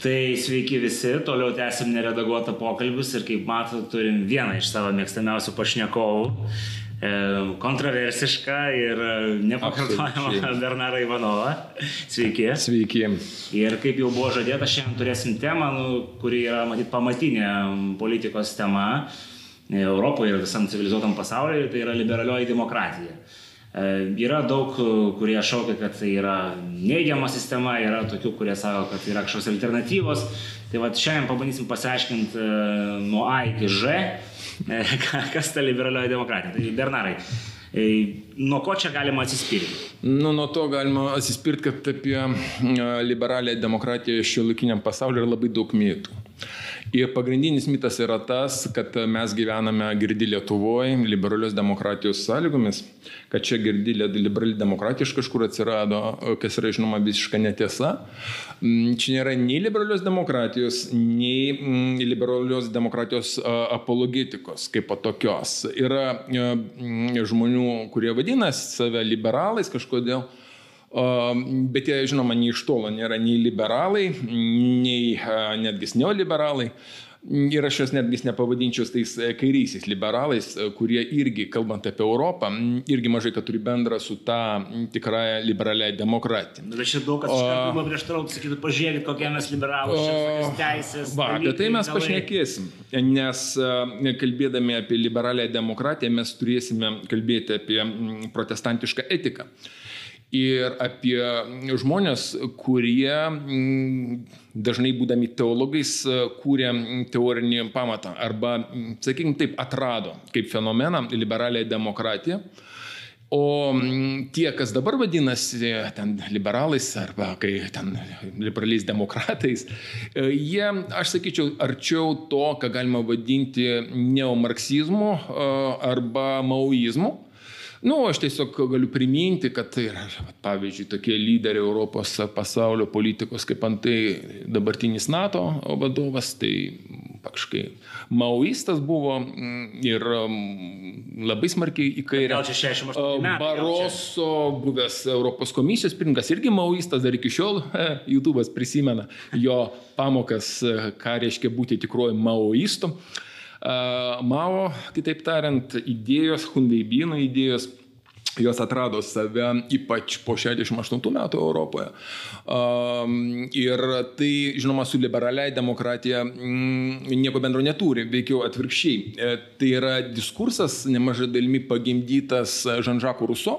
Tai sveiki visi, toliau tęsim neredaguotą pokalbius ir kaip matote, turim vieną iš savo mėgstamiausių pašnekovų, e, kontroversišką ir nepakartojamą Bernarą Ivanovą. Sveiki. Sveiki. Ir kaip jau buvo žadėta, šiandien turėsim temą, nu, kuri yra, matyt, pamatinė politikos tema Europoje ir visam civilizuotam pasaulyje, tai yra liberalioji demokratija. E, yra daug, kurie šaukia, kad tai yra neigiama sistema, yra tokių, kurie sako, kad yra kažkokios alternatyvos. Tai va šiandien pabandysim pasiaiškinti e, nuo A iki Ž, e, kas ta liberalioji demokratija. Tai Bernarai, nuo ko čia galima atsispirti? Nu, nuo to galima atsispirti, kad apie liberalią demokratiją šiuolaikiniam pasauliu yra labai daug mitų. Ir pagrindinis mitas yra tas, kad mes gyvename girdi Lietuvoje, liberalios demokratijos sąlygomis, kad čia girdi liberali demokratija iš kažkur atsirado, kas yra žinoma visiška netiesa. Mm, čia nėra nei liberalios demokratijos, nei mm, liberalios demokratijos apologetikos kaip tokios. Yra mm, žmonių, kurie vadinasi save liberalais kažkodėl Bet jie, žinoma, nei iš tolo nėra nei liberalai, nei netgi neoliberalai. Ir aš juos netgi nepavadinčiau tais e, kairiaisiais liberalais, e, kurie irgi, kalbant apie Europą, irgi mažai ką turi bendra su ta tikrąją liberalią demokratiją. Bet aš daug kas kalbama prieštarauti, sakytų, pažiūrėkit, kokie mes liberalai, kokias teisės. Va, apie tai mes pašnekėsim, nes kalbėdami apie liberalią demokratiją mes turėsime kalbėti apie protestantišką etiką ir apie žmonės, kurie mm, dažnai būdami teologais kūrė teorinį pamatą arba, sakykime taip, atrado kaip fenomeną liberalią demokratiją. O mm, tie, kas dabar vadinasi ten liberalais arba kai ten liberaliais demokratais, e, jie, aš sakyčiau, arčiau to, ką galima vadinti neomarksizmu e, arba maoizmu. Nu, aš tiesiog galiu priminti, kad tai yra, pavyzdžiui, tokie lyderiai Europos pasaulio politikos, kaip antai dabartinis NATO vadovas, tai faktiškai maoistas buvo mm, ir mm, labai smarkiai į kairę. Baroso, buvęs Europos komisijos pirmininkas, irgi maoistas, dar iki šiol YouTube'as prisimena jo pamokas, ką reiškia būti tikruoju maoistu. Mao, kitaip tariant, idėjos, Hunveibino idėjos jos atrado save ypač po 68 metų Europoje. Ir tai, žinoma, su liberaliai demokratija mm, nieko bendro neturi, veikiau atvirkščiai. E, tai yra diskursas nemažai dalimi pagimdytas Žanžako Ruso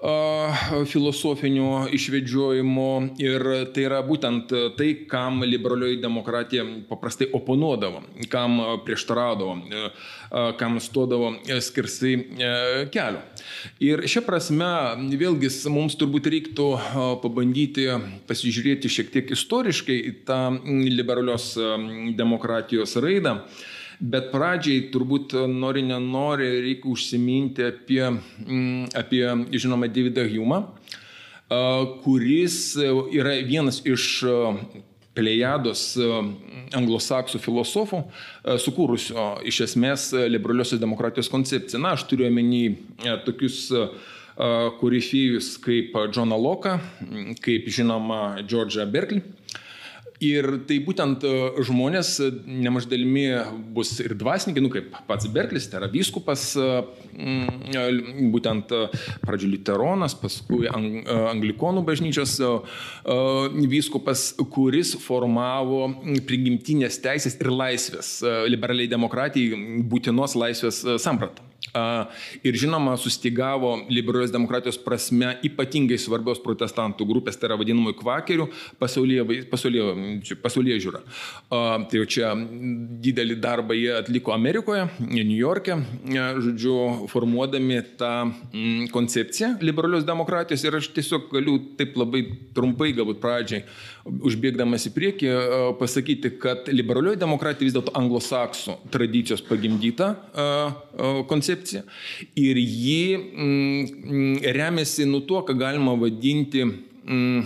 filosofinių išvedžiojimų ir tai yra būtent tai, kam liberalioji demokratija paprastai oponuodavo, kam prieštaraudavo, kam stodavo skirsai kelio. Ir šia prasme, vėlgi, mums turbūt reiktų pabandyti pasižiūrėti šiek tiek istoriškai tą liberalios demokratijos raidą. Bet pradžiai turbūt nori nenori reikia užsiminti apie, mm, apie žinoma, Davidą Humą, kuris yra vienas iš plejados anglosaksų filosofų, sukūrusio iš esmės liberaliosios demokratijos koncepciją. Na, aš turiu omeny tokius korifėjus kaip Džoną Loką, kaip žinoma Džordžą Berkelį Ir tai būtent e, žmonės e, nemažai dalimi bus ir dvasininkai, nu kaip pats Berklis, tai yra vyskupas, e, mm, būtent pradžio literonas, paskui anglikonų bažnyčios vyskupas, kuris formavo prigimtinės teisės ir laisvės, liberaliai demokratijai būtinos laisvės sampratą. Ir žinoma, sustigavo liberalios demokratijos prasme ypatingai svarbios protestantų grupės, tai yra vadinamųjų kvakerių pasaulyje, pasaulyje, pasaulyje žiūra. Tai jau čia didelį darbą jie atliko Amerikoje, New York'e, žodžiu, formuodami tą mm, koncepciją liberalios demokratijos ir aš tiesiog galiu taip labai trumpai, galbūt pradžiai, užbėgdamas į priekį, pasakyti, kad liberalioji demokratija vis dėlto anglosaksų tradicijos pagimdyta koncepcija koncepcija ir ji mm, remiasi nu tuo, ką galima vadinti mm,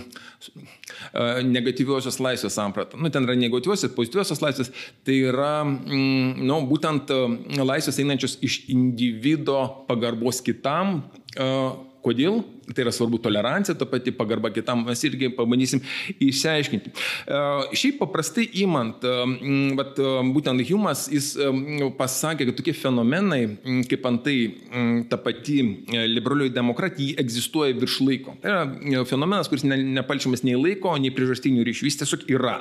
negatyviosios laisvės sampratą. Nu, ten yra negatyviosios, pozityviosios laisvės, tai yra, mm, nu, būtent laisvės einančios iš individo pagarbos kitam. Kodėl? Tai yra svarbu tolerancija, ta pati pagarba kitam, mes irgi pabandysim išsiaiškinti. Šiaip paprastai įmant, bet būtent Humas, jis pasakė, kad tokie fenomenai, kaip antai ta pati liberalioji demokratija, egzistuoja virš laiko. Tai yra fenomenas, kuris ne, nepalčiamas nei laiko, nei priežastinių ryšių, jis tiesiog yra.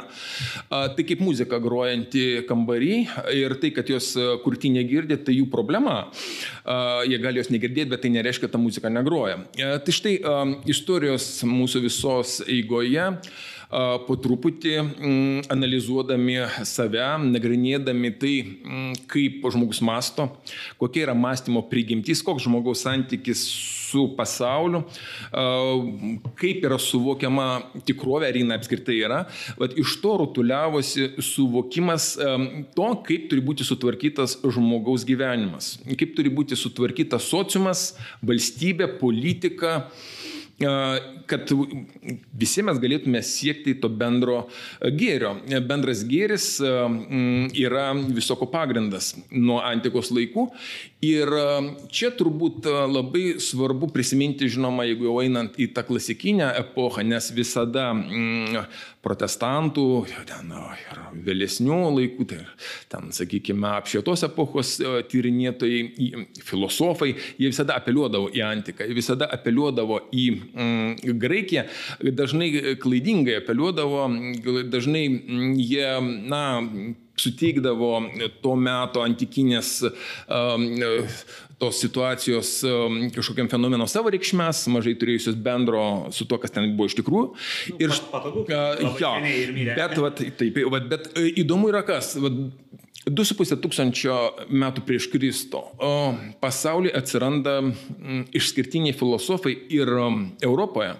Tai kaip muzika grojanti kambarį ir tai, kad jos kurti negirdi, tai jų problema. Jie gali jos negirdėti, bet tai nereiškia, kad ta muzika negroja. Tai štai istorijos mūsų visos eigoje po truputį mm, analizuodami save, nagrinėdami tai, mm, kaip žmogus masto, kokia yra mąstymo prigimtis, koks žmogaus santykis su pasauliu, kaip yra suvokiama tikrovė, ar jinai apskritai yra. Vat iš to rutuliavosi suvokimas to, kaip turi būti sutvarkytas žmogaus gyvenimas, kaip turi būti sutvarkytas sociumas, valstybė, politika kad visi mes galėtume siekti to bendro gėrio. Bendras gėris yra visoko pagrindas nuo antikos laikų ir čia turbūt labai svarbu prisiminti, žinoma, jeigu jau einant į tą klasikinę epochą, nes visada protestantų, ten ir vėlesnių laikų, tai ten, sakykime, apšvietos epochos tyrinėtojai, filosofai, jie visada apeliuodavo į antiką, visada apeliuodavo į mm, Graikiją, dažnai klaidingai apeliuodavo, dažnai jie, na, suteikdavo to meto antikinės um, tos situacijos um, kažkokiam fenomeno savo reikšmės, mažai turėjusios bendro su to, kas ten buvo iš tikrųjų. Nu, ir patogu. Jo, bet, vat, taip, vat, bet įdomu yra kas. Vat, 2,5 tūkstančio metų prieš Kristų pasaulyje atsiranda išskirtiniai filosofai ir Europoje,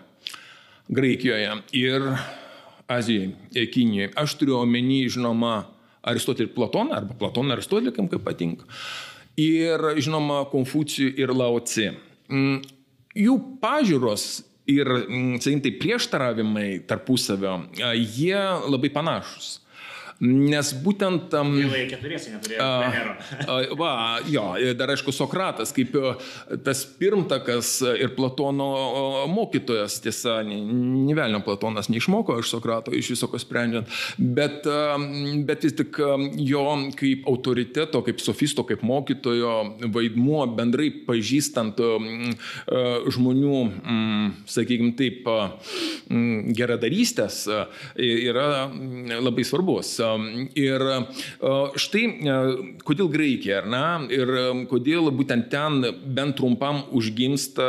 Graikijoje ir Azijoje, Kinijoje. Aš turiu omeny, žinoma, Aristotelį Platoną, arba Platoną Aristotelį, kaip patinka. Ir, žinoma, Konfucijų ir Laoci. Mm, jų pažiūros ir, mm, sakykim, tai prieštaravimai tarpusavio, jie labai panašus. Nes būtent... Um, Vėlai keturiesi neturėjo. Va, jo, dar aišku, Sokratas kaip tas pirmtakas ir Platono mokytojas, tiesa, nevelnio Platonas neišmoko iš Sokrato, iš viso ko sprendžiant, bet, bet vis tik jo kaip autoriteto, kaip sofisto, kaip mokytojo vaidmuo bendrai pažįstant žmonių, sakykime taip, geradarystės yra labai svarbus. Ir štai kodėl Graikija, ar ne? Ir kodėl būtent ten bent trumpam užgimsta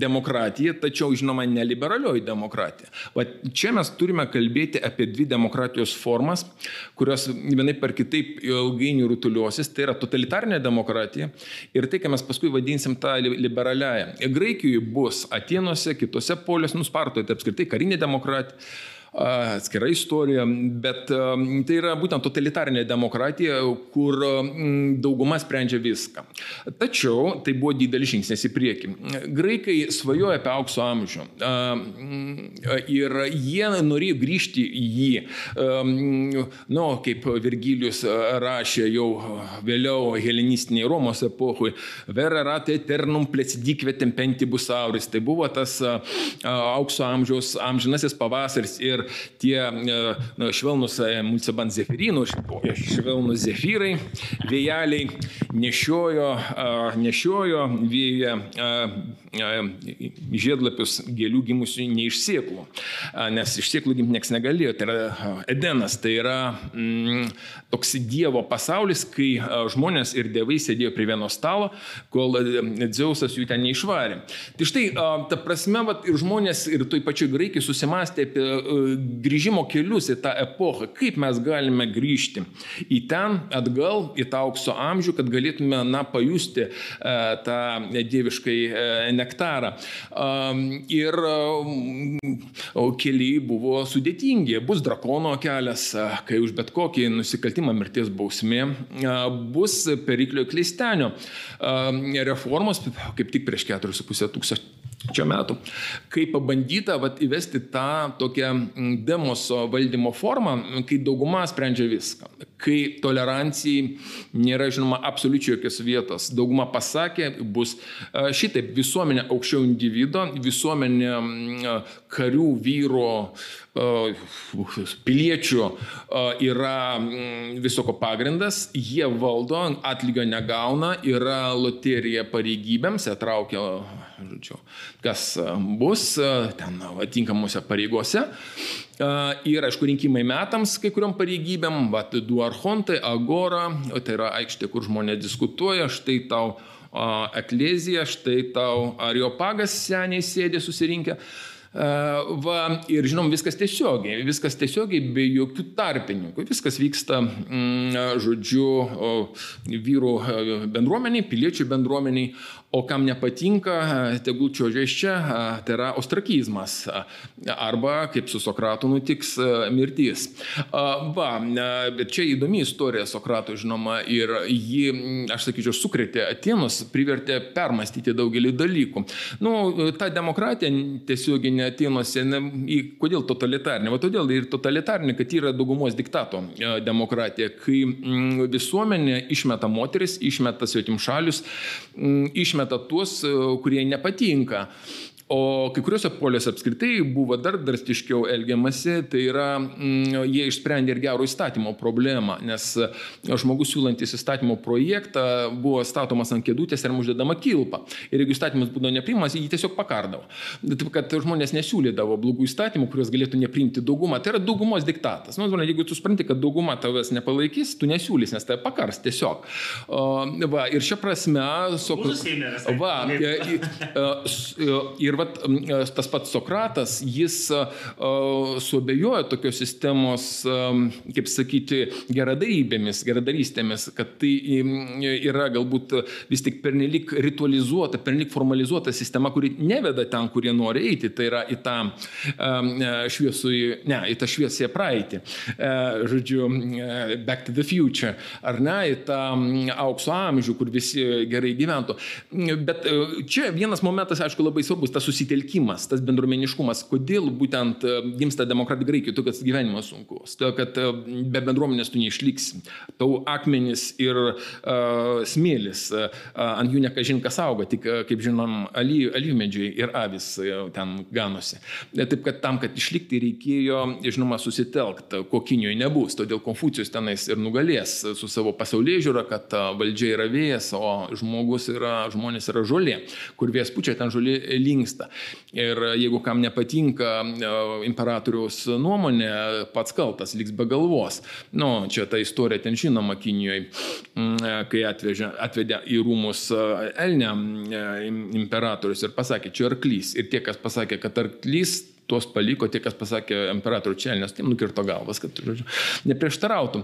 demokratija, tačiau, žinoma, neliberalioji demokratija. Va čia mes turime kalbėti apie dvi demokratijos formas, kurios vienai per kitaip ilgainiui rutuliosis. Tai yra totalitarinė demokratija ir tai, ką mes paskui vadinsim tą liberaliąją. Graikijoje bus Atenuose, kitose poliuose, nuspartoje, tai apskritai karinė demokratija atskira istorija, bet tai yra būtent totalitarinė demokratija, kur dauguma sprendžia viską. Tačiau tai buvo didelis žingsnis į priekį. Graikai svajoja apie aukso amžių ir jie norėjo grįžti į jį. Nu, kaip Virgilijus rašė jau vėliau helenistiniai Romos epohui, vera rate eternum plecidikve tempentibus auris. Tai buvo tas aukso amžiaus amžinasis pavasaris ir ir tie na, švelnus e, mulciban zefirynų, švelnus zefyrai, vėjeliai nešiojo, nešiojo vėją žiedlapius gėlių gimusių ne iš sėklų, nes iš sėklų gimti niekas negalėjo. Tai yra Edenas, tai yra mm, toks Dievo pasaulis, kai žmonės ir dievai sėdėjo prie vieno stalo, kol Dzeusas jų ten neišvarė. Tai štai, ta prasme, vat, ir žmonės, ir toj pačioj graikiai susimastė apie grįžimo kelius į tą epochą, kaip mes galime grįžti į ten, atgal, į tą aukso amžių, kad galėtume, na, pajusti e, tą dieviškai e, nektarą. Ir keliai buvo sudėtingi. Bus drakono kelias, kai už bet kokį nusikaltimą mirties bausmė, bus periklio klystenio reformos, kaip tik prieš 4,5 tūkstančių čia metų, kai pabandyta vat, įvesti tą tokią demoso valdymo formą, kai dauguma sprendžia viską, kai tolerancijai nėra žinoma absoliučiai jokios vietos. Dauguma pasakė, bus šitaip. Visuomenė aukščiau individo, visuomenė karių, vyro, piliečių yra visoko pagrindas, jie valdo, atlygio negauna, yra loterija pareigybėms, jie traukia žodžiu, kas e, bus e, ten atinkamuose pareigose. E, ir, aišku, rinkimai metams kai kuriuom pareigybėm, bet du archontai, agora, tai yra aikštė, kur žmonės diskutuoja, štai tau eklezija, štai tau ariopagas seniai sėdė susirinkę. Va, ir žinom, viskas tiesiogiai, viskas tiesiogiai be jokių tarpininkų. Viskas vyksta, mm, žodžiu, vyrų bendruomeniai, piliečių bendruomeniai, O kam nepatinka, tegul iš čia, tai yra ostrakizmas. Arba, kaip su Sokratu nutiks, mirtis. Va, bet čia įdomi istorija Sokrato, žinoma, ir ji, aš sakyčiau, sukrėtė Atenus, privertė permastyti daugelį dalykų. Nu, ta demokratija tiesioginė Atenuose, ne, kodėl totalitarinė? O todėl ir totalitarinė, kad yra daugumos diktato demokratija, kai visuomenė išmeta moteris, išmeta svetimšalius, išmeta išmeta tuos, e, kurie nepatinka. O kai kuriuose poliuose apskritai buvo dar drastiškiau elgiamasi, tai yra mm, jie išsprendė ir gero įstatymo problemą, nes e, žmogus siūlantis įstatymo projektą buvo statomas ant kėdutės ir uždedama kilpa. Ir jeigu įstatymas būdavo nepriimamas, jį tiesiog pakardavo. Taip kad žmonės nesiūlydavo blogų įstatymų, kuriuos galėtų nepriimti dauguma. Tai yra daugumos diktatas. Nu, jeigu tu supranti, kad dauguma tavęs nepalaikys, tu nesiūlys, nes tai pakars tiesiog. O, va, ir šią prasme, so, va, ir, ir vat, e, tas pats Sokratas, jis e, suabejojo tokios sistemos, e, kaip sakyti, geradarybėmis, geradarystėmis, kad tai yra galbūt vis tik pernelik ritualizuota, pernelik formalizuota sistema, kuri neveda ten, kur jie nori eiti, tai yra į tą šviesų, ne, į tą šviesąją praeitį. Žodžiu, back to the future, ar ne, į tą aukso amžių, kur visi gerai gyventų. Bet čia vienas momentas, aišku, labai svarbus, tas susitelkimas, tas bendruomeniškumas, kodėl būtent e, gimsta demokratai Graikijoje, todėl kad gyvenimas sunkus, todėl kad e, be bendruomenės tu neišliksi. Tau akmenys ir uh, smėlis, uh, ant jų nekažin kas auga, tik, kaip žinom, alyvmedžiai ir avis ten ganosi. Taip kad tam, kad išlikti, reikėjo, žinoma, susitelkti, kokinijoje nebus, todėl Konfucijus tenais ir nugalės su savo pasaulyje žiūra, kad valdžia yra vėjas, o žmogus yra, žmonės yra žolė, kur vėjas pučia, ten žolė linksta vyksta. Ir jeigu kam nepatinka e, imperatoriaus nuomonė, pats kaltas liks be galvos. Nu, čia ta istorija ten žinoma Kinijoje, mm, kai atvežė, atvedė į rūmus e, Elnę e, imperatorius ir pasakė, čia arklys. Ir tie, kas pasakė, kad arklys tuos paliko tie, kas pasakė imperatorių čelnės, tiem nukirto galvas, kad, žodžiu, neprieštarautų.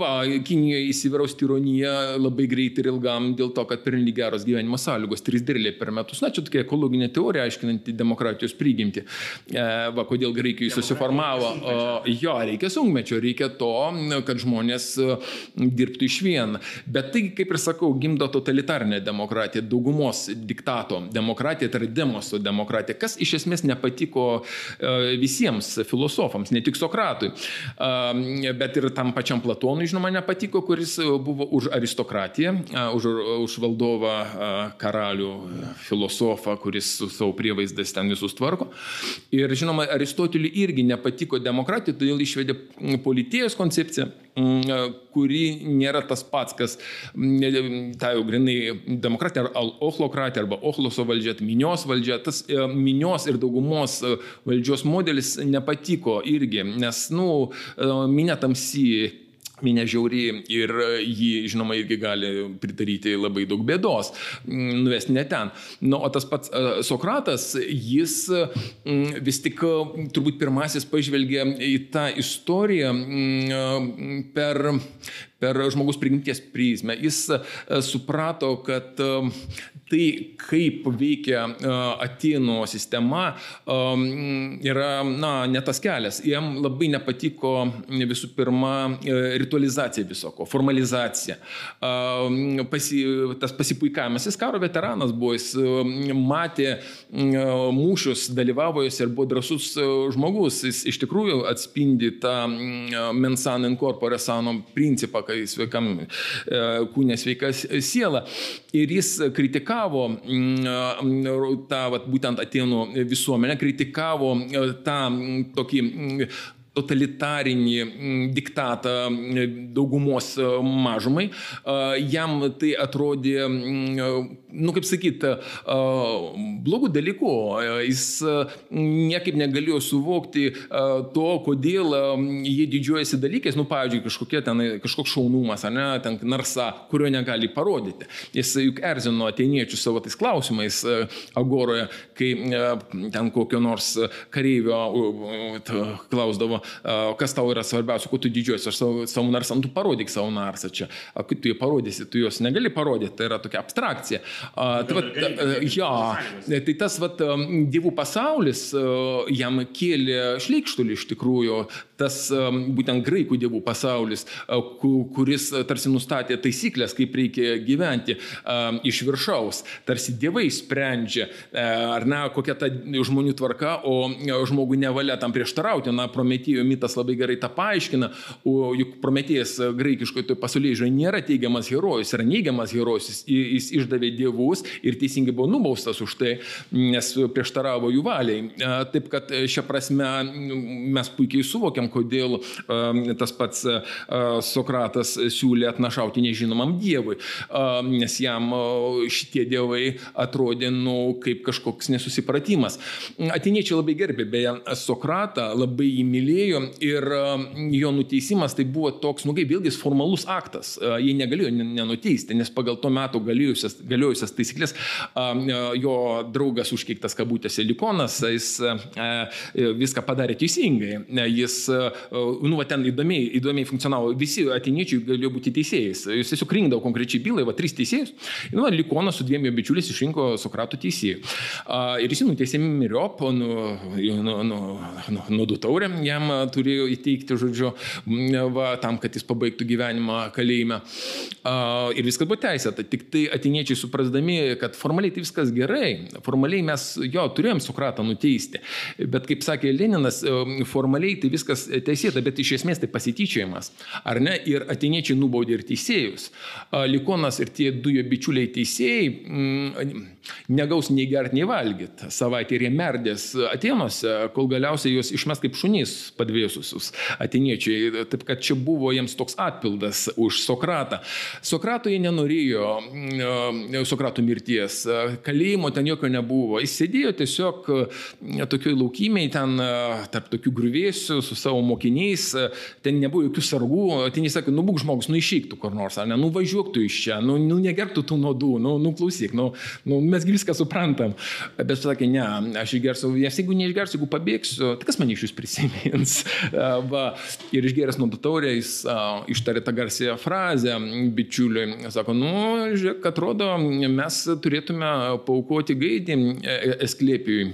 Va, Kinijoje įsivyraus tironija labai greitai ir ilgam dėl to, kad pernelyg geros gyvenimo sąlygos, trys dirliai per metus. Na, čia tokia ekologinė teorija, aiškinanti demokratijos prigimti. E, va, kodėl Graikijoje susiformavo. Jo, reikia sunkmečio, reikia to, kad žmonės e, dirbtų iš vien. Bet tai, kaip ir sakau, gimdo totalitarinė demokratija, daugumos diktato demokratija, tai yra demoso demokratija, kas iš esmės nepatiko patiko e, visiems filosofams, ne tik Sokratui, bet ir tam pačiam Platonui, žinoma, nepatiko, kuris buvo už aristokratiją, už, už valdovą karalių, filosofą, kuris su savo prievaizdais ten visus tvarko. Ir, žinoma, Aristoteliui irgi nepatiko demokratija, todėl išvedė politijos koncepciją kuri nėra tas pats, kas ta jau grinai demokratija ar ochlokratija arba ochloso valdžia, minios valdžia, tas e, minios ir daugumos e, valdžios modelis nepatiko irgi, nes, nu, e, minė tamsi minė žiauri ir jį, žinoma, irgi gali pridaryti labai daug bėdos, mm, nuvesti ne ten. Nu, o tas pats uh, Sokratas, jis um, vis tik uh, turbūt pirmasis pažvelgė į tą istoriją um, per, per žmogus prigimties prizmę. Jis suprato, kad tai, kaip veikia Atenų sistema, yra na, ne tas kelias. Jam labai nepatiko visų pirma ritualizacija visoko, formalizacija. Pasi, tas pasipuikavimas, jis karo veteranas buvo, jis matė mūšius, dalyvavo jis ir buvo drasus žmogus. Jis iš tikrųjų atspindi tą mensan in corpore sano principą, kai sveikam kūnė sveika siela. Ir jis kritikavo tą vat, būtent Atenų visuomenę, kritikavo tą tokį totalitarinį diktatą daugumos mažumai. Jam tai atrodė, nu kaip sakyti, blogų dalykų. Jis niekaip negalėjo suvokti to, kodėl jie didžiuojasi dalykais, nu, pavyzdžiui, kažkokie ten, kažkoks šaunumas, ar ne, ten narsa, kurio negali parodyti. Jis juk erzino ateiniečių savo tais klausimais agoroje, kai ten kokio nors kareivio klausdavo, kas tau yra svarbiausia, kuo tu didžiuosi, aš savo, savo narsą, nu, tu parodyk savo narsą čia, kaip tu jį parodysi, tu jos negali parodyti, tai yra tokia abstrakcija. Tai, vat, jo, tai tas vat, dievų pasaulis jam kėlė šleikštulį iš tikrųjų, tas būtent graikų dievų pasaulis, kuris tarsi nustatė taisyklės, kaip reikia gyventi iš viršaus, tarsi dievai sprendžia, ar ne, kokia ta žmonių tvarka, o žmogui nevalia tam prieštarauti, na, Prometėjo mitas labai gerai tą paaiškina, o juk Prometėjas graikiškoje toje pasaulyje žiūrėjo nėra teigiamas herojus, yra neigiamas herojus, jis, jis išdavė dievus ir teisingai buvo nubaustas už tai, nes prieštaravo jų valiai. Taip kad šią prasme mes puikiai suvokiam, kodėl tas pats Sokratas siūlė atnašauti nežinomam dievui, nes jam šitie dievai atrodė, nu, kaip kažkoks nesusipratimas. Atiniečiai labai gerbė, beje, Sokratą labai jį mylėjo ir jo nuteisimas tai buvo toks, nu kaip vėlgi formalus aktas. Jie negalėjo nenuteisti, nes pagal tuo metu galiojusias, galiojusias taisyklės jo draugas užkeiktas kabutėse Likonas, jis viską padarė teisingai. Jis, nu, va, ten įdomiai, įdomiai funkcionavo, visi atiniečiai galėjo būti teisėjais. Jis tiesiog rinkdavo konkrečiai bylai, va, trys teisėjus. Nu, va, Likonas su dviem jo bičiuliais išrinko Sokratų teisėjų. Ir jis nuteisė miriop, nu, nu, nu, nu, nudu taurę jam turėjo įteikti, žodžiu, va, tam, kad jis pabaigtų gyvenimą kalėjime. Ir viskas buvo teisėta. Tik tai atiniečiai suprasdami, kad formaliai tai viskas gerai, formaliai mes jo turėjom Sokratą nuteisti. Bet kaip sakė Leninas, formaliai tai viskas teisėta, bet iš esmės tai pasityčiojimas. Ar ne? Ir atiniečiai nubaudė ir teisėjus. Likonas ir tie du jo bičiuliai teisėjai mm, negaus nei gert, nei valgyt. Savaitę ir jie merdės Atenuose, kol galiausiai juos išmes kaip šunys padvėsusius ateiniečiai. Taip kad čia buvo jiems toks atpildas už Sokratą. Sokrato jie nenorėjo, mm, Sokrato mirties. Kalėjimo ten jokio nebuvo. Jis sėdėjo tiesiog tokioj laukimiai, ten tarp tokių grįvėsių su savo mokiniais. Ten nebuvo jokių sargų. Jis sakė, nu būk žmogus, nu išeiktų kur nors, ar ne, nu važiuoktų iš čia, nu, nu negerbtų tų nuodų, nu, nu klausyk, nu, nu mes viską suprantam. Bet sakė, ne, aš išgersiu, nes jeigu neišgersiu, jeigu pabėgsiu, tai kas man iš jūs prisimins? Va, ir išgeręs nuo taurę jis ištarė tą garsią frazę bičiuliui. Sako, nu, žiūrėk, atrodo, mes turėtume paukoti gaidį e, e, esklėpiui.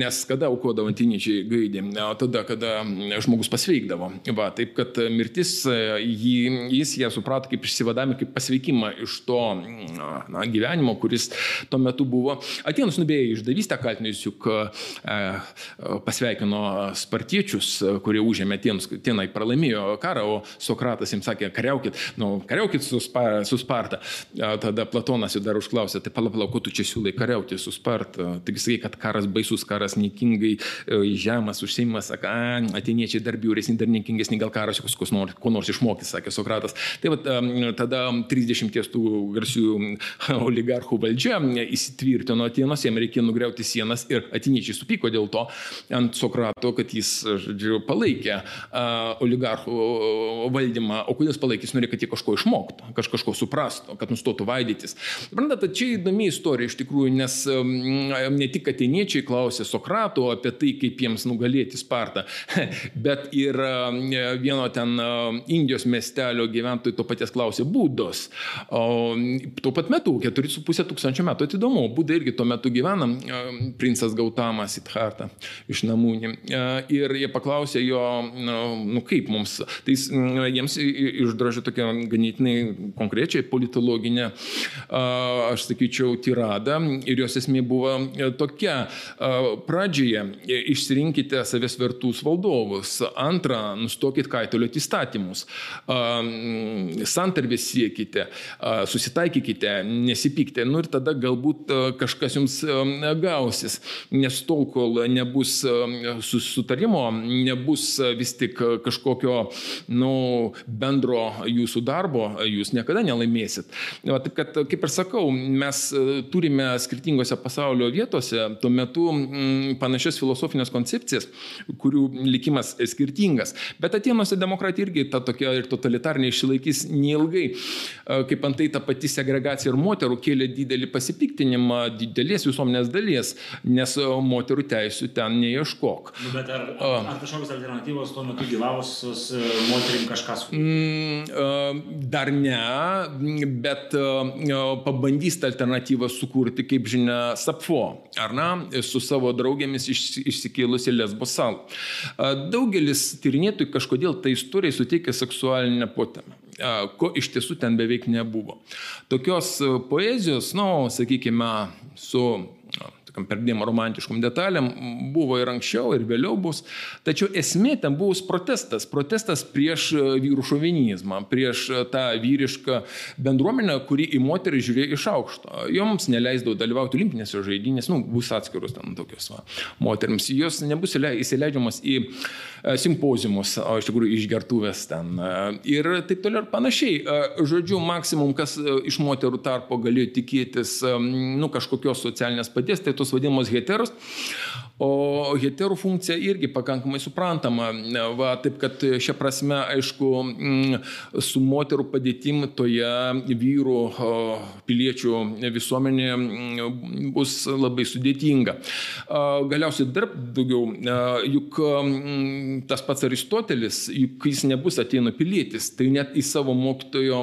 Nes kada aukodavo antiniečiai gaidį? Tada, kada žmogus pasveikdavo. Va, taip, kad mirtis, jį, jis ją suprato kaip išsivadami, kaip pasveikimą iš to na, gyvenimo, kuris tuo metu buvo. Atenus nubėjo išdavystę kaltinius, juk e, pasveikino spartiečius, kurie užėmė Atenus, tenai pralaimėjo karą, o Sokratas jiems sakė, kariaukit, nu, kariaukit su, spa, su Sparta. Tada Platonas jau dar užklausė, tai palauk, palauk, ko tu čia siūlai kariauti su Sparta. Taigi sakai, kad karas baisus, karas niekingai e, žemas, užsiimas, sakė, ateiniečiai dar biuresni, dar niekingesni, gal karas ko nors, ko nors išmokys, sakė Sokratas. Tai va, tada 30 tų garsių oligarchų valdžia įsitvirtino Atenuose, jam reikėjo nugriauti sienas ir atiniečiai supyko dėl to ant Sokrato, kad jis žodžiu, palaikė oligarchų valdymą, o kodėl jis palaikė, jis norėjo, kad jie kažko išmoktų, kaž, kažko suprastų, kad nustotų vaidytis. Suprantate, čia įdomi istorija iš tikrųjų, nes ne tik ateiniečiai klausė Sokrato apie tai, kaip jiems nugalėti Spartą, bet ir vieno ten Indijos miestelio gyventojų to paties klausė būdos. Tuo pat metu, 4,5 tūkstančio metų atidomu, būdai irgi tuo metu gyvena princas Gautamas Itharta iš namūnį. Ir jie paklausė jo, nu kaip mums, tai jiems išdražė tokią ganėtinai konkrečiai politologinę, aš sakyčiau, tiradą ir jos esmė buvo tokia. Pradžioje išsirinkite savęs vertus valdovus, antra, nustokit kaitolioti įstatymus, santarvės siekite, susitaikykite, nesipykite, nu ir tada galbūt kažkas jums gausis, nes tol, kol nebus sutarimo, nebus vis tik kažkokio nu, bendro jūsų darbo, jūs niekada nelaimėsit. Va, taip kad, kaip ir sakau, mes turime skirtingose pasaulio vietose tuo metu m, panašias filosofinės koncepcijas, kurių likimas skirtingas. Bet atėnuose demokratija irgi ta tokia ir totalitarnė išsilaikys neilgai. Kaip antai ta pati segregacija ir moterų kėlė didelį pasipiktinimą didelės visuomenės dalies, nes moterų teisų ten neieškok. Nu, bet ar, ar, kažkokios alternatyvos tuo metu gyvavusios e, moterim kažkas? Mm, dar ne, bet pabandys tą alternatyvą sukurti, kaip žinia, Sapfo, ar ne, su savo draugėmis išsikėlusi Lesbo salą. Daugelis tyrinėtojų kažkodėl tai istorijai suteikia seksualinę potemę ko iš tiesų ten beveik nebuvo. Tokios poezijos, na, nu, sakykime, su tokiam perdėm romantiškom detalėm, buvo ir anksčiau, ir vėliau bus. Tačiau esmė ten buvo protestas. Protestas prieš e, vyrų šovinizmą, prieš e, tą vyrišką bendruomenę, kuri į moterį žiūrėjo iš aukšto. Joms neleisdavo dalyvauti olimpinėse žaidynėse, nu, bus atskirus ten tokios va, moteriams. Jos nebus įsileidžiamas į e, simpozimus, o iš tikrųjų išgertuvės ten. Ir taip toliau ir panašiai. Žodžiu, maksimum, kas iš moterų tarpo galėjo tikėtis, nu, kažkokios socialinės padės, tai tos vadinamos heteros. O heterų funkcija irgi pakankamai suprantama. Va, taip kad šią prasme, aišku, mm, su moterų padėtim toje vyrų piliečių visuomenėje mm, bus labai sudėtinga. Galiausiai dar daugiau, juk mm, tas pats Aristotelis, juk jis nebus atėnų pilietis, tai net į savo mokytojo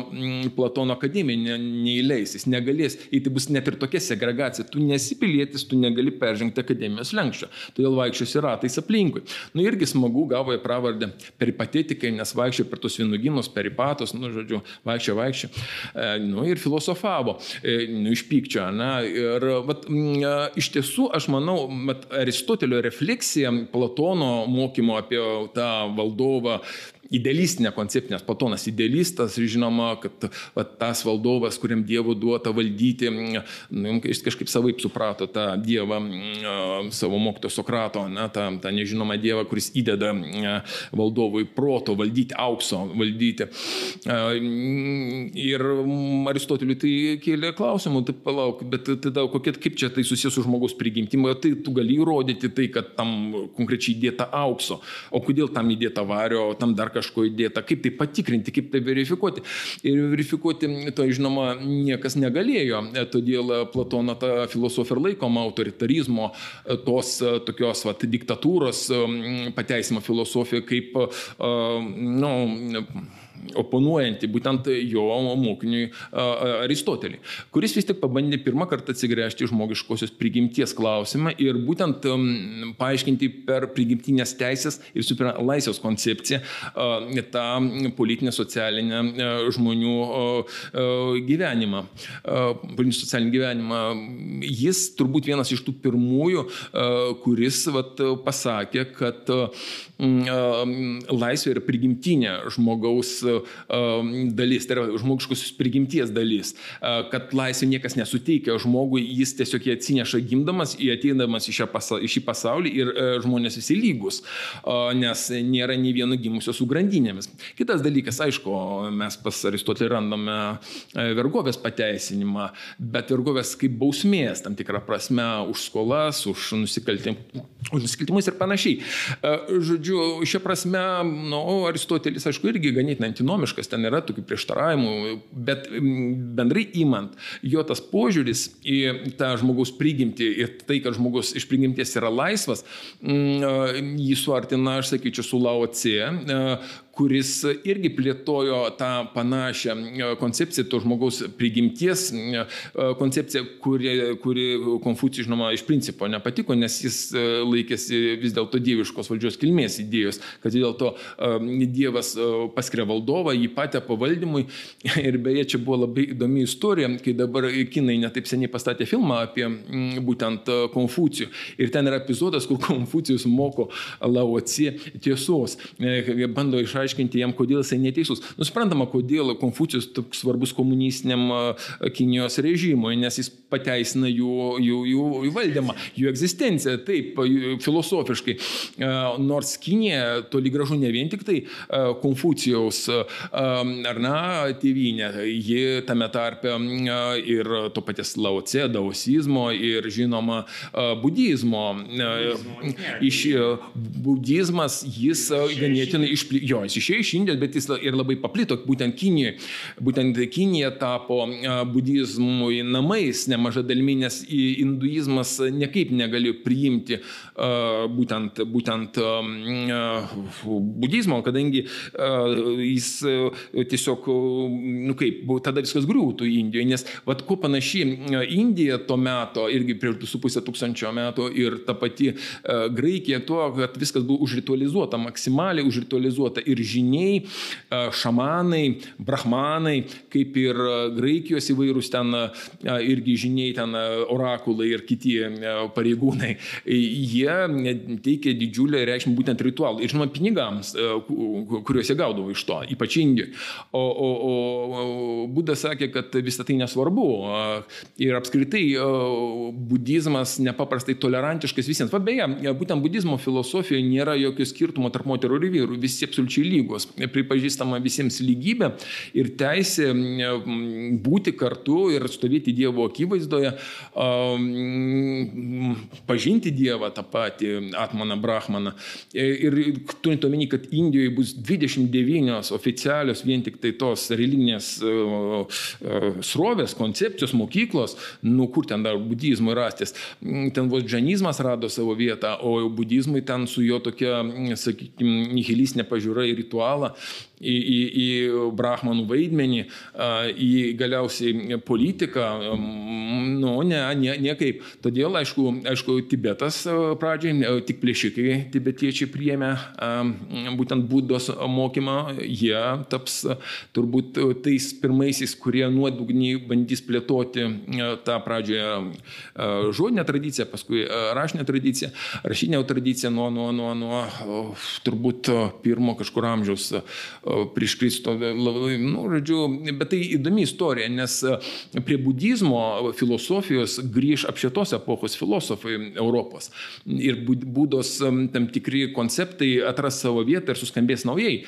Platono akademiją neįleis, jis negalės, tai bus net ir tokia segregacija, tu nesi pilietis, tu negali peržengti akademijos lenkščio, todėl vaikščiosi ratais aplinkui. Nu irgi smagu gavo į pravardę peripatetikai, nes vaikščiojo per tos vienuginus, peripatos, nu žodžiu, vaikščiojo, vaikščiojo, e, nu ir filosofavo, e, nu iš pykčio, na, ir vat, m, e, iš tiesų aš manau, mat, Aristotelio refleksija Platono mokymo apie tą valdovą idealistinė koncepcija, nes Platonas idealistas, žinoma, kad va, tas valdovas, kuriam Dievo duota valdyti, nu, jis kažkaip savaip suprato tą Dievą savo mokyto Sokrato, ne, tą, tą nežinomą Dievą, kuris įdeda valdovui proto valdyti, aukso valdyti. Ir Aristoteliui tai kėlė klausimų, tai palauk, bet tada kokie, kaip čia tai susijęs su žmogaus prigimtimu, tai tu gali įrodyti tai, kad tam konkrečiai įdėta aukso, o kodėl tam įdėta vario, tam dar kažko įdėta, kaip tai patikrinti, kaip tai verifikuoti. Ir verifikuoti to, žinoma, niekas negalėjo, todėl Platono ta filosofija ir laikoma autoritarizmo, tos tokios vat, diktatūros pateisimo filosofija kaip, na, nu, oponuojanti būtent jo mokiniui Aristoteliui, kuris vis tik pabandė pirmą kartą atsigręžti žmogiškosios prigimties klausimą ir būtent paaiškinti per prigimtinės teisės ir super laisvės koncepciją tą politinę socialinę žmonių gyvenimą, politinį socialinį gyvenimą. Jis turbūt vienas iš tų pirmųjų, kuris vat, pasakė, kad laisvė yra prigimtinė žmogaus dalis, tai yra žmogiškosios prigimties dalis, kad laisvė niekas nesuteikia žmogui, jis tiesiog jį atsineša gimdamas, jį ateidamas į, pasa, į šį pasaulį ir žmonės visi lygus, nes nėra nei vieno gimusio su grandinėmis. Kitas dalykas, aišku, mes pas Aristotelį randame vergovės pateisinimą, bet vergovės kaip bausmės tam tikrą prasme už skolas, už nusikaltimą, už nusikaltimus ir panašiai. E, žodžiu, šia prasme, nu, Aristotelis, aišku, irgi ganėtinai antinomiškas, ten yra tokių prieštaravimų, bet bendrai įmant, jo tas požiūris į tą žmogaus prigimtį ir tai, kad žmogus iš prigimties yra laisvas, e, jį suartina, aš sakyčiau, su Lao-C, kuris irgi plėtojo tą panašią e, koncepciją, to žmogaus prigimties e, koncepciją, kuri, kuri Konfucijui, žinoma, iš principo nepatiko, nes jis e, laikėsi vis dėlto dieviškos valdžios kilmės idėjos, kad vis dėlto Dievas paskiria valdovą, jį patę pavaldymui. Ir beje, čia buvo labai įdomi istorija, kai dabar kinai netaip seniai pastatė filmą apie būtent Konfucijų. Ir ten yra epizodas, kur Konfucijus moko Laoci tiesos, bando išaiškinti paaiškinti jam, kodėl jisai neteisus. Nusprendama, kodėl Konfucijus toks svarbus komunistiniam Kinijos režimui, nes jis pateisina jų, jų, jų, jų valdymą, jų egzistenciją, taip, filosofiškai. Nors Kinija toli gražu ne vien tik tai Konfucijaus ar na, tėvynė, ji tame tarpe ir to paties lauce, daosizmo ir žinoma budizmo. Iš budizmas jis ganėtinai išplito, jis išėjo iš Indijos, bet jis ir labai paplito būtent Kinijoje. Būtent Kinija tapo budizmui namais nemaža dalimi, nes hinduizmas niekaip negali priimti būtent, būtent budizmo, kadangi jis tiesiog, nu kaip, tada viskas griūtų Indijoje, nes vad kuo panaši Indija to meto, irgi prieš 2,5 tūkstančio metų ir ta pati Graikija tuo, kad viskas buvo užritualizuota, maksimaliai užritualizuota ir žiniai, šamanai, brahmanai, kaip ir Graikijos įvairūs ten irgi žiniai, ten orakulai ir kiti pareigūnai, jie teikia didžiulę reikšmę būtent ritualų ir žinoma pinigams, kuriuos jie gaudavo iš to, ypač Indijoje. O, o, o Buda sakė, kad visą tai nesvarbu ir apskritai budizmas nepaprastai tolerantiškas visiems. Va beje, būtent budizmo filosofijoje nėra jokio skirtumo tarp moterų ir vyrų, visi absoliučiai lygos, pripažįstama visiems lygybė ir teisė būti kartu ir stovėti Dievo akivaizdoje, pažinti Dievą tą patį Atmaną Brahmaną. Ir turint omeny, kad Indijoje bus 29 oficialios vien tik tai tos religinės srovės, koncepcijos, mokyklos, nu kur ten dar budizmo rastis, ten vos džanizmas rado savo vietą, o budizmui ten su jo tokia, sakykime, nihilistinė pažiūra į espiritual į, į, į brahmanų vaidmenį, į galiausiai politiką, nu, ne, ne, niekaip. Todėl, aišku, aišku, Tibetas pradžiai, tik plėšikai tibetiečiai priemė būtent būdos mokymą, jie taps turbūt tais pirmaisiais, kurie nuodugnį bandys plėtoti tą pradžioje žodinę tradiciją, paskui rašinę tradiciją, rašinę tradiciją nuo, nuo, nuo, nuo turbūt pirmo kažkur amžiaus prieš Kristų, nu, žodžiu, bet tai įdomi istorija, nes prie budizmo filosofijos grįž apšėtos epochos filosofai Europos. Ir būdos tam tikri konceptai atras savo vietą ir suskambės naujai,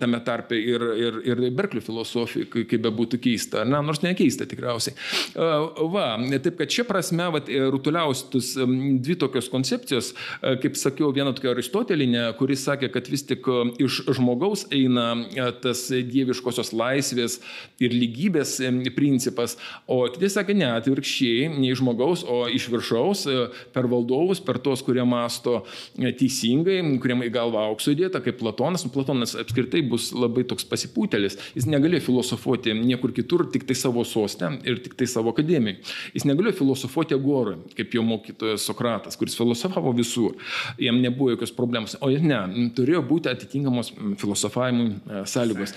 tame tarpe ir, ir, ir Berklio filosofija, kaip be būtų keista, na, nors nekeista tikriausiai. Va, taip kad šia prasme, va, rutuliaustus dvi tokios koncepcijos, kaip sakiau, viena tokia aristotelinė, kuris sakė, kad vis tik iš žmogaus žmogaus eina e, tas dieviškosios laisvės ir lygybės e, principas, o kiti sakė, ne, atvirkščiai, ne iš žmogaus, o iš viršaus, e, per valdovus, per tos, kurie masto teisingai, kuriem į galvą aukso įdėta, kaip Platonas. Nu, Platonas apskritai bus labai toks pasipūtelis. Jis negalėjo filosofuoti niekur kitur, tik tai savo sostę ir tik tai savo akademijai. Jis negalėjo filosofuoti agorui, kaip jo mokytojas Sokratas, kuris filosofavo visur. Jam nebuvo jokios problemos. O jis ne, turėjo būti atitinkamos filosofijos filosofavimui e, sąlygos.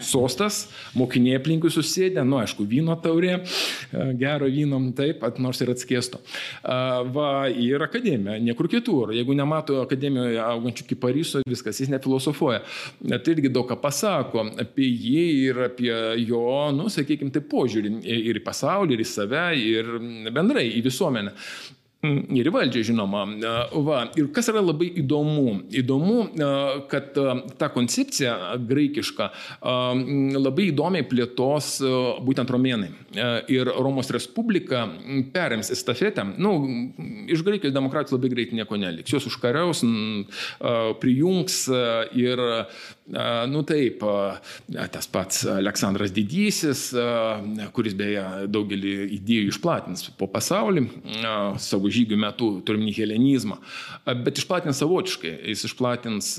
Sostas, mokiniai aplinkui susėdė, nu aišku, vyno taurė, e, gero vyno, taip, nors ir atskėsto. Va, ir akademija, niekur kitur. Jeigu nemato akademijoje augančių kipariso, viskas, jis nefilosofuoja. Tai irgi daug ką pasako apie jį ir apie jo, nu, sakykime, tai požiūrį ir į pasaulį, ir į save, ir bendrai į visuomenę. Ir į valdžią, žinoma. Va, ir kas yra labai įdomu? Įdomu, kad ta koncepcija graikiška labai įdomiai plėtos būtent romėnai. Ir Romos Respublika perims estafetę. Nu, iš graikijos demokratijos labai greit nieko neliks. Jos užkariaus, prijungs ir Nu taip, tas pats Aleksandras Didysis, kuris beje daugelį idėjų išplatins po pasaulį savo žygių metu, turim helenizmą, bet išplatins savotiškai, jis išplatins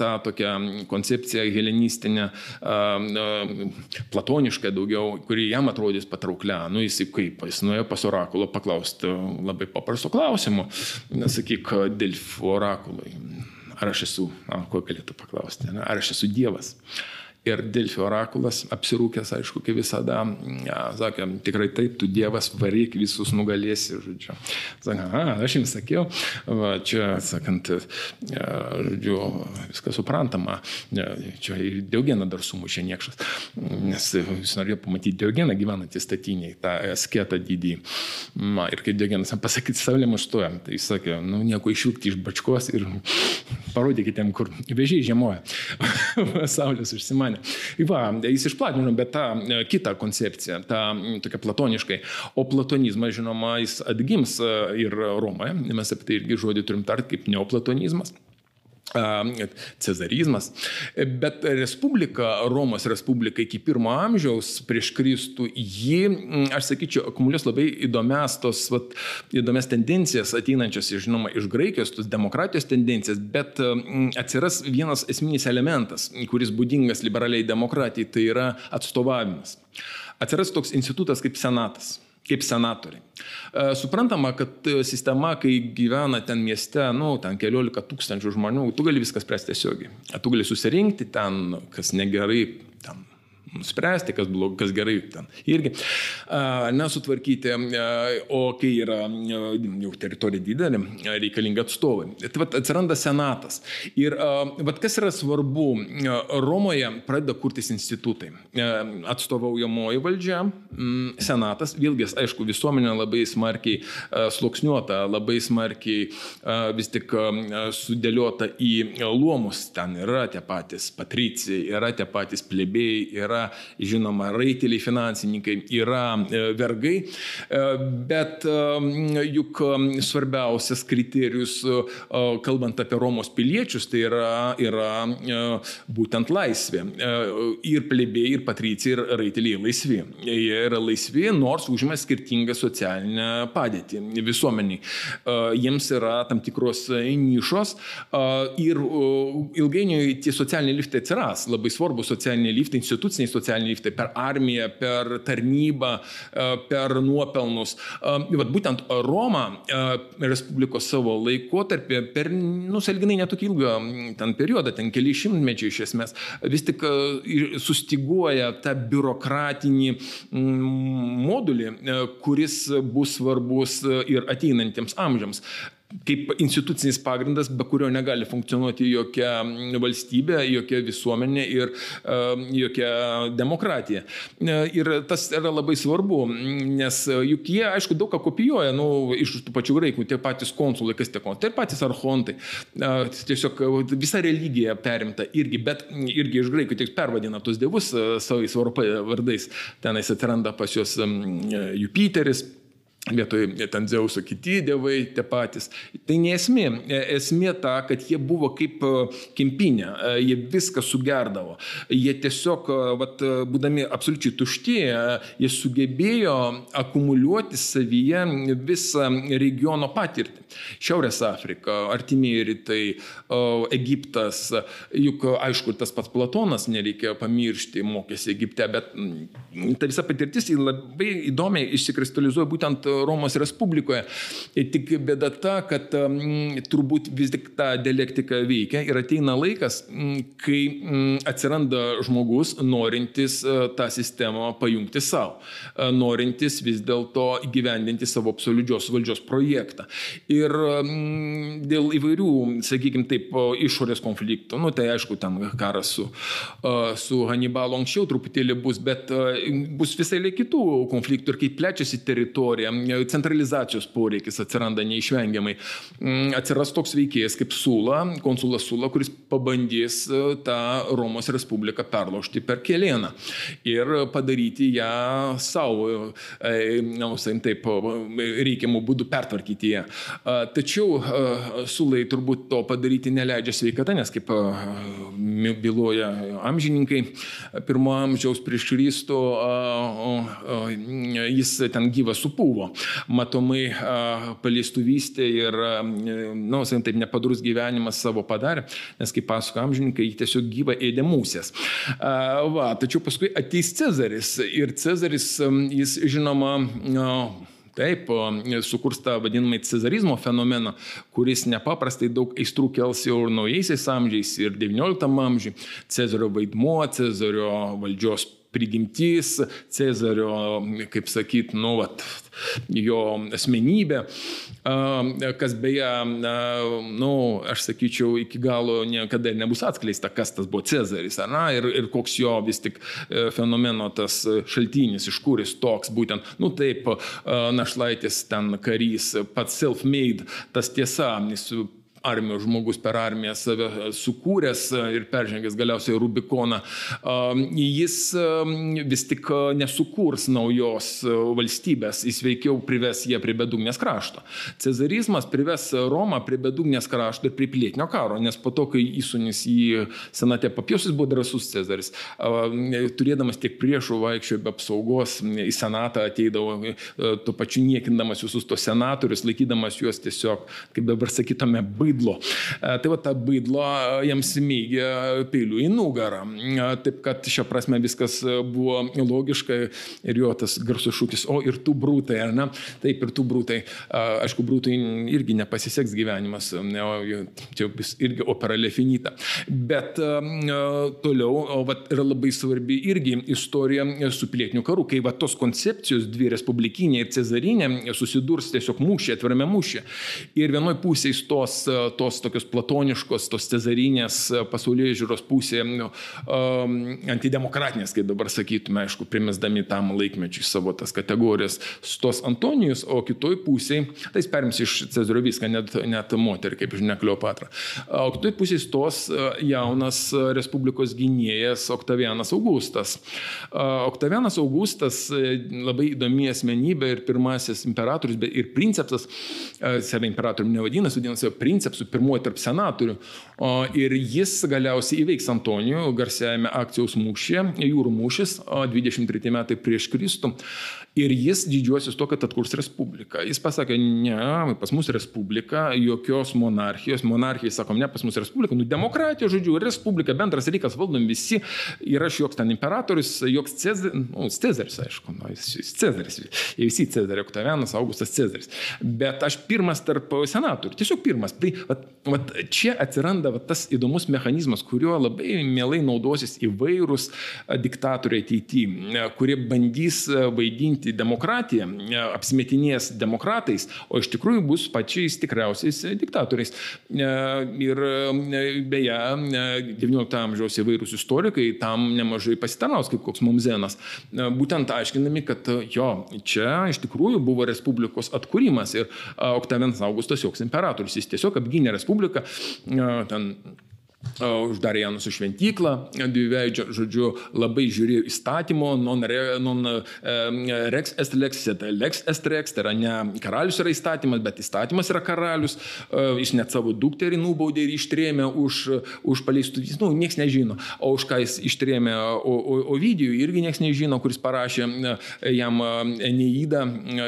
tą tokią koncepciją helenistinę, platonišką daugiau, kuri jam atrodys patrauklia. Nu jis kaip, jis nuėjo pas orakulą paklausti labai paprasto klausimo, nesakyk, Delfo orakulai ar aš esu, ko galėtų paklausti, ar aš esu Dievas. Ir Delfio orakulas, apsirūkęs, aišku, kaip visada, ja, sakė, tikrai taip, tu Dievas varyk, visus nugalėsi, žodžiu. Sakė, a, aš jums sakiau, va, čia, sakant, ja, žodžiu, viskas suprantama, ja, čia ir Diogeną dar sumušė niekšas, nes jis norėjo pamatyti Diogeną gyvenantį statiniai, tą sketą didį. Ma, ir kai Diogenas pasakyti, saulė maštuoja, tai jis sakė, nu, nieko išvilgti iš bačkos ir parodykite, kur vežiai žiemoja. Saulės užsimanė mane. Va, jis išplatino, bet tą e, kitą koncepciją, tą tokią platoniškai. O platonizmas, žinoma, jis atgims e, ir Romoje. Mes apie tai irgi žodį turim tart kaip neoplatonizmas. Cezarizmas. Bet Respublika, Romos Respublika iki pirmo amžiaus prieš Kristų, ji, aš sakyčiau, akumuliuos labai įdomias tos, vat, įdomias tendencijas ateinančias, žinoma, iš Graikijos, tos demokratijos tendencijas, bet atsiras vienas esminis elementas, kuris būdingas liberaliai demokratijai, tai yra atstovavimas. Atsiras toks institutas kaip senatas kaip senatoriai. E, suprantama, kad sistema, kai gyvena ten mieste, nu, ten keliolika tūkstančių žmonių, tu gali viskas spręsti tiesiogiai. Tu gali susirinkti ten, kas negerai, ten nuspręsti, kas blogai, kas gerai ten. Irgi nesutvarkyti, o kai yra jau teritorija didelė, reikalingi atstovai. Tai vat, atsiranda senatas. Ir vat, kas yra svarbu, Romoje pradeda kurtis institutai. Atstovaujamoji valdžia, senatas, vėlgi, aišku, visuomenė labai smarkiai sluoksniuota, labai smarkiai vis tik sudėliota į luomus. Ten yra tie patys patricijai, yra tie patys plebėjai, yra yra, žinoma, raiteliai finansininkai, yra e, vergai, e, bet e, juk svarbiausias kriterijus, kalbant apie Romos piliečius, tai yra, yra būtent laisvė. Ir plebėjai, ir patricijai, ir raiteliai laisvi. Jie yra laisvi, nors užima skirtingą socialinę padėtį visuomeniai. Jiems yra tam tikros nišos ir ilgainiui tie socialiniai liftai atsiras. Labai svarbu socialiniai liftai, instituciniai socialiniai liftai, per armiją, per tarnybą, e, per nuopelnus. E, vat būtent Roma e, Respublikos savo laikotarpį per, nuselginai netokį ilgą ten periodą, ten keli šimtmečiai iš esmės, vis tik sustiguoja tą biurokratinį modulį, kuris bus svarbus ir ateinantiems amžiams kaip institucinis pagrindas, be kurio negali funkcionuoti jokia valstybė, jokia visuomenė ir jokia demokratija. Uh, ir tas yra labai svarbu, nes juk jie, aišku, daug ką kopijuoja nu, iš tų pačių graikų, tie patys konsulai, kas tie konsulai, tai patys archontai. Uh, tiesiog visa religija perimta irgi, bet irgi iš graikų tik pervadina tus dievus savais vardais. Tenais atsiranda pas juos Jupiteris vietoj ten Dzeuso kiti dievai, tie patys. Tai nesmė. Esmė ta, kad jie buvo kaip e, kempinė, e, jie viską sugerdavo. Jie tiesiog, e, vat, būdami absoliučiai tušti, jie sugebėjo akumuliuoti savyje visą regiono patirtį. Šiaurės Afrika, artimieji rytai, Egiptas, juk aišku, tas pats Platonas nereikia pamiršti, mokėsi Egipte, bet ta visa patirtis labai įdomiai išsikristalizuoja būtent Romos Respublikoje. Tik bėda ta, kad turbūt vis tik ta dialektika veikia ir ateina laikas, kai atsiranda žmogus norintis e, tą sistemą pajungti savo, e, norintis vis dėlto įgyvendinti savo absoliučios valdžios projektą. Ir dėl įvairių, sakykime taip, išorės konfliktų, nu tai aišku, ten karas su, e, su Hannibalu anksčiau truputėlį bus, bet bus visai kitų konfliktų ir kaip plečiasi teritorija, centralizacijos poreikis atsiranda neišvengiamai. Mm, atsiras toks veikėjas kaip Sula, konsulas Sula, kuris pabandys e, tą Romos Respubliką perlaužti per kelieną ir padaryti ją savo, na, taip, reikiamų būdų pertvarkyti ją. Tačiau Sulai turbūt to padaryti neleidžia sveikata, nes kaip byloja amžininkai, pirmo amžiaus prieš Kristų jis ten gyvas supūvo. Matomai paleistuvystė ir, na, nu, sakykim, taip nepadrus gyvenimas savo padarė, nes kaip pasako amžininkai, jį tiesiog gyva ėdė mūsės. Va, tačiau paskui ateis Cezaris ir Cezaris, jis žinoma, Taip, sukurs tą vadinamą cezarizmo fenomeną, kuris nepaprastai daug aistrų kels jau ir naujaisiais amžiais, ir XIX amžiui. Cezario vaidmuo, Cezario valdžios prigimtis, Cezario, kaip sakyt, nu, vat, jo asmenybė, kas beje, nu, aš sakyčiau, iki galo niekada nebus atskleista, kas tas buvo Cezaris, na, ir, ir koks jo vis tik e, fenomeno tas šaltinis, iš kur jis toks, būtent, nu taip, našlaitis ten karys, pats self-made, tas tiesa, jis armijos žmogus per armiją save sukūręs ir peržengęs galiausiai Rubikoną, jis vis tik nesukurs naujos valstybės, jis veikiau prives ją prie bedugnės krašto. Cezarizmas prives Romą prie bedugnės krašto ir prie pilietinio karo, nes po to, kai įsunis į senatę papjausis buvo drasus Cezaris, turėdamas tiek priešų vaikščiojo be apsaugos, į senatą ateidavo, tuo pačiu niekindamas visus tos senatorius, laikydamas juos tiesiog, kaip dabar sakytume, baigti baidlo. E, tai va ta baidlo e, jiems smygė peilių į nugarą. Taip kad šią prasme viskas buvo logiška ir jo tas garsus šūkis, o ir tu brūtai, ar ne? Taip, ir tu brūtai. Aišku, brūtai irgi nepasiseks gyvenimas, čia irgi opera lefinita. Bet toliau, o va, yra labai svarbi irgi istorija su pilietiniu karu, kai va tos koncepcijos dvi respublikinė ir cezarinė susidurs tiesiog mūšė, atvirame mūšė. Ir vienoj pusėje stos tos tokios platoniškos, tos cezarinės e, pasaulyje žiūros pusė, nu, antidemokratinės, kaip dabar sakytume, aišku, primesdami tam laikmečiui savo tas kategorijas, stos Antonijus, o kitoj pusėje, tai jis perims iš Cezario viską, net, net moterį, kaip žinia, Kleopatra. O kitoj pusėje stos e, jaunas Respublikos gynėjas Oktavianas Augustas. Oktavianas Augustas e, labai įdomi asmenybė ir pirmasis imperatorius, bet ir princeps, save imperatoriumi nevadinasi, vadinasi princeps su pirmuoju tarp senatorių. Ir jis galiausiai įveiks Antonijų garsiajame akcijos mūšyje, jūrų mūšis, 23 metai prieš Kristų. Ir jis didžiuosis to, kad atkurs respubliką. Jis pasakė, ne, pas mus respublika, jokios monarchijos. Monarchijai sakom, ne, pas mus respublika. Nu, demokratija, žodžiu, respublika, bendras reikas, valdom visi. Ir aš joks ten imperatorius, joks Cezaris, nu, Cezaris, aišku, nu, jis Cezaris. Jie visi Cezaris, Oktavianas, Augustas Cezaris. Bet aš pirmas tarp senatorių, tiesiog pirmas. Tai vat, vat, čia atsiranda vat, tas įdomus mechanizmas, kuriuo labai mielai naudosis įvairūs diktatoriai ateityje, kurie bandys vaidinti ginti demokratiją, apsimetinės demokratais, o iš tikrųjų bus pačiais tikriausiais diktatoriais. Ir beje, XIX amžiaus įvairūs istorikai tam nemažai pasitarnaus, kaip koks Mumzenas, būtent aiškinami, kad jo, čia iš tikrųjų buvo Respublikos atkūrimas ir Oktavianas Augustas joks imperatorius, jis tiesiog apgynė Respubliką, ten uždarė Janus į šventyklą, dviveidžio, žodžiu, labai žiūrėjo įstatymo, non, re, non rex est lex, lex est rex, tai yra ne karalius yra įstatymas, bet įstatymas yra karalius, jis net savo dukterį nubaudė ir ištrėmė už, už paleistų, nu, niekas nežino, o už ką jis ištrėmė Ovidijų, irgi niekas nežino, kuris parašė jam neįdą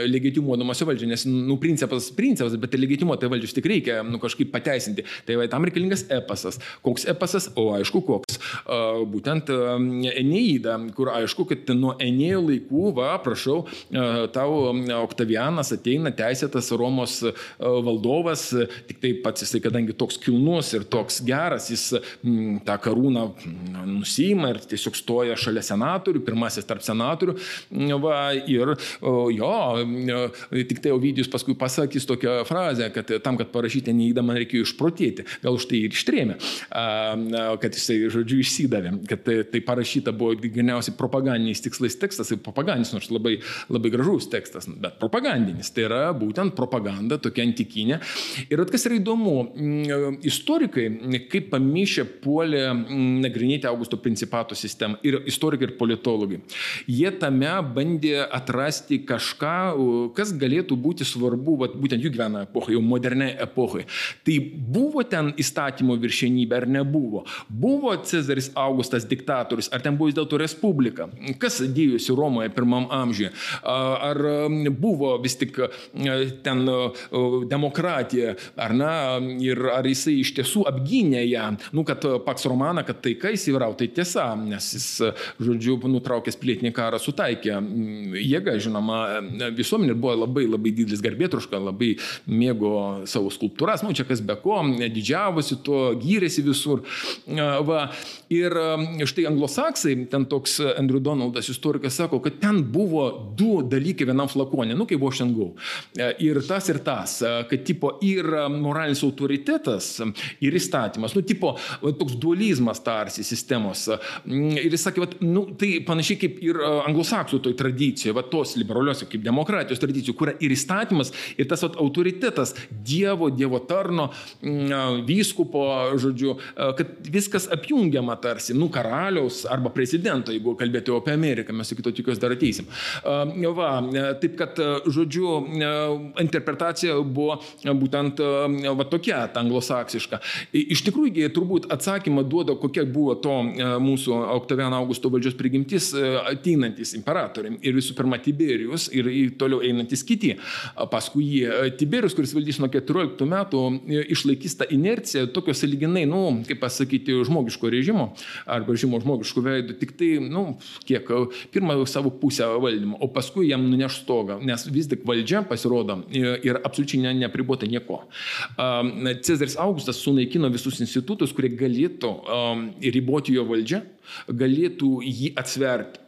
legitimuodamas jo valdžią, nes, nu, principas, principas, bet legitimuoti valdžią tik reikia, nu, kažkaip pateisinti. Tai va, tam reikalingas epasas Koks epasas? O aišku, koks. Būtent Eneida, kur aišku, kad nuo Enėjo laikų, va, prašau, tau Oktavianas ateina teisėtas Romos valdovas, tik tai pats jisai, kadangi toks kilnus ir toks geras, jis tą karūną nusima ir tiesiog stoja šalia senatorių, pirmasis tarp senatorių. Va, ir jo, tik tai Ovidijus paskui pasakys tokią frazę, kad tam, kad parašyti neįdą, man reikėjo išprotėti. Gal už tai ir ištrėmė. Kad jisai, žodžiu, išsidavė, kad tai, tai parašyta buvo geriausiai propagandiniais tikslais tekstas, tai propagandinis, nors labai, labai gražus tekstas, bet propagandinis. Tai yra būtent propaganda tokia antikinė. Ir kas yra įdomu, istorikai, kaip pamišė, puolė nagrinėti Augusto principato sistemą. Ir istorikai, ir politologai. Jie tame bandė atrasti kažką, kas galėtų būti svarbu, vat, būtent jų gyvena epochai, jau moderniai epochai. Tai buvo ten įstatymo viršenybė ar nebuvo? Buvo Cezaris Augustas diktatorius, ar ten buvo vis dėlto respublika? Kas dėjosi Romoje pirmam amžiuje? Ar buvo vis tik ten demokratija, ar ne, ir ar jisai iš tiesų apgynė ją, nu, kad Paks Romana, kad taika įsivyrau, tai tiesa, nes jis, žodžiu, nutraukęs pilietinį karą sutaikė jėga, žinoma, visuomenė buvo labai labai didelis garbėtruška, labai mėgo savo skulptūras, nu čia kas be ko, didžiavosi tuo, gyrėsi visur. Va. Ir štai anglosaksai, ten toks Andrew Donaldas istorikas sako, kad ten buvo du dalykai vienam flakonė, nu kaip buvo šiandien. Ir tas ir tas, kad tipo ir moralinis autoritetas, ir įstatymas, nu tipo toks dualizmas tarsi sistemos. Ir jis sakė, vat, nu, tai panašiai kaip ir anglosaksų toj tradicijoje, va tos liberalios kaip demokratijos tradicijų, kur ir įstatymas, ir tas vat, autoritetas Dievo, Dievo tarno, vyskupo, žodžiu, kad viskas apjungiama tarsi, nu, karaliaus arba prezidento, jeigu kalbėtume apie Ameriką, mes iki to tikiuosi dar ateisim. Va, taip kad, žodžiu, interpretacija buvo būtent va, tokia, anglosaksiška. Iš tikrųjų, turbūt atsakymą duoda, kokia buvo to mūsų Oktaviano Augusto valdžios prigimtis ateinantis imperatoriai. Ir visų pirma, Tiberijus ir toliau einantis kiti. Paskui jį Tiberijus, kuris valdys nuo 14 metų, išlaikys tą inerciją tokio saliginai, nu, kaip pasakyti, žmogiško režimo arba režimo žmogiškų veidų, tik tai, nu, kiek pirmą savo pusę valdymo, o paskui jam nuneš stogą, nes vis tik valdžia pasirodo ir absoliučiai ne, nepribota nieko. Cezaris Augustas sunaikino visus institutus, kurie galėtų riboti jo valdžią galėtų jį atsverti.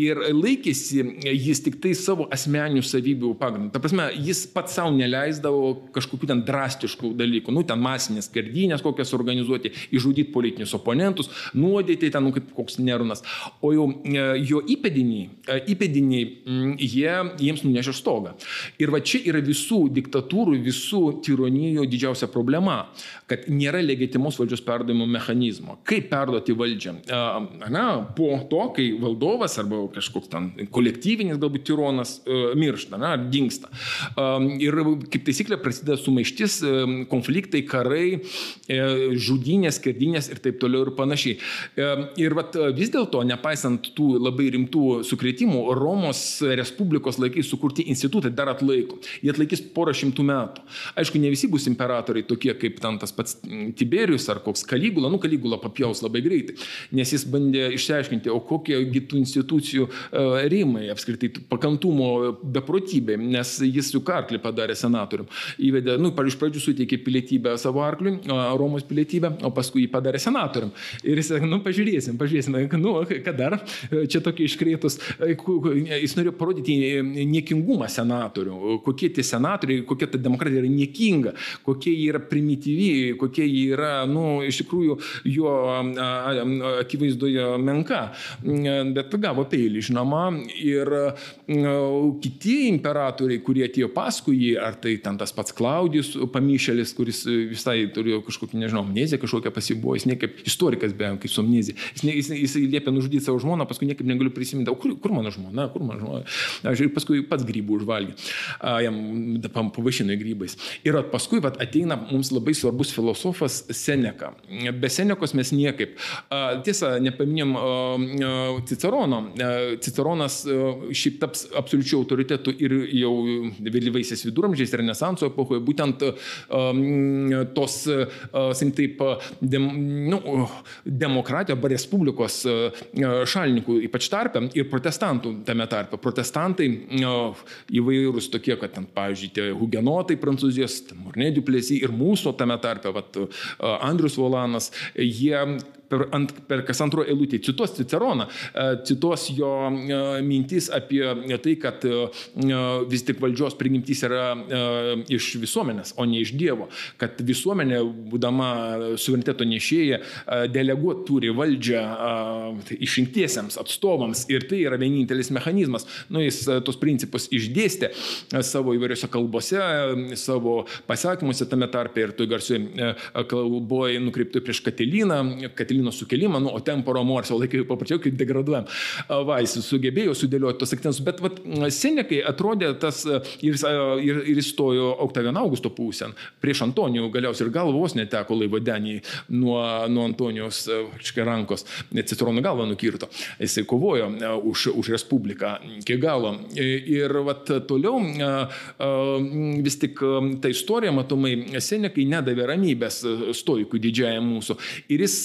Ir laikėsi jis tik tai savo asmeninių savybių pagrindų. Ta prasme, jis pats savo neleisdavo kažkokių ten drastiškų dalykų, nu ten masinės skerdynės kokias organizuoti, išžudyti politinius oponentus, nuodėti ten, nu kaip koks nerunas. O jau e, jo įpėdiniai, e, įpėdiniai jie, jiems nunešė stogą. Ir va čia yra visų diktatūrų, visų tironijų didžiausia problema, kad nėra legitimos valdžios perdavimo mechanizmo. Kaip perduoti valdžią? Na, po to, kai valdovas arba kažkoks ten kolektyvinis galbūt tironas e, miršta, na, ar dinksta. Ir kaip taisyklė prasideda sumaištis, e, konfliktai, karai, e, žudynės, skerdynės ir taip toliau ir panašiai. Ir vat, vis dėlto, nepaisant tų labai rimtų sukretimų, Romos Respublikos laikais sukurti institutai dar atlaiko. Jie atlaikys porą šimtų metų. Aišku, ne visi bus imperatoriai tokie kaip ten tas pats Tiberius ar koks Kaligula, nu Kaligula papjaus labai greitai, nes jis bandė išsiaiškinti, o kokie kitų institucijų e, rėmai apskritai pakantumo beprotybė, nes jis juk arklį padarė senatorium. Įvedė, nu, iš pradžių suteikė pilietybę savo arkliui, Romos pilietybę, o paskui jį padarė senatorium. Ir jis sakė, nu, pažiūrėsim, pažiūrėsim, nu, ką dar, čia tokie iškreitus, e, jis norėjo parodyti niekingumą senatorių, kokie tie senatoriai, kokia ta demokratija yra niekinga, kokie jie yra primityvi, kokie jie yra, nu, iš tikrųjų, jo akivaizdu akivaizdoje menka, bet gavo peilį, žinoma, ir kiti imperatoriai, kurie atėjo paskui jį, ar tai ten tas pats Klaudijus pamišėlis, kuris visai turėjo kažkokį, nežinau, amneziją kažkokią pasibuvo, jis niekaip istorikas be, kaip su amnezija, jis, jis, jis liepė nužudyti savo žmoną, paskui niekaip negaliu prisiminti, kur, kur mano žmona, kur mano žmona, aš ir paskui pats grybų užvalgė, jam pavašino grybais. Ir paskui vat, ateina mums labai svarbus filosofas Seneka. Be Senekos mes niekaip. Tiesa, ne nepaminėjom Cicerono. Ciceronas šiaip taps absoliučiu autoritetu ir jau vėlyvaisiais viduramžiais, renesanso epochoje, būtent tos, sakykim taip, dem, nu, demokratijos arba respublikos šalininkų, ypač tarpe ir protestantų tame tarpe. Protestantai įvairūs tokie, kad ten, pavyzdžiui, tie hugenotai prancūzijos, Mornė Duplesi ir mūsų tame tarpe, vat, Andrius Volanas, jie per, ant, per kas antro eilutė cituos Ciceroną, e, cituos jo e, mintys apie tai, kad e, vis tik valdžios prigimtys yra iš visuomenės, o ne iš Dievo, kad visuomenė, būdama suvereniteto nešėja, deleguot turi valdžią tai išrinktiesiems atstovams. Ir tai yra vienintelis mechanizmas. Nu, jis tos principus išdėstė savo įvairiose kalbose, savo pasakymuose tame tarpe ir tu garsiai kalboje nukreiptų prieš Katiliną, Katilino sukilimą, nu, o temporo morso laikai paprašiau, kaip degraduojam. Va, jis sugebėjo sudėlioti tos akcentus, bet vat, Senekai atrodė tas ir, ir, ir įstojo Oktavian Augusto pusėn. Prieš Antonijų galiausiai ir galvos neteko laivadenį nuo, nuo Antonijos škai rankos, Citrono galvą nukirto. Jisai kovojo už, už Respubliką iki galo. Ir vat, toliau vis tik ta istorija, matomai, Senekai nedavė ramybės stoikų didžiajam mūsų. Ir jis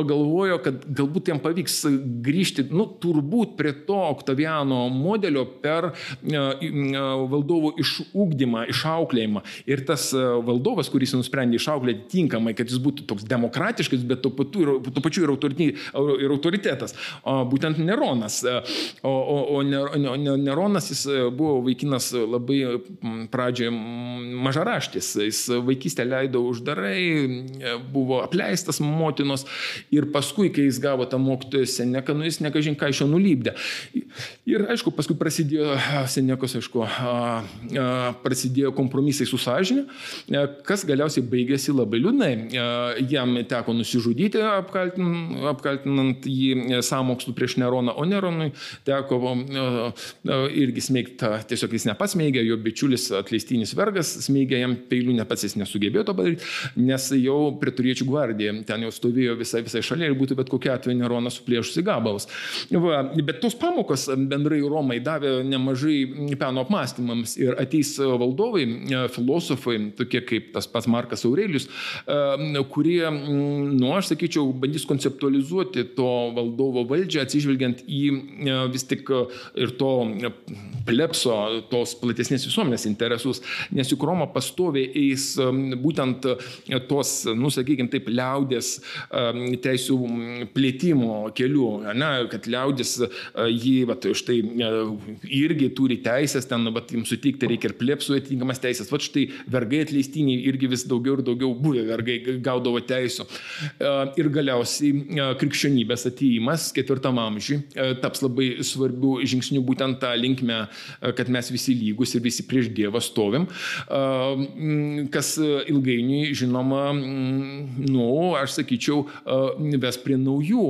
pagalvojo, kad galbūt jam pavyks grįžti, nu, turbūt prie to Oktaviano modelio per valdovų išūkdymą, išauklėjimą. Ir tas valdovas, kuris nusprendė išauklėti tinkamai, kad jis būtų toks demokratiškas, bet tuo pačiu, tuo pačiu ir, ir autoritetas, būtent Neronas. O, o, o Neronas jis buvo vaikinas labai pradžioje mažaraštis, jis vaikystę leido uždarai, buvo apleistas motinos Ir paskui, kai jis gavo tą mokytoją Seneką, nu jis nekažin ką iš jo nulybdė. Ir aišku, paskui prasidėjo Senekos, aišku, prasidėjo kompromisai su sąžinė, kas galiausiai baigėsi labai liūdnai. Jam teko nusižudyti, apkaltinant, apkaltinant jį sąmokslų prieš Neroną, o Neronui teko irgi smeigti, tiesiog jis nepats smeigė, jo bičiulis atleistinis vergas smeigė jam peilių, ne pats jis nesugebėjo to padaryti, nes jau prie turiečių gvardija ten jau stovėjo visai, visai šalia ir būtų bet kokia atveju Neronas suplėšusi gabalus. Va, bet tos pamokos bendrai Romai davė nemažai peno apmąstymams ir ateis valdovai, filosofai, tokie kaip tas pats Markas Aurelius, kurie, nu, aš sakyčiau, bandys konceptualizuoti to valdovo valdžią, atsižvelgiant į vis tik ir to plepso, tos platesnės visuomenės interesus, nes juk Roma pastoviai eis būtent tos, nu, sakykime, taip, liaudės teisų plėtimo keliu, ne, kad liaudis jį, va, štai, irgi turi teisės, ten, va, jums suteikti reikia ir plėpsų atitinkamas teisės, va, štai vergai atleistiniai irgi vis daugiau ir daugiau buvę vergai gaudavo teisų. Ir galiausiai krikščionybės ateimas ketvirtam amžiui taps labai svarbių žingsnių būtent tą linkmę, kad mes visi lygus ir visi prieš Dievą stovim, kas ilgainiui, žinoma, nu, aš sakyčiau, ves prie naujų,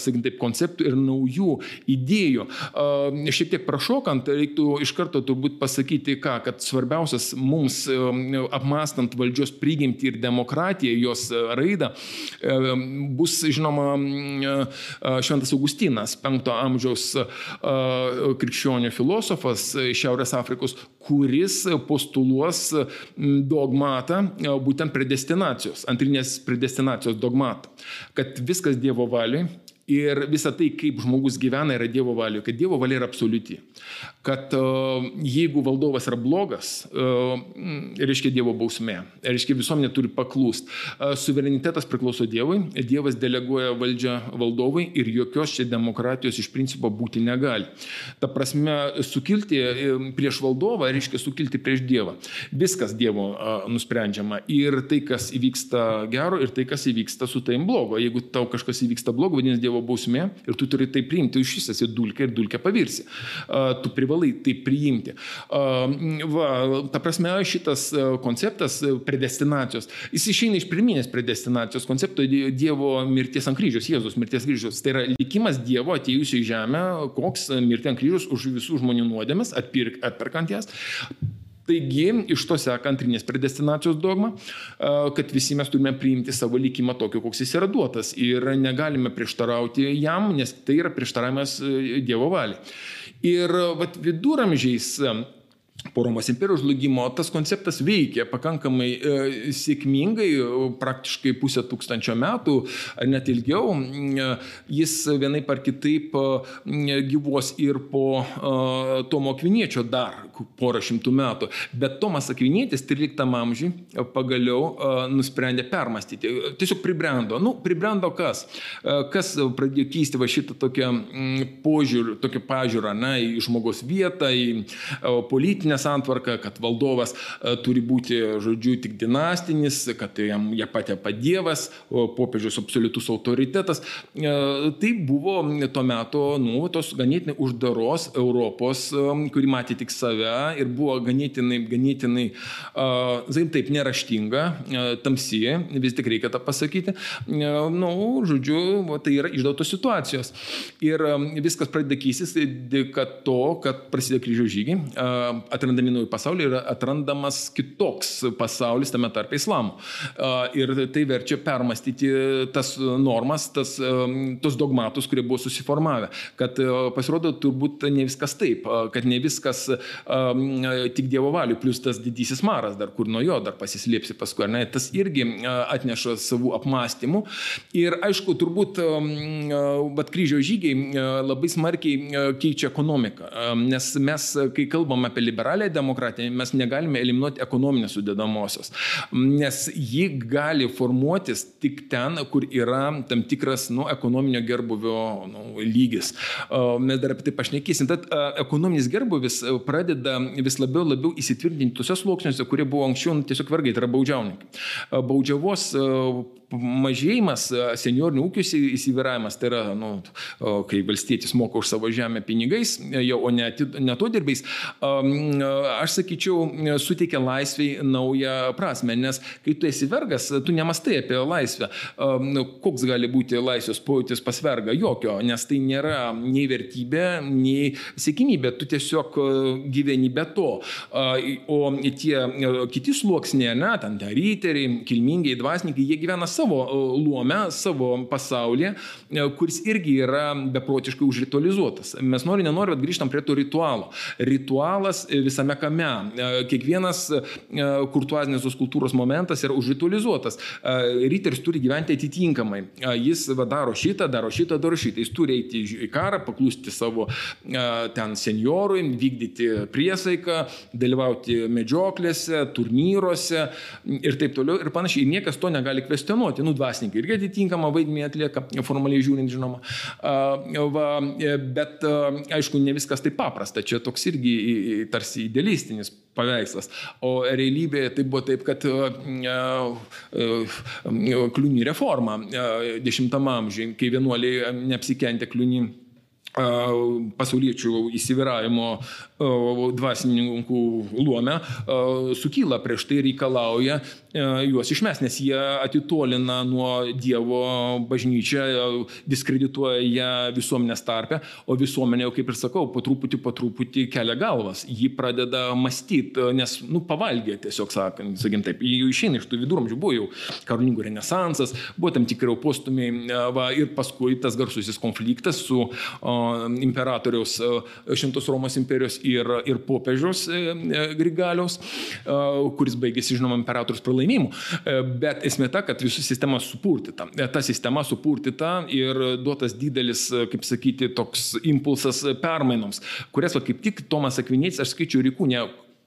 sakykim taip, konceptų ir naujų idėjų. Šiek tiek prašokant, reiktų iš karto turbūt pasakyti, ką, kad svarbiausias mums apmastant valdžios prigimtį ir demokratiją, jos raidą, bus, žinoma, Šventas Augustinas, 5 amžiaus krikščionių filosofas Šiaurės Afrikos, kuris postuluos dogmatą būtent predestinacijos, antrinės predestinacijos dogmatą kad viskas Dievo valiai ir visa tai, kaip žmogus gyvena, yra Dievo valioje, kad Dievo valia yra absoliuti. Kad uh, jeigu valdovas yra blogas, uh, reiškia Dievo bausmė, reiškia visuomenė turi paklūst. Uh, suverenitetas priklauso Dievui, Dievas deleguoja valdžią valdovui ir jokios čia demokratijos iš principo būti negali. Ta prasme, sukilti prieš valdovą reiškia sukilti prieš Dievą. Viskas Dievo nusprendžiama. Ir tai, kas įvyksta gero, ir tai, kas įvyksta su taim blogo. Jeigu tau kažkas įvyksta blogo, vadinasi Dievo bausmė ir tu turi tai priimti, tu iš vis esi dulkė ir dulkė pavirsi. Tu privalai tai priimti. Va, ta prasme, šitas konceptas predestinacijos, jis išeina iš pirminės predestinacijos koncepto Dievo mirties ant kryžiaus, Jėzus mirties kryžiaus. Tai yra likimas Dievo atėjusio į žemę, koks mirti ant kryžiaus už visų žmonių nuodėmes, atpirk, atperkant jas. Taigi, iš to seka antrinės predestinacijos dogma, kad visi mes turime priimti savo likimą tokio, koks jis yra duotas ir negalime prieštarauti jam, nes tai yra prieštaravimas Dievo valiai. Ir vat, viduramžiais po Romos imperijos žlugimo tas konceptas veikė pakankamai e, sėkmingai, praktiškai pusę tūkstančio metų, ar net ilgiau. E, jis vienaip ar kitaip e, gyvos ir po e, Tomo Akviniečio dar porą šimtų metų. Bet Tomas Akvinietis 13 amžiui pagaliau e, nusprendė permastyti. Tiesiog pribrendo. Nu, pribrendo kas? E, kas pradėjo keisti va šitą tokią požiūrį, tokią pažiūrą, na, į žmogaus vietą, į e, politinę santvarką, kad valdovas e, turi būti, žodžiu, tik dinastinis, kad jam jie patepa Dievas, popiežius absoliutus autoritetas. E, tai buvo tuo metu, nu, tos ganėtinai uždaros Europos, e, kuri matė tik save ir buvo ganėtinai, ganėtinai, zaim taip, neraštinga, tamsi, vis tik reikia tą pasakyti. Na, nu, žodžiu, tai yra išdautos situacijos. Ir viskas pradeda keistis dėka to, kad prasideda kryžiaus žygiai, atrandami nauji pasauliai yra atrandamas kitoks pasaulis, tame tarpe islamo. Ir tai verčia permastyti tas normas, tas, tos dogmatus, kurie buvo susiformavę. Kad pasirodo, turbūt ne viskas taip, kad ne viskas tik Dievo valiu, plus tas didysis maras, dar kur nuo jo dar pasislėpsi paskui, ne, tas irgi atneša savų apmąstymų. Ir aišku, turbūt, bet kryžiaus žygiai labai smarkiai keičia ekonomiką, nes mes, kai kalbam apie liberalę demokratiją, mes negalime eliminuoti ekonominės sudėdamosios, nes ji gali formuotis tik ten, kur yra tam tikras nu, ekonominio gerbuvio nu, lygis. Mes dar apie tai pašnekėsim. Tad ekonominis gerbuvis pradeda vis labiau labiau įsitvirtinti tuose sluoksniuose, kurie buvo anksčiau nu, tiesiog vergai, tai yra baudžiauninkai. Baudžiavos mažėjimas, seniorinių ūkių įsiviravimas, tai yra, nu, kai valstietis moka už savo žemę pinigais, jau, o ne, ne to dirbiais, aš sakyčiau, suteikia laisviai naują prasme, nes kai tu esi vergas, tu nemastai apie laisvę. Koks gali būti laisvės pojūtis pas vergą? Jokio, nes tai nėra nei vertybė, nei sėkmybė, tu tiesiog gyveni be to. O tie kiti sluoksniai, ne, ten ryteriai, kilmingiai, dvasininkai, jie gyvena savo luome, savo pasaulyje, kuris irgi yra beprotiškai užritualizuotas. Mes nori, nenori, bet grįžtam prie to ritualo. Ritualas visame kame. E, kiekvienas kurtuazinės tos kultūros momentas yra užritualizuotas. Ryteris turi gyventi atitinkamai. Jis va, daro šitą, daro šitą, daro šitą. Jis turi eiti į karą, paklusti savo ten seniorui, vykdyti priesaiką, dalyvauti medžioklėse, turnyruose ir taip toliau ir panašiai. Ir niekas to negali kvestionuoti nu, dvasininkai irgi atitinkamą vaidmenį atlieka, formaliai žiūrint, žinoma. Va, e, bet aišku, ne viskas taip paprasta, čia toks irgi tarsi idealistinis paveikslas. O realybėje tai buvo taip, kad kliūny reforma 10 amžiuje, kai vienuoliai neapsikentė kliūny pasauliečių įsivyravimo dvasininkų luome sukyla prieš tai reikalauja juos išmes, nes jie atitolina nuo Dievo bažnyčią, diskredituoja ją visuomenės tarpę, o visuomenė, kaip ir sakau, po truputį, po truputį kelia galvas. Ji pradeda mąstyti, nes, nu, pavalgė, tiesiog sakant, sakim taip, jau išeina iš tų viduramžių, buvo jau karolingų renesansas, buvo tam tikrai postumiai va, ir paskui tas garsusis konfliktas su o, imperatoriaus Šimtos Romos imperijos ir, ir popiežiaus e, e, Grigaliaus, kuris baigėsi, žinoma, imperatorius pralaimimu. E, bet esmė ta, kad visų sistema supurtita. Ta sistema supurtita ir duotas didelis, kaip sakyti, toks impulsas permainoms, kurias, va, kaip tik Tomas Akvinėtis, aš skaičiu Rikūnė,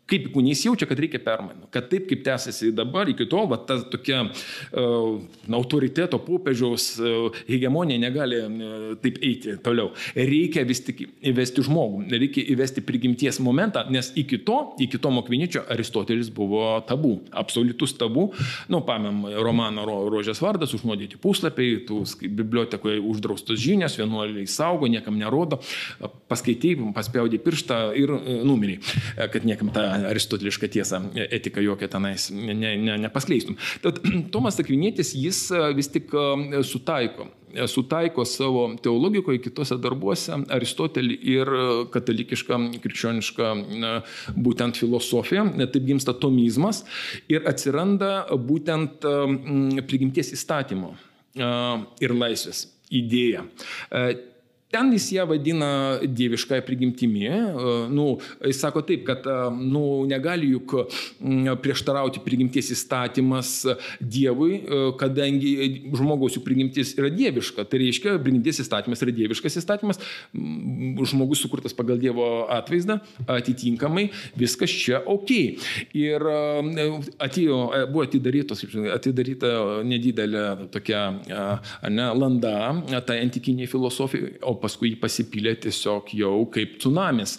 kaip kūnys jaučia, kad reikia permainų. Kad taip, kaip tęsiasi dabar, iki tol, va, ta tokia uh, autoriteto popiežiaus uh, hegemonija negali uh, taip eiti toliau. Reikia vis tik įvesti žmogų, reikia įvesti prigimties momentą, nes iki to, iki to mokviničio Aristotelis buvo tabu, absoliutus tabu. Nu, pamėm, romano ro, Rožės vardas, užnuodyti puslapiai, tu bibliotekoje uždraustos žinios, vienuoliai saugo, niekam nerodo, paskaitai, paspjaudai pirštą ir numeriai, kad niekam tą aristotelišką tiesą, etiką jokią tenais ne, ne, nepaskleistum. Tad Tomas Akvinėtis jis e, vis tik e, sutaiko e, sutaiko savo teologikoje, kitose darbuose Aristotelį ir katalikišką, krikščionišką būtent filosofiją. Taip gimsta tomizmas ir atsiranda būtent prigimties įstatymo ir laisvės idėja ten jis ją vadina dieviškąją prigimtimi. Nu, jis sako taip, kad nu, negali juk prieštarauti prigimties įstatymas Dievui, kadangi žmogaus jų prigimtis yra dieviška. Tai reiškia, prigimties įstatymas yra dieviškas įstatymas, žmogus sukurtas pagal Dievo atvaizdą, atitinkamai viskas čia ok. Ir atėjo, buvo atidarytos, atidaryta nedidelė tokia ne, landa, tai antikiniai filosofijai, o paskui jį pasipylė tiesiog jau kaip tsunamis.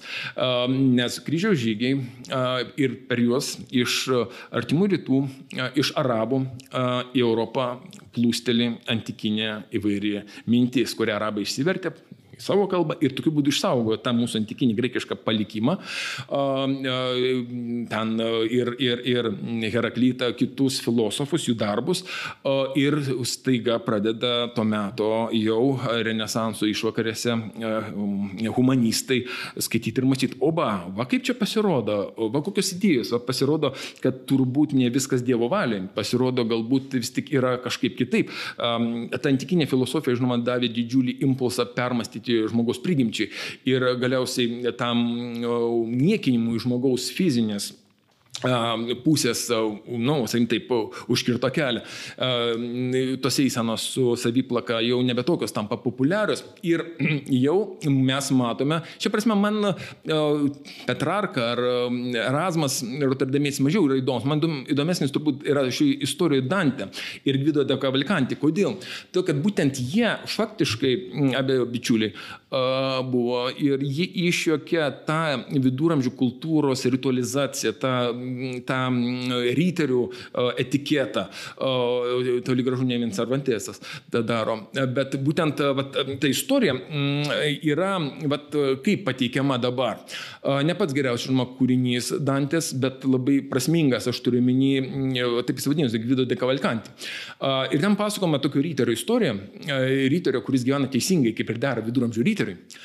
Nes kryžiaus žygiai ir per juos iš artimų rytų, iš arabų į Europą plūsteli antikinė įvairi mintis, kurią arabai išsivertė, į savo kalbą ir tokiu būdu išsaugojo tą mūsų antikinį graikišką palikimą. Ten ir, ir, ir Heraklytą, kitus filosofus, jų darbus. Ir staiga pradeda tuo metu jau Renesanso išvakarėse humanistai skaityti ir mąstyti, o va, va kaip čia pasirodo, va kokios idėjos, va pasirodo, kad turbūt ne viskas Dievo valiai, pasirodo galbūt vis tik yra kažkaip kitaip. Ta antikinė filosofija, žinoma, davė didžiulį impulsą permastyti padaryti žmogaus prigimčiai. Ir galiausiai tam niekinimui žmogaus fizinės pusės, nu, sakykim taip, užkirto kelią. Tos eisenos su saviplaka jau nebe tokios tampa populiarios ir jau mes matome, šia prasme, man Petrarka ar Erasmas Rotterdamietis mažiau yra įdomus, man įdomesnis turbūt yra šį istoriją Dante ir Gvido de Cavalcanti. Kodėl? Todėl, kad būtent jie faktiškai, abejo bičiuliai, buvo ir jie išjokė tą viduramžių kultūros ritualizaciją, tą tą ryterių etiketą, toli gražu ne vien Cervantesas tą daro, bet būtent vat, ta istorija yra, vat, kaip pateikiama dabar. Ne pats geriausias, žinoma, kūrinys Dantės, bet labai prasmingas, aš turiu minį, taip jis vadinasi, Gvido de Cavalcanti. Ir ten pasakoma tokio ryterio istorija, ryterio, kuris gyvena teisingai, kaip ir dera viduramžių ryteriui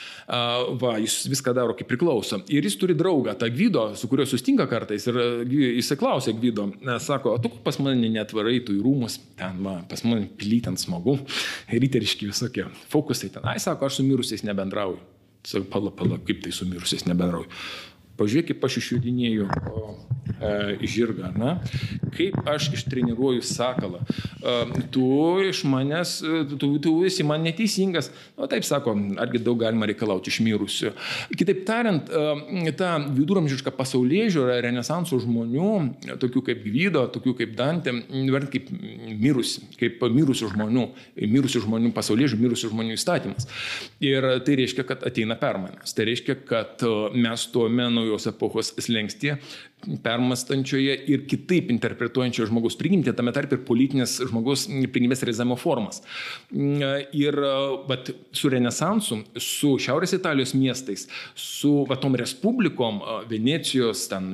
va, jis viską daro kaip priklauso. Ir jis turi draugą, tą Gvido, su kuriuo sustinka kartais ir jisai klausia Gvido, sako, tu pas mane netvarai tu į rūmus, ten, va, pas mane pilytent smagu, ryteriški visokie fokusai ten. Ai, sako, aš su mirusiais nebendrauju. Sako, pala, pala, kaip tai su mirusiais nebendrauju. Pažiūrėk, kaip aš išjudinėjau e, žirgą, na, kaip aš ištreniruoju sakalą. E, tu iš manęs, e, tu, tu esi man neteisingas. O taip sako, argi daug galima reikalauti iš mirusių. Kitaip tariant, ta viduramžiška pasaulyje žiūra renesanso žmonių, tokių kaip Gvydo, tokių kaip Dantė, vertinti kaip mirusi, kaip mirusių žmonių, mirusių žmonių pasaulyje mirusių žmonių įstatymas. Ir tai reiškia, kad ateina permainas. Tai reiškia, kad mes tuome naujų naujos epochos slengsti, permastančioje ir kitaip interpretuojančioje žmogaus prigimtį, tame tarp ir politinės žmogaus prigimties realizavimo formas. Ir vat, su Renesansu, su Šiaurės Italijos miestais, su vatom respublikom, Venecijos, ten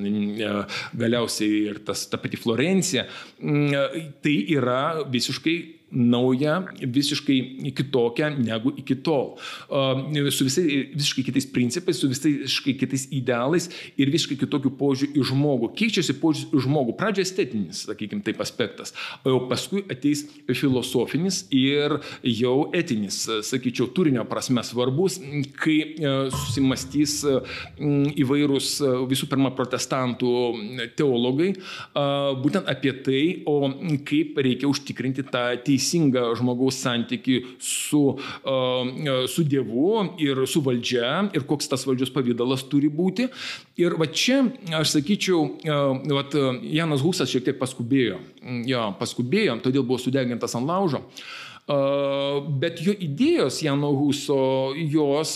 galiausiai ir tas, ta pati Florencija, tai yra visiškai nauja, visiškai kitokia negu iki tol. Su visai, visiškai kitais principais, su visiškai kitais idealais ir visiškai kitokiu požiūriu į žmogų. Keičiasi požiūris į žmogų. Pradžioje estetinis, sakykime, taip aspektas, o jau paskui ateis filosofinis ir jau etinis, sakyčiau, turinio prasme svarbus, kai e, susimastys įvairūs visų pirma protestantų teologai būtent apie tai, o kaip reikia užtikrinti tą teisę teisingą žmogaus santyki su, su Dievu ir su valdžia ir koks tas valdžios pavydalas turi būti. Ir va čia, aš sakyčiau, va, Janas Husas šiek tiek paskubėjo. Jo, paskubėjo, todėl buvo sudegintas ant laužo. Bet jo idėjos Jano Huso, jos,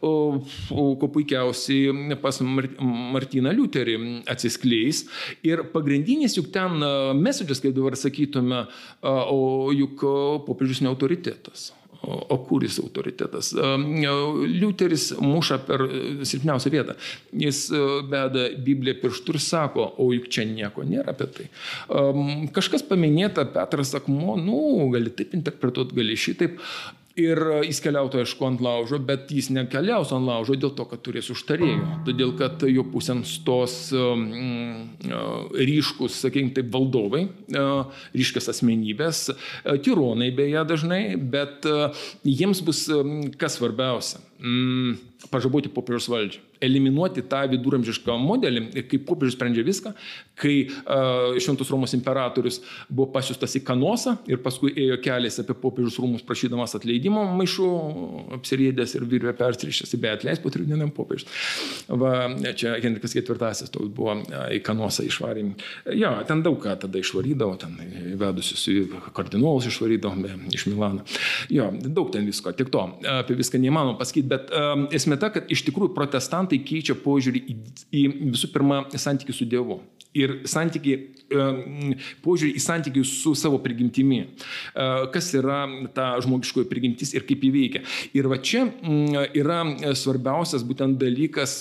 ko puikiausiai pas Martyną Liuterį atsiskleis. Ir pagrindinis juk ten messages, kaip dabar sakytume, o juk popiežius ne autoritetas. O kur jis autoritetas? Liuteris muša per silpniausią vietą. Jis beda Bibliją pirštų ir sako, o juk čia nieko nėra apie tai. Kažkas paminėta, Petras Akmo, nu, gali taip interpretuoti, gali šitaip. Ir jis keliautų, aišku, ant laužo, bet jis nekeliaus ant laužo dėl to, kad turės užtarėjų. Todėl, kad jo pusėn stos um, ryškus, sakykime, taip valdovai, uh, ryškias asmenybės, tironai beje dažnai, bet jiems bus kas svarbiausia. Mm, pažaboti popiežiaus valdžią eliminuoti tą viduramžišką modelį, kaip popiežius sprendžia viską, kai Šventus Romos imperatorius buvo pasiustas į Kanosą ir paskui ėjo kelias apie popiežius rūmus prašydamas atleidimo maišų, apsirėdęs ir virvė perstrišęs, bet atleis po trijų dienų popiežius. Va, čia Henrikas IV toks buvo į Kanosą išvarė. Jo, ten daug ką tada išvarydavo, ten vedusius kardinolus išvarydavo iš Milano. Jo, daug ten visko, tik to, apie viską neįmanoma pasakyti, bet um, esmė ta, kad iš tikrųjų protestantai protestantai keičia požiūrį į, į visų pirma santykių su Dievu. Ir santykiai, požiūrį į santykių su savo prigimtimi. Kas yra ta žmogiškoji prigimtis ir kaip įveikia. Ir va čia yra svarbiausias būtent dalykas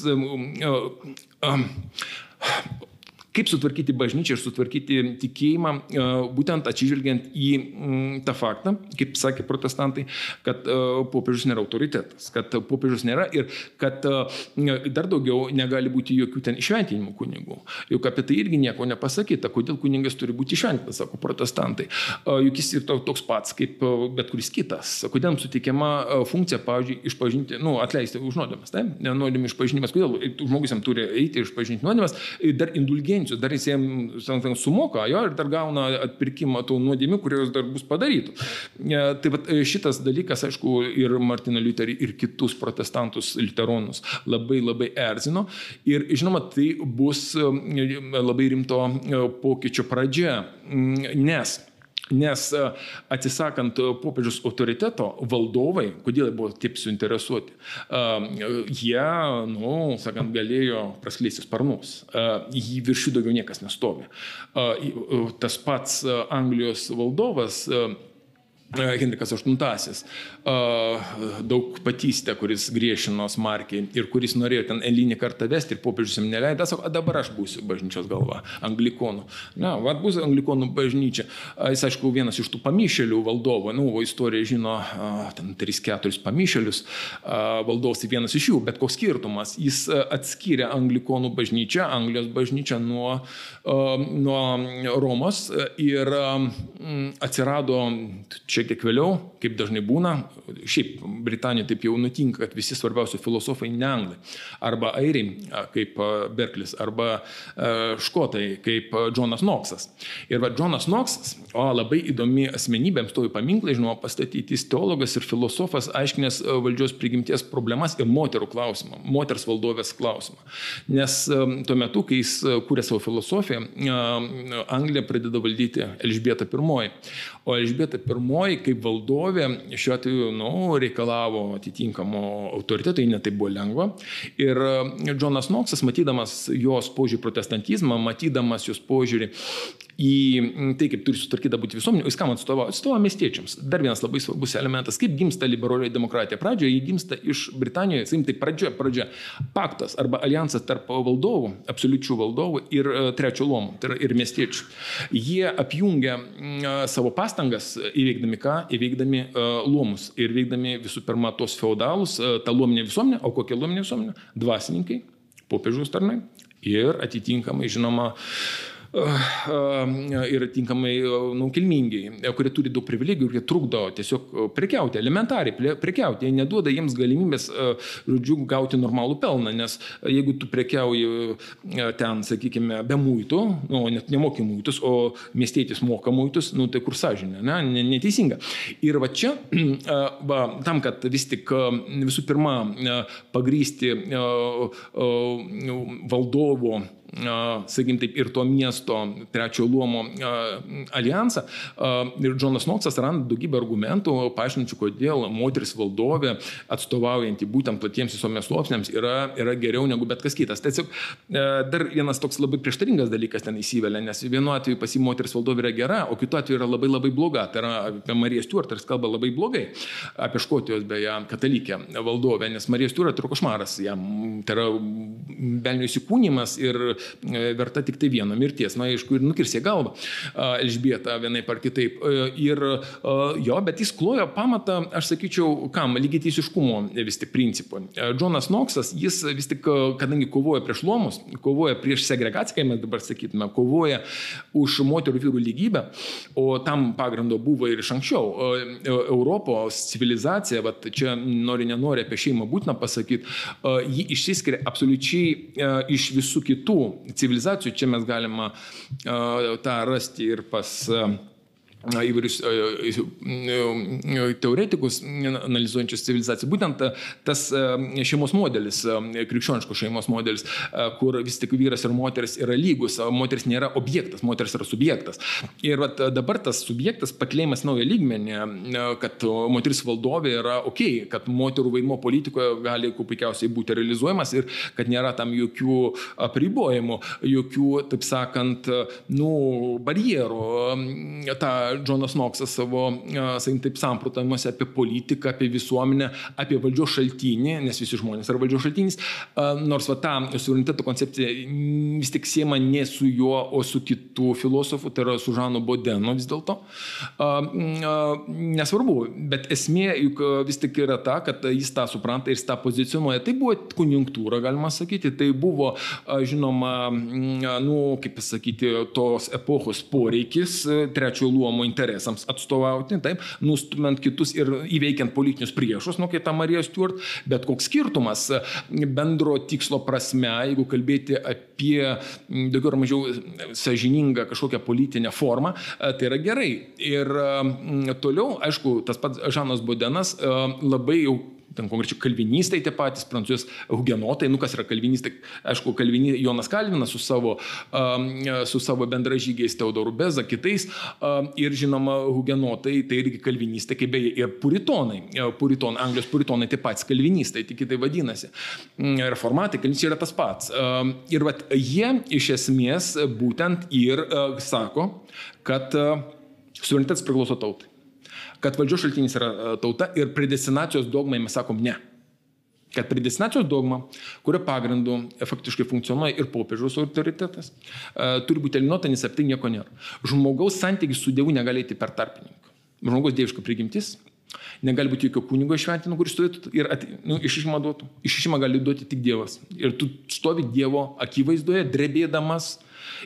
kaip sutvarkyti bažnyčią ir sutvarkyti tikėjimą, e, būtent atsižvelgiant į mm, tą faktą, kaip sakė protestantai, kad e, popiežius nėra autoritetas, kad popiežius nėra ir kad e, dar daugiau negali būti jokių ten išventinimų kunigų. Juk apie tai irgi nieko nepasakyta, kodėl kuningas turi būti išventintas, sako protestantai. Juk jis yra toks pats kaip bet kuris kitas. Kodėl jam suteikiama funkcija, pavyzdžiui, išpažinti, nu, atleisti už nuodėmes, tai? Nuodėmė išpažinimas, kodėl žmogus jam turi eiti išpažinti nuodėmes, dar indulgencija nuodėmčių, dar jis jiems sumoka, jo, ir dar gauna atpirkimą tų nuodėmių, kurios dar bus padarytų. E, tai va, e, šitas dalykas, aišku, ir Martiną Liuterį, ir kitus protestantus liuteronus labai labai erzino. Ir žinoma, tai bus e, labai rimto pokyčio pradžia, nes Nes e, atsisakant e, popiežius autoriteto, valdovai, kodėl buvo taip suinteresuoti, e, jie, nu, sakant, galėjo praskleisti sparnus. Jį virš jų daugiau niekas nestovi. Tas pats Anglijos valdovas Henrikas VIII, daug patystę, kuris griešino smarkiai ir kuris norėjo ten eilinį kartą vesti ir popiežius jam neleido, sako, dabar aš būsiu bažnyčios galva, anglikonų. Na, vad bus anglikonų bažnyčia. Jis, aišku, vienas iš tų pamišelių valdovo, nu, o istorija žino, ten 3-4 pamišelius valdovas, tai vienas iš jų, bet koks skirtumas, jis atskyrė anglikonų bažnyčią, Anglijos bažnyčią nuo, nuo Romos ir atsirado šiek tiek vėliau, kaip dažnai būna, šiaip Britanijoje taip jau nutinka, kad visi svarbiausi filosofai ne anglai, arba airiai, kaip Berklis, arba škotai, kaip Džonas Knoxas. Ir va, Džonas Knoxas, o labai įdomi asmenybė, stovi paminklai, žinoma, pastatyti, jis teologas ir filosofas, aiškinęs valdžios prigimties problemas ir moterų klausimą, moters valdovės klausimą. Nes tuo metu, kai jis kūrė savo filosofiją, Anglija pradeda valdyti Elžbieta I. O Elžbieta I kaip valdovė šiuo atveju nu, reikalavo atitinkamo autoriteto, tai netai buvo lengva. Ir e, Džonas Knoxas, matydamas jos požiūrį protestantizmą, matydamas jos požiūrį į tai, kaip turi sutvarkyta būti visuomenė, jis kam atstovauja? Atstovauja miestiečiams. Dar vienas labai svarbus elementas, kaip gimsta liberalioji demokratija. Pradžioje jį gimsta iš Britanijoje, sakykim, tai pradžia, pradžia, paktas arba alijansas tarp valdovų, absoliučių valdovų ir uh, trečio luomo, tai yra ir miestiečių. Jie apjungia uh, savo pastangas įveikdami ką? Įveikdami uh, luomus ir veikdami visų pirma tos feudalus, uh, tą luominę visuomenę, o kokia luominė visuomenė? Dvasininkai, popiežiaus tarnai ir atitinkamai, žinoma, uh, ir tinkamai nu, kilmingi, kurie turi daug privilegijų jie trukdo tiesiog prekiauti, elementariai prekiauti, jie neduoda jiems galimybės, žodžiu, gauti normalų pelną, nes jeigu tu prekiauji ten, sakykime, be mūtų, nu, net nemoki mūtus, o miestietis moka mūtus, nu, tai kur sąžinė, ne, neteisinga. Ir va čia, va, tam, kad vis tik visų pirma pagrysti valdovo sakykim taip, ir to miesto trečiojo luomo alijansą. Ir Džonas Noksas randa daugybę argumentų, paaiškinančių, kodėl moteris valdovė, atstovaujanti būtent platiems visuomenės sluoksniams, yra, yra geriau negu bet kas kitas. Tiesiog e, dar vienas toks labai prieštaringas dalykas ten įsivelia, nes vienu atveju pasi moteris valdovė yra gera, o kitu atveju yra labai labai bloga. Tai yra apie Mariją Stuart, jis kalba labai blogai, apie Škotijos beje katalikę valdovę, nes Marija Stuart yra košmaras, jam tai yra belnių įsikūnymas ir verta tik tai vieno mirties. Na, aišku, ir nukirsė galvą Elžbieta vienai par kitaip. Ir jo, bet jis klojo pamatą, aš sakyčiau, kam, lygiai teisiškumo vis tik principų. Džonas Knoxas, jis vis tik, kadangi kovoja prieš luomus, kovoja prieš segregaciją, kaip mes dabar sakytume, kovoja už moterų vyrų lygybę, o tam pagrindo buvo ir iš anksčiau. Europos civilizacija, va, čia nori nenori apie šeimą būtina pasakyti, ji išsiskiria absoliučiai iš visų kitų civilizacijų. Čia mes galime tą rasti ir pas įvairius teoretikus analizuojančius civilizaciją. Būtent tas šeimos modelis, krikščioniškos šeimos modelis, kur vis tik vyras ir moteris yra lygus, moteris nėra objektas, moteris yra subjektas. Ir vat, dabar tas subjektas paklėjimas naują lygmenį, kad moteris valdovė yra ok, kad moterų vaidmo politikoje gali kuo puikiausiai būti realizuojamas ir kad nėra tam jokių apribojimų, jokių, taip sakant, nu, barjerų. Ta Džonas Noksas savo, sakykim, taip samprotavimuose apie politiką, apie visuomenę, apie valdžios šaltinį, nes visi žmonės yra valdžios šaltinis, nors va ta suvereniteto koncepcija vis tik siema ne su juo, o su kitų filosofų, tai yra su Žanu Bodenu vis dėlto. Nesvarbu, bet esmė juk vis tik yra ta, kad jis tą supranta ir jis tą pozicionuoja. Tai buvo konjunktūra, galima sakyti, tai buvo, žinoma, nu, kaip pasakyti, tos epochos poreikis trečiojo luomo interesams atstovauti, taip, nustumant kitus ir įveikiant politinius priešus, nu, kaip ta Marija Stuart, bet koks skirtumas bendro tikslo prasme, jeigu kalbėti apie daugiau ar mažiau sažiningą kažkokią politinę formą, tai yra gerai. Ir toliau, aišku, tas pats Žanas Bodenas labai jau ten konkrečiai kalvinistai tie patys, prancūzijos hugenotai, nu kas yra kalvinistai, aišku, kalvini, Jonas Kalvinas su savo, su savo bendražygiais Teodoru Beza, kitais ir žinoma, hugenotai tai irgi kalvinistai, kaip beje ir puritonai, puritonai, Anglijos puritonai taip pat kalvinistai, tik tai vadinasi, reformatai, kalvinistai yra tas pats. Ir vat, jie iš esmės būtent ir uh, sako, kad uh, suverenitetas priklauso tautai kad valdžios šaltinis yra e, tauta ir predestinacijos dogmai mes sakom ne. Kad predestinacijos dogma, kurio pagrindu faktiškai funkcionuoja ir popiežiaus autoritetas, e, turi būti eliminuota, nes apie tai nieko nėra. Žmogaus santykis su Dievu negali eiti per tarpininką. Žmogaus dieviška prigimtis, negali būti jokio kunigo išventino, kuris turėtų ir at, nu, išišimą duotų. Išišimą gali duoti tik Dievas. Ir tu stovi Dievo akivaizdoje, drebėdamas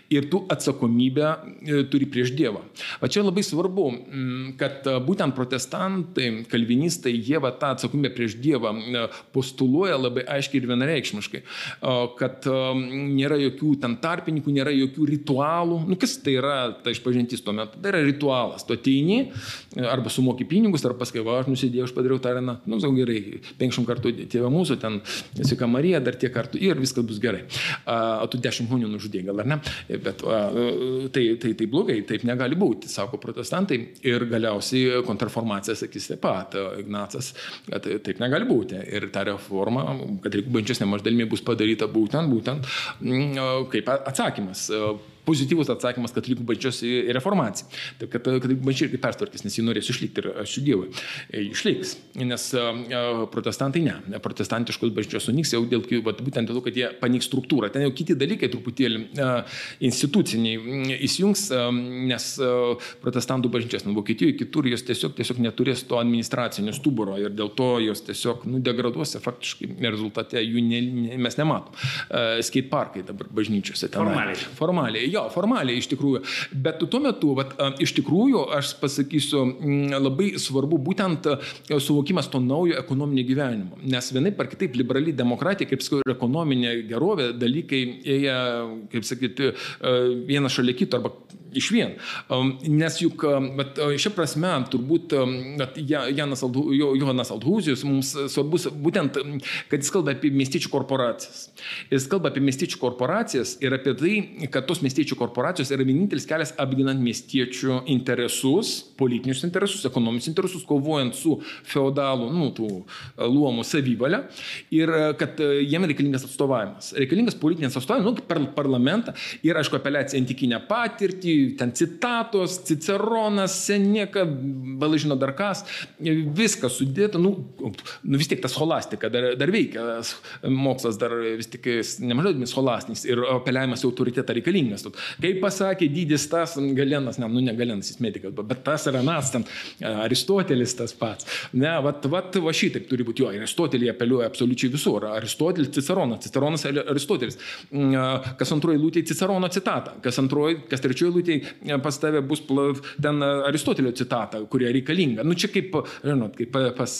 ir tu atsakomybę e, turi prieš Dievą. O čia labai svarbu, mm, kad e, būtent protestantai, kalvinistai, jie va tą atsakomybę prieš Dievą e, postuluoja labai aiškiai ir vienareikšmiškai, kad nėra jokių ten tarpininkų, nėra jokių ritualų. Nu, kas tai yra, ta išpažintis tuo metu? Tai yra ritualas. Tu ateini arba sumoki pinigus, arba pasakai, va, aš nusidėjau, aš padariau tą areną. Nu, jau gerai, 50 kartų tėvė mūsų, ten sveika Marija, dar tiek kartų ir viskas bus gerai. O tu 10 žmonių nužudėjai, gal ar ne? Bet va, tai, tai, tai blogai, taip negali būti, sako protestantai. Ir galiausiai kontrformacija sakys taip pat, Ignacas, kad taip negali būti. Ir ta reforma, kad reikia bančias nemaž dalimi bus padaryta būtent, būtent mm, kaip atsakymas pozityvus atsakymas katalikų bažnyčios reformacijai. Taip, kad katalikų bažnyčia irgi pertvarkys, nes jį norės išlikti ir ačiū Dievui. E, išliks, nes protestantai ne. Protestantiškos bažnyčios sunyks jau dėl, vat, būtent dėl to, kad jie paniks struktūrą. Ten jau kiti dalykai truputėlį instituciniai įsijungs, nes protestantų bažnyčios, nu, Vokietijoje, kitur jos tiesiog, tiesiog neturės to administracinio stuburo ir dėl to jos tiesiog nu, degraduosi, faktiškai rezultate jų ne, ne, mes nematom. Skate parkai dabar bažnyčiose. Formaliai. Formaliai jo, formaliai iš tikrųjų. Bet tuo metu, vat, iš tikrųjų, aš pasakysiu, labai svarbu būtent suvokimas to naujo ekonominio gyvenimo. Nes vienaip ar kitaip liberali demokratija, kaip sakau, ir ekonominė gerovė dalykai ėja, kaip sakyti, vienas šalia kito arba iš vien. Nes juk, šia prasme, turbūt Janas Aldhu, Johanas Aldhūzijus mums svarbus būtent, kad jis kalba apie miestiečių korporacijas. Jis kalba apie miestiečių korporacijas ir apie tai, kad tos miestiečių korporacijos yra vienintelis kelias apginant miestiečių interesus, politinius interesus, ekonominius interesus, kovojant su feudalų, nu, tų luomų savivalę ir kad jiem reikalingas atstovavimas. Reikalingas politinės atstovavimas, nu, per parlamentą ir, aišku, apeliacija antikinę patirtį, ten citatos, Ciceronas, Seneka, balažino dar kas, viskas sudėta, nu, nu vis tiek ta scholastika dar, dar veikia, mokslas dar vis tik nemažai scholastinis ir apeliavimas į autoritetą reikalingas. Kaip pasakė dydis tas Galenas, ne, nu ne Galenas, jis medikas, bet tas yra nas, ten Aristotelis tas pats. Ne, vat, vat, va šitaip turi būti jo, Aristotelį apeliuoja absoliučiai visur. Aristotelis, Ciceronas, Ciceronas, Aristotelis. Kas antroji lūtė Cicerono citatą, kas antroji, kas trečioji lūtė pas tave bus ten Aristotelio citata, kurie reikalinga. Nu čia kaip, žinot, kaip pas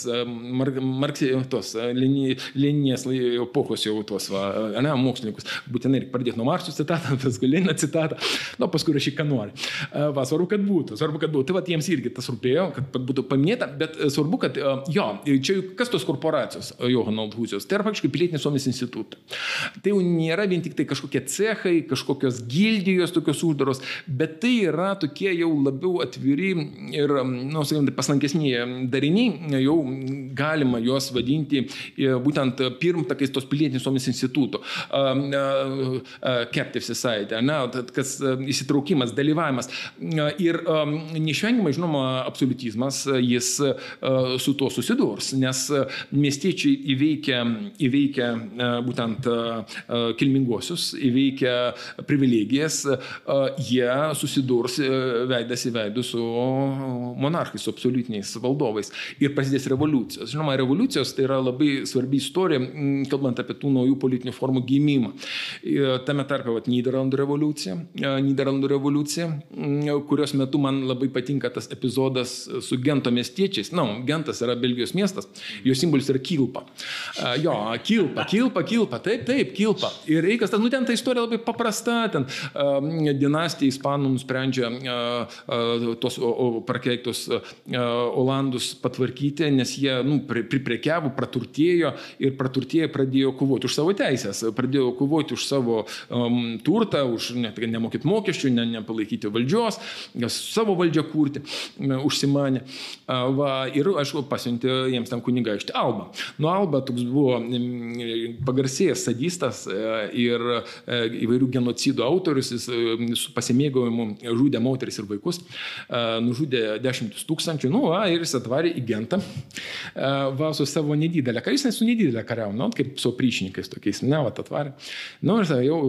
Marksijos, tos lininės epochos jau tos, va, ne, mokslininkus. Būtinai reikia pradėti nuo Marksų citatą, paskui Lenino citatą, nu paskui rašyk, ką nori. Va, svarbu, kad būtų, svarbu, kad būtų. Tai va, jiems irgi tas rūpėjo, kad būtų paminėta, bet svarbu, kad jo, čia kas tos korporacijos, Johano Althusijos, tai yra faktiškai pilietinės suomės institutai. Tai jau nėra vien tik tai kažkokie cechai, kažkokios gildijos tokios uždaros, bet tai yra tokie jau labiau atviri ir, nu, sakykime, paslankesni dariniai, jau galima juos vadinti e, būtent pirmtakais tos pilietinės suomės instituto. Captive Society, ne, kas įsitraukimas, dalyvavimas. Ir neišvengiamai, žinoma, absoliutizmas, jis su tuo susidurs, nes miestiečiai įveikia, įveikia būtent kilminguosius, įveikia privilegijas, jie susidurs veidas į veidus su monarchais, su absoliutiniais valdovais. Ir prasidės revoliucijos. Žinoma, revoliucijos tai yra labai svarbi istorija, kalbant apie tų naujų politinių formų gimimą. Tame tarpe, vat, Niderlandų revoliucija, Niderlandų revoliucija, kurios metu man labai patinka tas epizodas su Gento miestiečiais. Na, Gentas yra Belgijos miestas, jo simbolis yra kilpa. Jo, kilpa, kilpa, kilpa, taip, taip, kilpa. Ir reikas, nu ten ta istorija labai paprasta, ten dinastija ispanų nusprendžia tos prakeiktus Olandus patvarkyti, nes jie, nu, priprekiavo, praturtėjo ir praturtėję pradėjo kovoti už savo teisės, pradėjo kovoti už savo um, turtą, už ne, nemokyti mokesčių, ne, nepalaikyti valdžios, savo valdžią kurti, užsimanė. Va, ir, aišku, pasiuntė jiems tam kunigaikštį Alba. Nu, Alba toks buvo pagarsėjęs sadistas ir e, įvairių genocidų autorius, jis e, su pasimėgavimu žudė moteris ir vaikus, nužudė dešimtis tūkstančių, nu, va, ir jis atvarė į Gentą, va, su savo nedidelę karį, jis ne su nedidelė kariau, nu, kaip su priešininkais tokiais, ne, va, atvarė. Nu, ir jau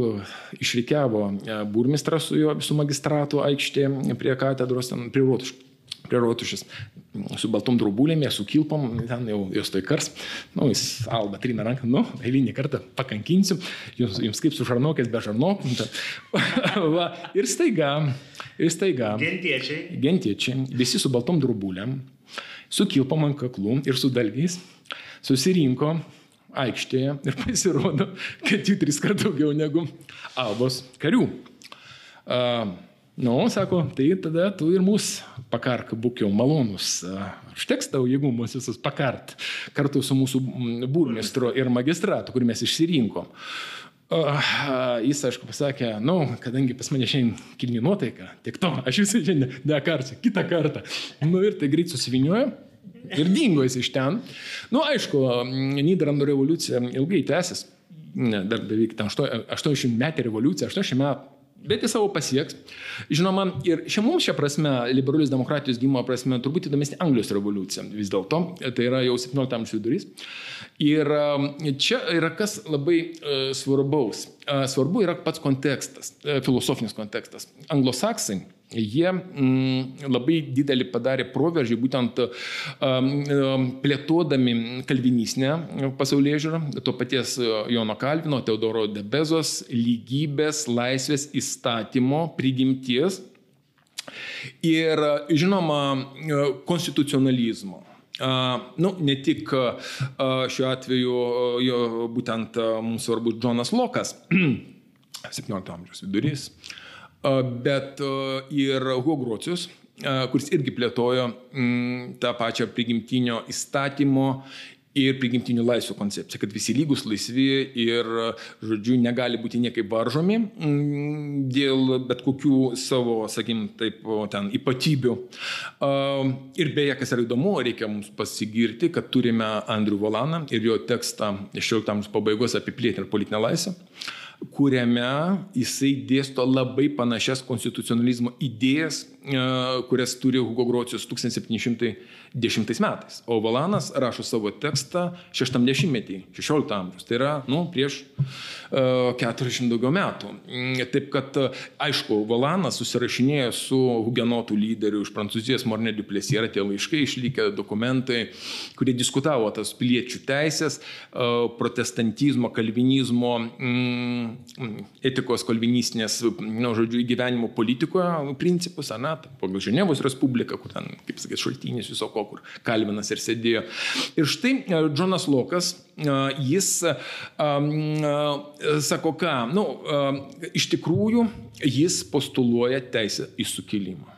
išrikiavo burmistras su juo, su magistratu aikštėje prie katedros, ten prie rotuškų prie rotušės su baltom draubulėm, su kilpom, ten jau jos toj kars. Nu, jis alba trina ranką, nu, eilinį kartą pakankinsiu, jums, jums kaip su žarnokės be žarnokų. Va, ir staiga, ir staiga. Gentiečiai. Gentiečiai, visi su baltom draubulėm, su kilpom ant kaklų ir su dalgiais susirinko aikštėje ir pasirodo, kad jų tris kart daugiau negu albos karių. Uh, Nu, sako, tai tada tu ir mus pakark, būk jau malonus. Užteks tau jėgų mus visus pakart kartu su mūsų burmistru ir magistratu, kurį mes išsirinkom. Jis, aišku, pasakė, nu, kadangi pas mane šiandien kilni nuotaika, tik to, aš visą šiandien nekarsiu, kitą kartą. Nu ir tai greit susiviniojo. Ir dingo jis iš ten. Na, nu, aišku, Niderlandų revoliucija ilgai tęsis. Ne, dar beveik 80 metų revoliucija, 80 metų bet jis savo pasieks. Žinoma, ir čia mums šią prasme, liberalius demokratijos gimimo prasme, turbūt įdomesnė Anglijos revoliucija vis dėlto, tai yra jau 17 amžiaus vidurys. Ir um, čia yra kas labai uh, svarbaus. Uh, svarbu yra pats kontekstas, uh, filosofinis kontekstas. Anglosaksai jie mm, labai didelį padarė proveržį būtent um, plėtodami kalvinistinę pasaulyje žiūrą, to paties Jono Kalvino, Teodoro Debezos lygybės, laisvės įstatymo prigimties ir, žinoma, konstitucionalizmo. Uh, nu, ne tik šiuo atveju jo, būtent mums svarbus Džonas Lokas, 17 amžiaus vidurys, bet ir Hogrocius, kuris irgi plėtojo mm, tą pačią prigimtinio įstatymo ir prigimtinių laisvių koncepcija, kad visi lygus, laisvi ir, žodžiu, negali būti niekaip varžomi mm, dėl bet kokių savo, sakykim, taip, ten ypatybių. Ir beje, kas yra įdomu, reikia mums pasigirti, kad turime Andrių Volaną ir jo tekstą iš 16 amžiaus pabaigos apie plėtį ir politinę laisvę kuriame jisai dėsto labai panašias konstitucionalizmo idėjas, kurias turi Hugo Grocius 1710 metais. O Valanas rašo savo tekstą 60-metį, 16 amžiaus. Tai yra, nu, prieš 40 daugiau metų. Mm, taip kad, aišku, Valanas susirašinėjo su hugenotų lyderiu iš Prancūzijos Morne Duplessis, yra tie laiškai išlikę dokumentai, kurie diskutavo tas piliečių teisės, protestantizmo, kalvinizmo, mm, etikos kalvinistinės, nu, žodžiu, įgyvenimo politikoje principus, na, pagal Ženevos Respubliką, kur ten, kaip sakyti, šaltinis viso ko, kur Kalvinas ir sėdėjo. Ir štai Džonas Lokas, jis sako, ką, nu, iš tikrųjų jis postuluoja teisę į sukilimą.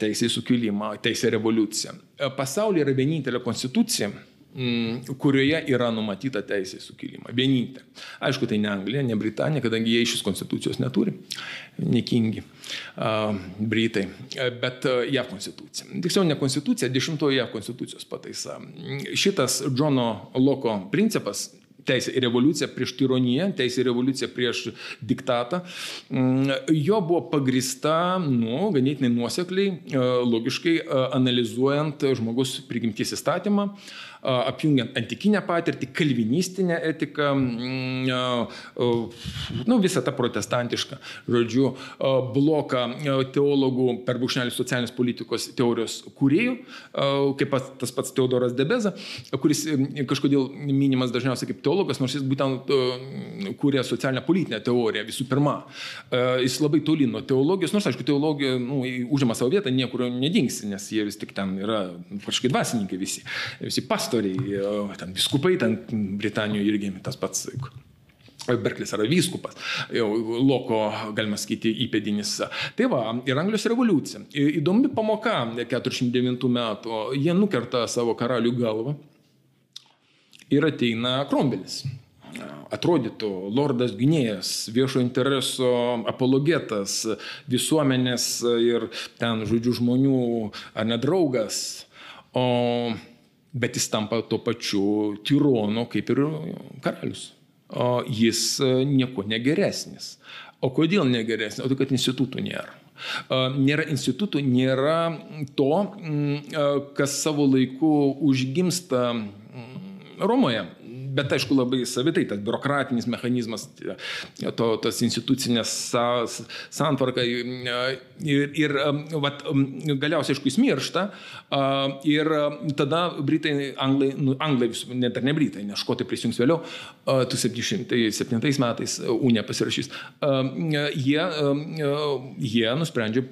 Teisė į sukilimą, teisė revoliuciją. Pasaulyje yra vienintelė konstitucija, kurioje yra numatyta teisė į sukilimą. Vienintelė. Aišku, tai ne Anglija, ne Britanija, kadangi jie iš konstitucijos neturi. Nekingi Britai. Bet JAV konstitucija. Tiksliau, ne konstitucija, dešimtojo JAV konstitucijos pataisa. Šitas Džono Loko principas teisė į revoliuciją prieš tironiją, teisė į revoliuciją prieš diktatą, jo buvo pagrista, nu, ganėtinai nuosekliai, logiškai analizuojant žmogus prigimties įstatymą, apjungiant antikinę patirtį, kalvinistinę etiką, nu, visą tą protestantišką, žodžiu, bloką teologų per bušnelį socialinės politikos teorijos kūrėjų, kaip pats, tas pats Teodoras Debeza, kuris kažkodėl minimas dažniausiai kaip teologas, nors jis būtent kūrė socialinę politinę teoriją visų pirma. Jis labai toli nuo teologijos, nors aišku, teologija nu, užima savo vietą, niekur nedingsi, nes jie vis tik ten yra kažkokie dvasininkai visi, visi pastoriai pastoriai, ten viskupai, ten Britanijoje irgi tas pats. Berklis yra vyskupas, jau loko, galima sakyti, įpėdinis. Tai va, ir Anglijos revoliucija. Įdomi pamoka 49 metų. Jie nukerta savo karalių galvą ir ateina Krombelis. Atrodytų, lordas gynėjas, viešo intereso apologetas, visuomenės ir ten, žodžiu, žmonių, ar nedraugas. O bet jis tampa tuo pačiu tyronu kaip ir karalius. O jis e, nieko negeresnis. O kodėl negeresnis? O tai, kad institutų nėra. Nėra institutų, nėra to, kas savo laiku užgimsta Romoje bet aišku labai savitai, tas biurokratinis mechanizmas, to, tas institucinės santvarka ir, ir vat, galiausiai, aišku, jis miršta ir tada Britai, Anglai, nu, Anglai net ar ne Britai, nes škotai prisijungs vėliau, 1707 metais Unija pasirašys, jie, jie nusprendžia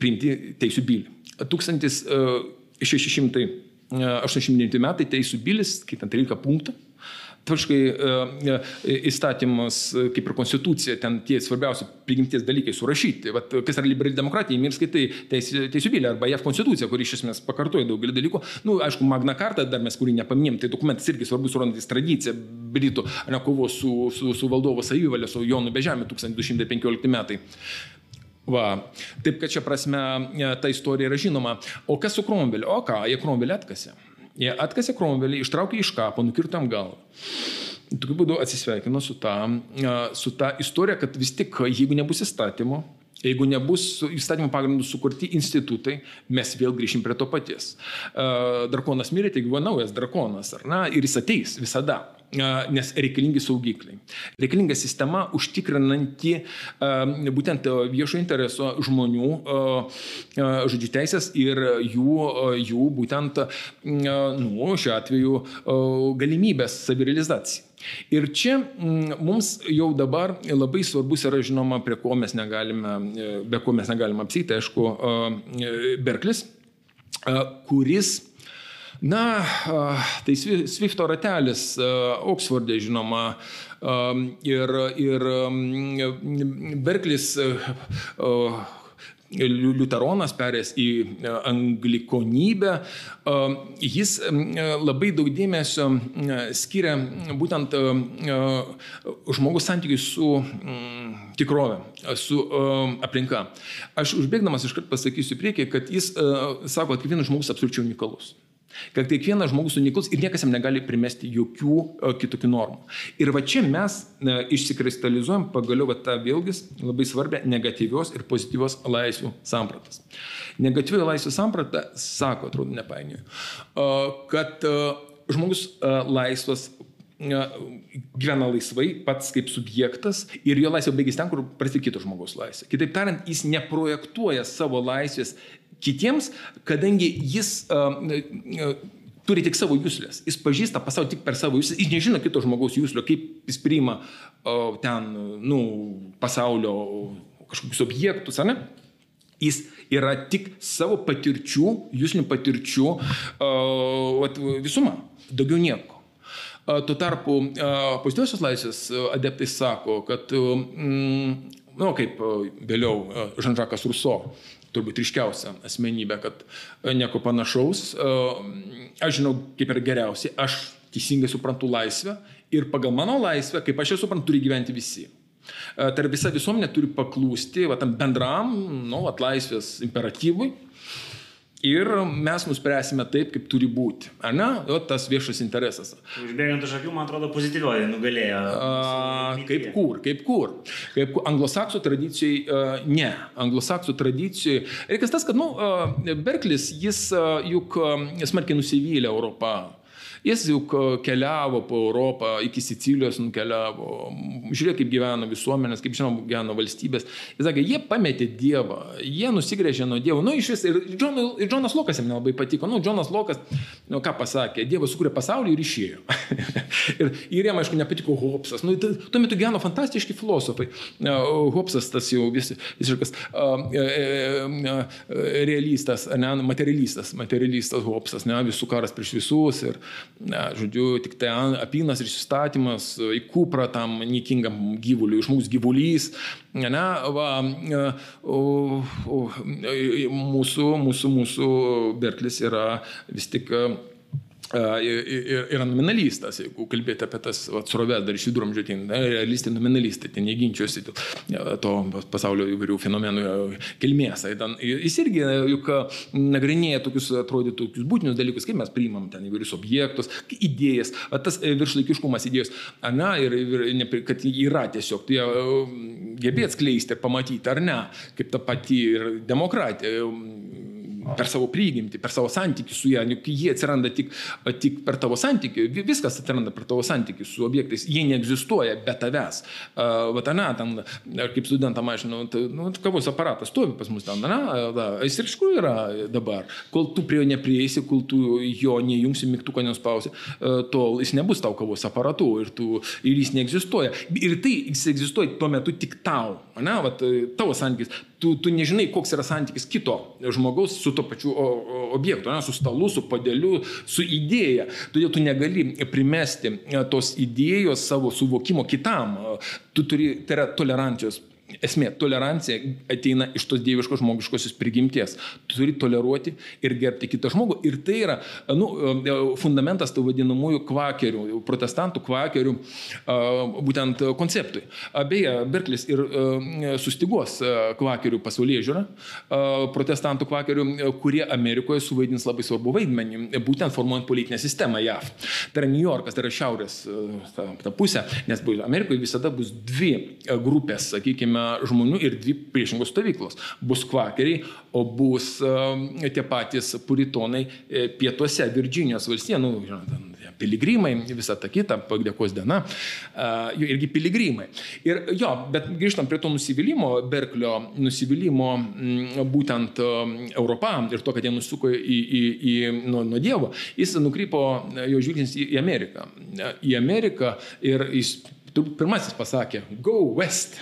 priimti teisų bylį. 1600 89 metai teisų bilis, skaitant 13 punktų. Tvarškai e, įstatymas, kaip ir konstitucija, ten tie svarbiausi prigimties dalykai surašyti. Vat, kas yra liberali demokratija, ir skaitai teisų, bylę arba JAV konstitucija, kuri iš esmės pakartoja daugelį dalykų. Na, nu, aišku, Magna Carta, dar mes kurį nepaminėm, tai dokumentas irgi svarbus, rodantis tradiciją Britų, ne kovos su, su, su valdovo savivalė, su Jonu Bežemė 1215 metai. Va. Taip kad čia prasme e, ta istorija yra žinoma. O kas su Kromveliu? O ką, jie Kromvelį atkasė. Jie atkasė Kromvelį, ištraukė iš kapo, nukirtam galvą. Tokiu būdu atsisveikino su ta, e, su ta istorija, kad vis tik, jeigu nebus įstatymo, Jeigu nebus įstatymų pagrindų sukurti institutai, mes vėl grįšim prie to paties. E, drakonas mirė, tai buvo naujas drakonas, ar ne? Ir jis ateis visada nes reikalingi saugikliai. Reikalinga sistema užtikrinanti būtent viešo intereso žmonių, žodžiu, teisės ir jų, jų būtent, nu, šiuo atveju, galimybės savirealizacijai. Ir čia mums jau dabar labai svarbus yra žinoma, prie ko mes negalime, be ko mes negalime apsėti, aišku, Berklis, kuris Na, tai Swifto ratelis Oksforde žinoma ir, ir Berklis liuteronas perės į anglikonybę, jis labai daug dėmesio skiria būtent žmogus santykiui su tikrove, su aplinka. Aš užbėgdamas iškart pasakysiu priekį, kad jis sako, kad kiekvienas žmogus absoliučiai unikalus. Kad kiekvienas žmogus unikalus ir niekas jam negali primesti jokių o, kitokių normų. Ir va čia mes e, išsikristalizuojam pagaliau va, tą vėlgi labai svarbę negatyvios ir pozityvios laisvių sampratas. Negatyvioji laisvių samprata sako, atrodo, nepainioju, kad e, žmogus e, laisvas e, gyvena laisvai, pats kaip subjektas ir jo laisvė baigėsi ten, kur prasidėjo kito žmogaus laisvė. Kitaip tariant, jis neprojektuoja savo laisvės kitiems, kadangi jis uh, uh, turi tik savo jūslės. Jis pažįsta pasaulį tik per savo jūslės, jis nežino kito žmogaus jūslio, kaip jis priima uh, ten, nu, pasaulio kažkokius objektus, ar ne? Jis yra tik savo patirčių, jūsinių patirčių uh, visuma, daugiau nieko. Tuo tarpu pozityviosios laisvės adeptai sako, kad, mm, na, nu, kaip vėliau Žanžakas Ruso, turbūt ryškiausia asmenybė, kad nieko panašaus. Aš žinau, kaip yra geriausiai, aš teisingai suprantu laisvę ir pagal mano laisvę, kaip aš ją suprantu, turi gyventi visi. Tai visa visuomenė turi paklūsti va, tam bendram, nu, atlaisvės imperatyvui. Ir mes nuspręsime taip, kaip turi būti. Ar ne? O tas viešas interesas. Užbėgant už akių, man atrodo, pozityvioji nugalėjo. A, kaip kur, kaip kur. Kaip kur. Anglosaksų tradicijai a, ne. Anglosaksų tradicijai. Reikas tas, kad, nu, Berklis, jis a, juk a, smarkiai nusivylė Europą. Jis juk keliavo po Europą, iki Sicilijos nukeliavo, žiūrėjo, kaip gyvena visuomenės, kaip žinom, gyvena valstybės. Jis sakė, jie pametė Dievą, jie nusigrėžė nuo Dievo. Nu, iš vis, ir, John, ir Jonas Lokas jam nelabai patiko. Nu, Jonas Lokas, nu, ką pasakė, Dievas sukūrė pasaulį ir išėjo. ir, ir jam, aišku, nepatiko Hobsas. Nu, tuo metu gyveno fantastiški filosofai. Hobsas tas jau vis, visiškas uh, realistas, ne, materialistas, materialistas Hobsas, ne, visų karas prieš visus. Ir, žodžiu, tik tai apynas ir įstatymas į kuprą tam nikingam gyvuliui, iš mūsų gyvulys. Ne, va, o, o, mūsų, mūsų, mūsų Berklis yra vis tik yra nominalistas, jeigu kalbėti apie tas sroves dar iš viduramžių, tai realistai nominalistai, tai neginčiuosi to pasaulio įvairių fenomenų kilmės. Jis irgi juk nagrinėja tokius, atrodytų, tokius būtinius dalykus, kaip mes priimam ten įvairius objektus, idėjas, tas viršlaikiškumas idėjos, na, ir, ir kad yra tiesiog, tai gebėt skleisti ir pamatyti, ar ne, kaip ta pati ir demokratija per savo prigimtį, per savo santykių su ją, juk jie atsiranda tik, tik per tavo santykių, viskas atsiranda per tavo santykių su objektais, jie neegzistuoja be tavęs. Uh, Vat, na, ten, kaip studentam aš, nu, nu, kavos aparatas stovi pas mus ten, na, da, jis ir iš kur yra dabar. Kol tu prie jo neprieisi, kol tu jo neįjungsi, mygtuko nespausi, uh, tol jis nebus tau kavos aparatu ir, tu, ir jis neegzistuoja. Ir tai jis egzistuoja tuo metu tik tau, ne, vat, tavo santykis. Tu, tu nežinai, koks yra santykis kito žmogaus su to pačiu objektu, ne, su stalu, su padėliu, su idėja. Todėl tu negali primesti tos idėjos savo suvokimo kitam. Tu turi, tai yra tolerancijos Esmė, tolerancija ateina iš tos dieviškos žmogiškosios prigimties. Tu turi toleruoti ir gerbti kitą žmogų. Ir tai yra nu, fundamentas tų vadinamųjų kvakerių, protestantų kvakerių būtent konceptui. Beje, Berklis ir sustigos kvakerių pasaulyje žiūra, protestantų kvakerių, kurie Amerikoje suvaidins labai svarbu vaidmenį, būtent formuojant politinę sistemą JAV. Tai yra New Yorkas, tai yra šiaurės ta, ta pusė, nes Amerikoje visada bus dvi grupės, sakykime, žmonių ir dvi priešingos stovyklos. Bus kvakeriai, o bus uh, tie patys puritonai e, pietuose, Virginijos valstija, nu, žinot, piligrimai, visa ta kita, padėkos diena, uh, irgi piligrimai. Ir jo, bet grįžtam prie to nusivylimų, Berklio nusivylimų būtent uh, Europą ir to, kad jie nusuko į, į, į, nuo, nuo Dievo, jis nukrypo jo žvilgsnis į, Ameriką. Į Ameriką ir jis turbūt pirmasis pasakė, go west.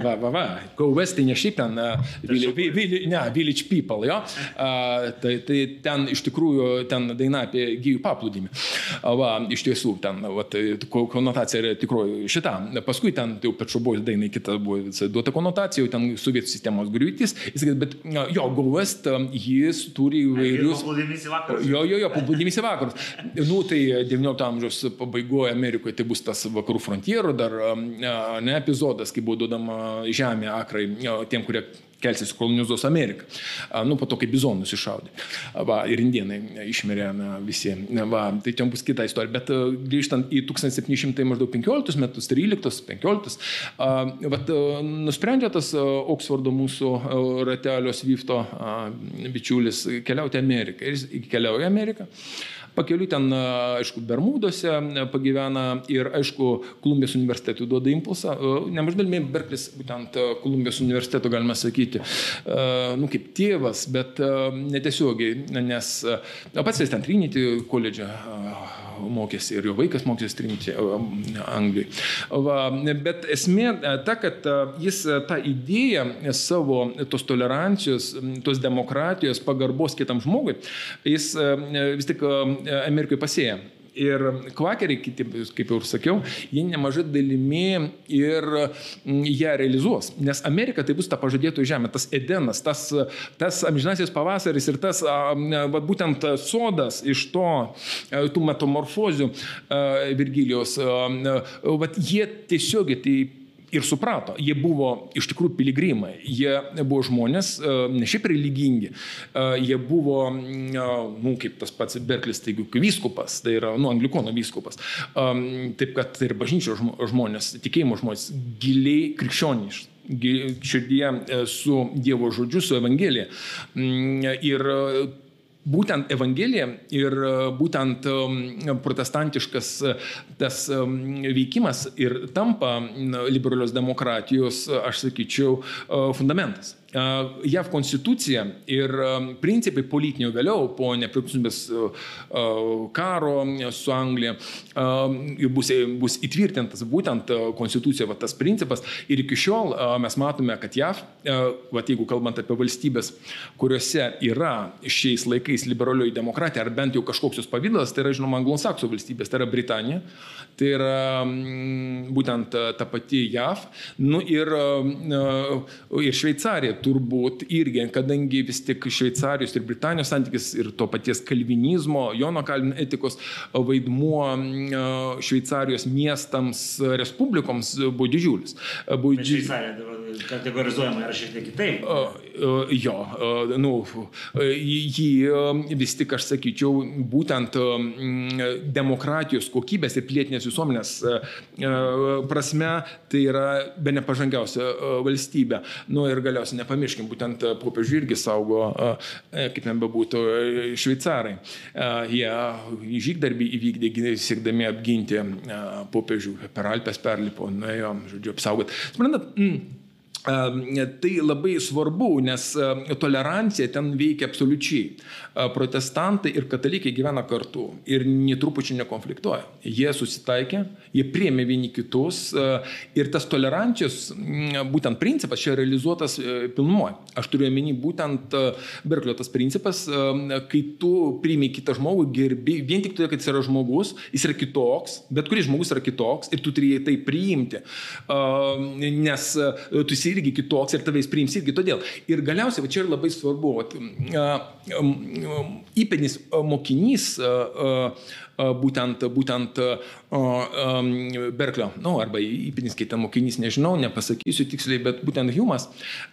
Va, va, va, go west tai ne šiaip ten, uh, village, village, ne, village people, jo. Uh, tai, tai ten iš tikrųjų ten daina apie gyjų paplūdimį. Uh, va, iš tiesų, ten, va, tai, konotacija yra tikroji šita. Paskui ten jau Pečobojus dainai kita buvo duota konotacija, jau ten sovietų sistemos griūtis. Jis sakė, bet jo, go west, jis turi įvairius... Jo, jo, jo, paplūdimys į vakarus. Nu, tai 19 amžiaus pabaigoje Amerikoje tai bus tas vakarų frontieras Voltero dar ne epizodas, kai buvo duodama žemė akrai tiem, kurie kelsis kolonizuos Ameriką. Nu, po to, kai bizonus iššaudė. Va, ir indienai išmirė na, visi. Va, tai ten bus kita istorija. Bet grįžtant į 1715 metus, 13, 15, vat, nusprendė tas Oksfordo mūsų ratelio Svifto bičiulis keliauti Ameriką. Ir jis keliauja Ameriką. Pakeliui ten, aišku, Bermuduose pagyvena ir, aišku, Kolumbijos universitetui duoda impulsą. Nemažai dalimi Berklis, būtent Kolumbijos universiteto, galima sakyti, nu, kaip tėvas, bet netiesiogiai, nes pats jis ten Trinity koledže mokėsi ir jo vaikas mokėsi Trinity Anglijai. Va, bet esmė ta, kad jis tą idėją savo tos tolerancijos, tos demokratijos, pagarbos kitam žmogui, jis vis tik Amerikoje pasėja. Ir kvakeriai, kiti, kaip jau ir sakiau, jie nemažai dalimi ir ją realizuos. Nes Amerika tai bus ta pažadėtų žemė, tas Edenas, tas, tas amžinasis pavasaris ir tas va, būtent sodas iš to, tų metamorfozių Virgilijos, va, jie tiesiogiai tai ir suprato, jie buvo iš tikrųjų piligrimai, jie buvo žmonės, e, ne šiaip religingi, e, jie buvo, e, nu, kaip tas pats Berklis, taigi, vyskupas, tai yra, nu, anglikono vyskupas. Taip kad tai ir bažnyčio žmonės, tikėjimo žmonės, giliai krikščioniški širdyje su Dievo žodžiu, su Evangelija. Mm, ir būtent Evangelija ir e, būtent e, protestantiškas e, tas veikimas ir tampa liberalios demokratijos, aš sakyčiau, fundamentas. JAV konstitucija ir principai politinio vėliau po nepriklausomybės karo su Anglija bus, bus įtvirtintas būtent konstitucija, va, tas principas. Ir iki šiol mes matome, kad JAV, va, jeigu kalbant apie valstybės, kuriuose yra šiais laikais liberalioji demokratija, ar bent jau kažkoks jos pavydas, tai yra, žinoma, anglosaksų valstybės, tai yra Britanija, tai yra būtent ta pati JAV, nu ir, ir Šveicarija turbūt irgi, kadangi vis tik Šveicarijos ir Britanijos santykis ir to paties kalvinizmo, Jono Kalvino etikos vaidmuo Šveicarijos miestams, respublikoms buvo didžiulis. Buvo didžiulis. Šveicarija kategorizuojama yra šiek tiek kitaip. Jo, nu, jį vis tik aš sakyčiau, būtent demokratijos kokybės ir pilietinės visuomenės prasme tai yra be nepažangiausia valstybė. Nu ir galiausiai nepamiršti nepamirškim, būtent e, popiežių irgi saugo, e, kaip ten bebūtų, e, šveicarai. Jie žygdarbį įvykdė, siekdami apginti popiežių, per Alpes perlipo, nuėjo, žodžiu, apsaugoti. Suprantat, mm, Tai labai svarbu, nes tolerancija ten veikia absoliučiai. Protestantai ir katalikai gyvena kartu ir netrupučiai nekonfliktuoja. Jie susitaikė, jie priemė vieni kitus ir tas tolerancijos būtent principas čia realizuotas pilnumoje. Aš turiu omeny būtent Berklio tas principas, kai tu priimi kitą žmogų, gerbi vien tik todėl, kad jis yra žmogus, jis yra kitoks, bet kuris žmogus yra kitoks ir tu turi tai priimti. Nes tu esi irgi kitoks ir tavęs priims irgi todėl. Ir galiausiai, va čia ir labai svarbu, vat, įpenis mokinys, būtent, būtent Berklio, nu, arba įpinis, kai ten mokinys, nežinau, nepasakysiu tiksliai, bet būtent Humas,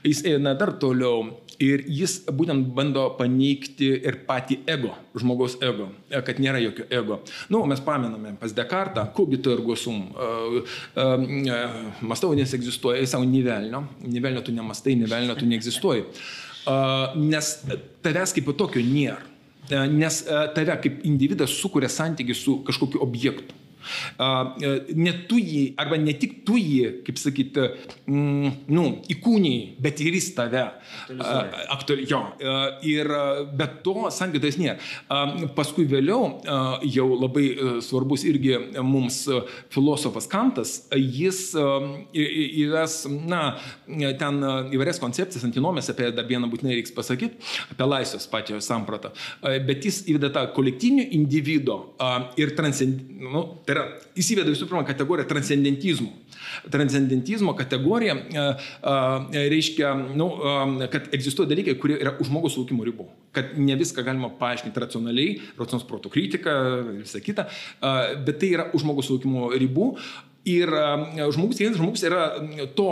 jis eina dar toliau ir jis būtent bando paneigti ir patį ego, žmogaus ego, kad nėra jokio ego. Nu, mes pamename pas Dekartą, kogito ergo sum, mastau nesegzistuoja, jis savo nivelnio, nivelnio tu nemastai, nivelnio tu neegzistuoji. Nes tavęs kaip tokio nėra. Nes tave kaip individas sukuria santykių su kažkokiu objektu. Ne tu jį, arba ne tik tu jį, kaip sakyti, nu, įkūniai, bet ir jis tave. Aktuali, jo. Ir be to santykiais nėra. Paskui vėliau jau labai svarbus irgi mums filosofas Kantas, jis įves, na, ten įvairias koncepcijas, antinomės, apie dar vieną būtinai reiks pasakyti, apie laisvės patį sampratą. Bet jis įveda tą kolektyvinio individo ir transcendentinio, nu, Tai yra, įsiveda visų pirma kategorija transcendentizmo. Transcendentizmo kategorija a, a, reiškia, nu, a, kad egzistuoja dalykai, kurie yra už žmogaus suvokimo ribų. Kad ne viską galima paaiškinti racionaliai, racionalos proto kritika ir visa kita, a, bet tai yra už žmogaus suvokimo ribų. Ir žmogus, kiekvienas žmogus yra to,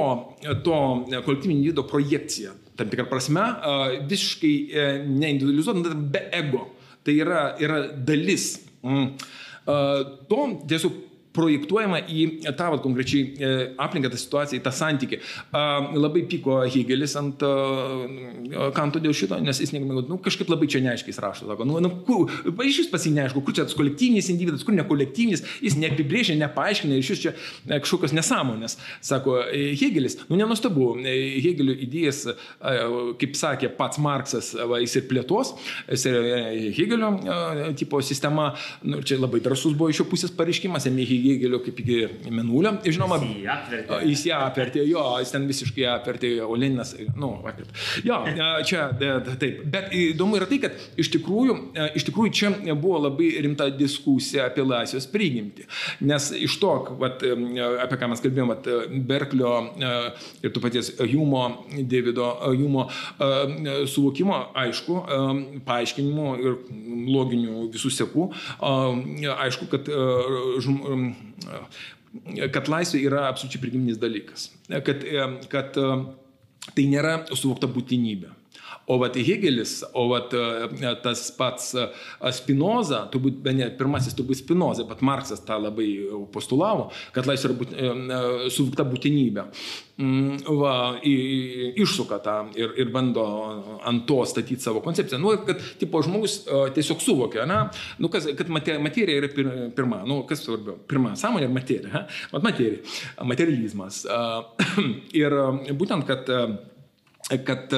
to kolektyvinio individo projekcija. Tam tikrą prasme, visiškai neindividualizuota, be ego. Tai yra, yra dalis. Mm. To tiesiog projektuojama į tą vat, konkrečiai e, aplinką, tą situaciją, į tą santykį. Labai pyko Hegelis ant kanto dėl šito, nes jis negamė, nu, kažkaip labai čia neaiškiai rašo. Sako, nu, nu, kur, iš vis pasi neaišku, kur čia tas kolektyvinis individas, kur ne kolektyvinis, jis neapibrėžia, nepaaiškina, iš vis čia e, kažkokios nesąmonės. Sako e, Hegelis, nu nenustabu, Hegelio idėjas, kaip sakė pats Marksas, va, jis ir plėtos, jis ir Hegelio tipo sistema, nu, čia labai drasus buvo iš jo pusės pareiškimas, ėmė Hegelio kaip iki Menulio. Žinoma, jis ją apvertė. Jis ją apvertė, jo, jis ten visiškai apvertė, o Leninas, nu, apvertė. Jo, čia taip. Bet įdomu yra tai, kad iš tikrųjų, iš tikrųjų čia buvo labai rimta diskusija apie laisvės prigimtį. Nes iš to, vat, apie ką mes kalbėjome, Berklio ir tu paties Humo, Davido Humo suvokimo, aišku, paaiškinimų ir loginių visų sekų, aišku, kad kad laisvė yra absoliučiai prigiminis dalykas. Kad, kad tai nėra suvokta būtinybė. O vat Hegelis, o vat tas pats Spinoza, turbūt, ne, pirmasis turbūt Spinoza, bet Marksas tą labai postulavo, kad laisvė yra būt, suvokta būtinybė. Mm, va, išsuka tą ir, ir bando ant to statyti savo koncepciją. Nu, kad tipo, žmogus tiesiog suvokia, na, nu, kas, kad materija yra pir, pirma, nu, kas svarbiau, pirma, sąmonė ir materija. Mat materija, materializmas. Ir būtent, kad, kad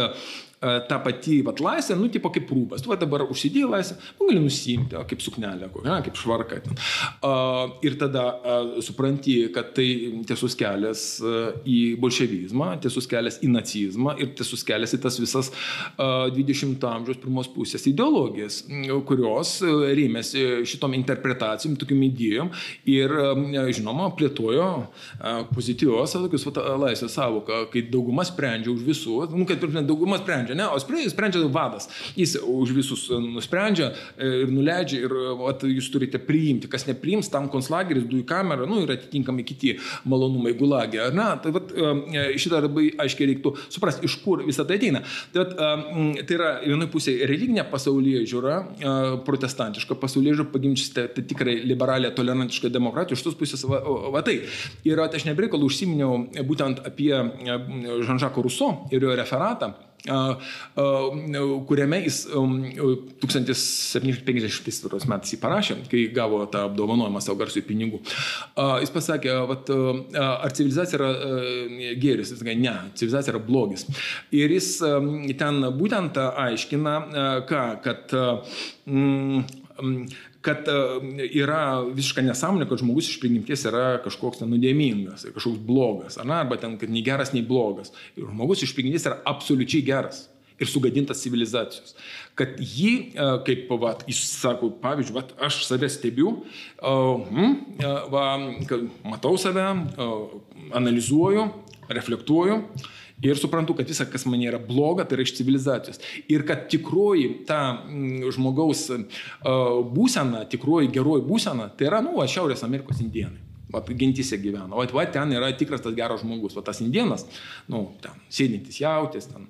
ta pati vat, laisvė, nu, tipo kaip rūbas. Tu va, dabar užsidėjai laisvę, nu, gali nusimti, o, kaip suknelė, kokia, kaip švarka. Uh, ir tada uh, supranti, kad tai tiesus kelias uh, į bolševizmą, tiesus kelias į nacizmą ir tiesus kelias į tas visas uh, 20-ojo amžiaus pirmos pusės ideologijas, kurios uh, rėmėsi šitom interpretacijom, tokiam idėjom ir, uh, žinoma, plėtojo uh, pozityvios, tokius laisvės savoką, kai dauguma sprendžia už visų, nu, kad dauguma sprendžia sprendžia, ne, o sprendžia vadas. Jis už visus e, nusprendžia e, ir nuleidžia ir vat, jūs turite priimti. Kas nepriims, tam konslageris, dujų kamera, nu ir atitinkami kiti malonumai gulagė. Na, tai vat, e, šitą labai aiškiai reiktų suprasti, iš kur visą tai ateina. Tai, vat, tai yra vienai pusėje religinė pasaulyje žiūra, protestantiška pasaulyje žiūra, pagimčysite tai tikrai liberalę, tolerantišką demokratiją, iš tos pusės va, va tai. Ir aš nebreikalų užsiminiau būtent apie Žanžako Ruso ir jo referatą kuriame jis 1750 um, metais jį parašė, kai gavo tą apdovanojimą savo garsų pinigų. Jis pasakė, vat, ar civilizacija yra gėris, jis sakė, ne, civilizacija yra blogis. Ir jis ten būtent aiškina, ką, kad mm, kad e, yra visiška nesąmonė, kad žmogus iš prigimties yra kažkoks nuodėmingas, kažkoks blogas, ar, arba ten, kad nei geras, nei blogas. Ir žmogus iš prigimties yra absoliučiai geras ir sugadintas civilizacijos. Kad jį, e, kaip, va, jis sako, pavyzdžiui, va, aš save stebiu, uh, va, matau save, analizuoju, reflektuoju ir suprantu, kad visa, kas man yra bloga, tai yra iš civilizacijos. Ir kad tikroji ta mm, žmogaus būsena, tikroji geroji būsena, tai yra, nu, Šiaurės Amerikos indienai. Vat gentise gyvena. O va, ten yra tikras tas geras žmogus. Va tas indienas, nu, ten sėdintis jautis, ten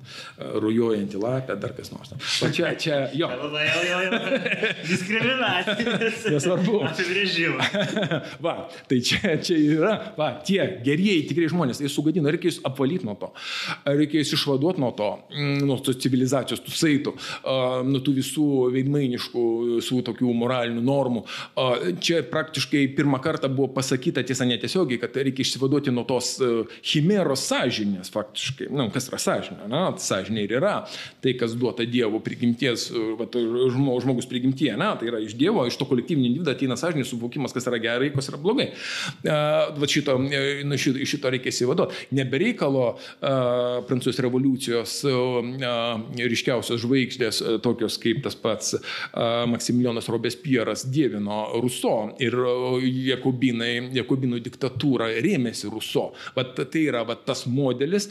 rujuojantį lapę, dar kas nors. O čia, čia, jo. jau, jau, jau. Diskriminacija. Nesvarbu. Apibrėžimas. va, tai čia, čia yra, va, tie gerieji tikrai žmonės, jie sugadino, reikia jūs apvalyti nuo to. Reikia jūs išvaduoti nuo to, mm, nuo tos civilizacijos, tų saitų, nuo tų visų veidmainiškų, visų tokių moralinių normų. Čia praktiškai pirmą kartą buvo pasakyta, pasakyta tiesa netiesiogiai, kad reikia išsivaduoti nuo tos e, chimeros sąžinės faktiškai. Na, nu, kas yra sąžinė? Na, sąžinė ir yra tai, kas duota Dievo prigimties, e, va, žmogus prigimtie. Na, tai yra iš Dievo, iš to kolektyvinio individo ateina sąžinės suvokimas, kas yra gerai, kas yra blogai. Uh, va, šito, nu, šito, šito reikia įsivaduoti. Nebereikalo Prancūzijos revoliucijos ryškiausios žvaigždės, tokios kaip tas pats Maksimilijonas Robespieras, dievino Ruso ir Jakobinai Jakobinų diktatūrą rėmėsi Ruso. Vat tai yra vat, tas modelis,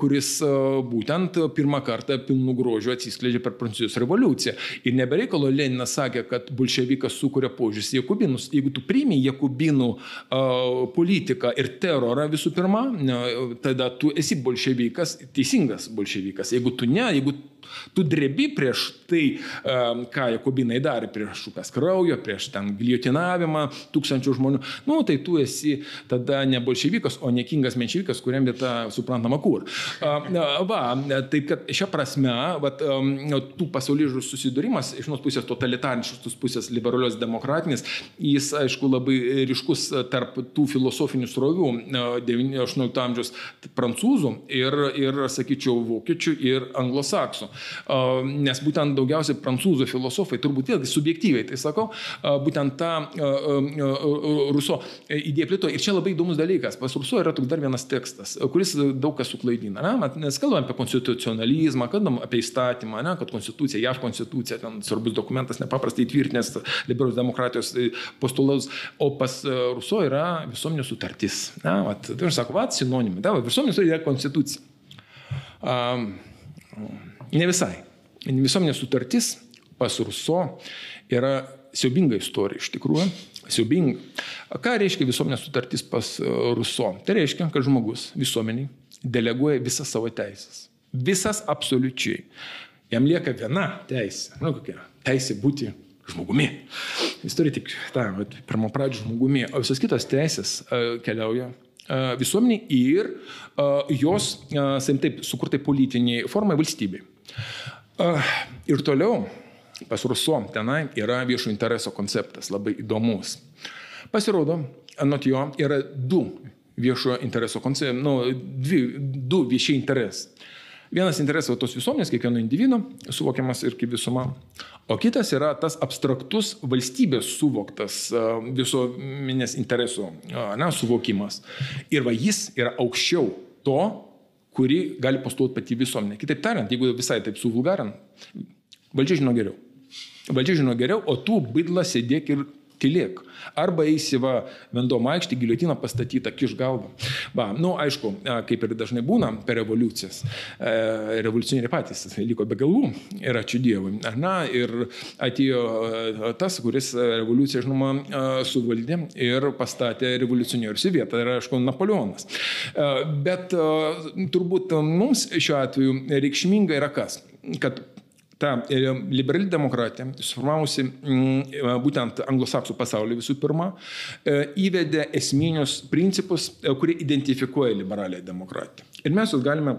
kuris būtent pirmą kartą pilnų grožių atsiskleidžia per Prancūzijos revoliuciją. Ir nebereikalo Leninas sakė, kad bolševikas sukuria požiūris į Jakobinus. Jeigu tu priimi Jakobinų politiką ir terorą visų pirma, tada tu esi bolševikas, teisingas bolševikas. Jeigu tu ne, jeigu tu drebi prieš tai, ką Jakobinai darė, prieš upės kraujo, prieš ten giljotinavimą tūkstančių žmonių, nu, tai tu esi tada ne bolševikas, o nekingas menševikas, kuriam vieta suprantama kur. Va, taip kad šią prasme, va, tų pasaulyžių susidūrimas, iš vienos pusės totalitarinis, iš tos pusės liberalios demokratinės, jis, aišku, labai ryškus tarp tų filosofinių srovių 18 amžiaus prancūzų ir, ir, sakyčiau, vokiečių ir anglosaksų. Nes būtent daugiausiai prancūzų filosofai, turbūt vėlgi subjektyviai, tai sakau, būtent tą Ruso idėją plėto. Ir čia labai įdomus dalykas. Pas Ruso yra toks dar vienas tekstas, kuris daug kas suklaidina. Ne? Nes kalbam apie konstitucionalizmą, kalbam apie įstatymą, ne? kad konstitucija, JAV konstitucija, ten svarbus dokumentas, nepaprastai tvirtinęs liberalios demokratijos postulaus, o pas Ruso yra visuomenės sutartis. Ne? Vat, tai aš sakau, va, sinonimai. Visuomenės sutartis yra konstitucija. Um, Ne visai. Visuomenės sutartis pas Ruso yra siaubinga istorija iš tikrųjų. Siaubinga. Ką reiškia visuomenės sutartis pas e, Ruso? Tai reiškia, kad žmogus visuomeniai deleguoja visas savo teisės. Visas absoliučiai. Jam lieka viena teisė. Nu, kokia? Teisė būti žmogumi. Jis turi tik tą pirmą pradžią žmogumi, o visos kitos teisės uh, keliauja uh, visuomeniai ir jos, sakykim taip, sukurtai politiniai formai valstybei. Ir toliau pas Ruso tenai yra viešo intereso konceptas labai įdomus. Pasirodo, anot jo yra du viešo intereso konceptai, nu, dvi, du viešiai interesai. Vienas interesas tos visuomenės, kiekvieno individo, suvokiamas ir kaip visuma, o kitas yra tas abstraktus valstybės suvoktas visuomenės interesų ne, suvokimas. Ir va jis yra aukščiau to, kuri gali postuluoti pati visuomenė. Kitaip tariant, jeigu visai taip suvulgarant, valdžia žino geriau. Valdžia žino geriau, o tu bidla sėdėk ir tylėk. Arba eisi va, vendom aikštį, giliotiną pastatytą, kiš galvą. Va, nu, aišku, kaip ir dažnai būna per revoliucijas, e, revoliucionieriai patys liko be galvų ir ačiū Dievui. Na, ir atėjo tas, kuris revoliuciją, žinoma, suvaldė ir pastatė revoliucionierius į vietą, tai yra, aišku, Napoleonas. Bet turbūt mums šiuo atveju reikšminga yra kas? Kad ta e, liberali demokratija, suformavusi mm, e, būtent anglosaksų pasaulį visų pirma, e, įvedė esminius principus, kurie identifikuoja liberalią demokratiją. Ir mes juos galime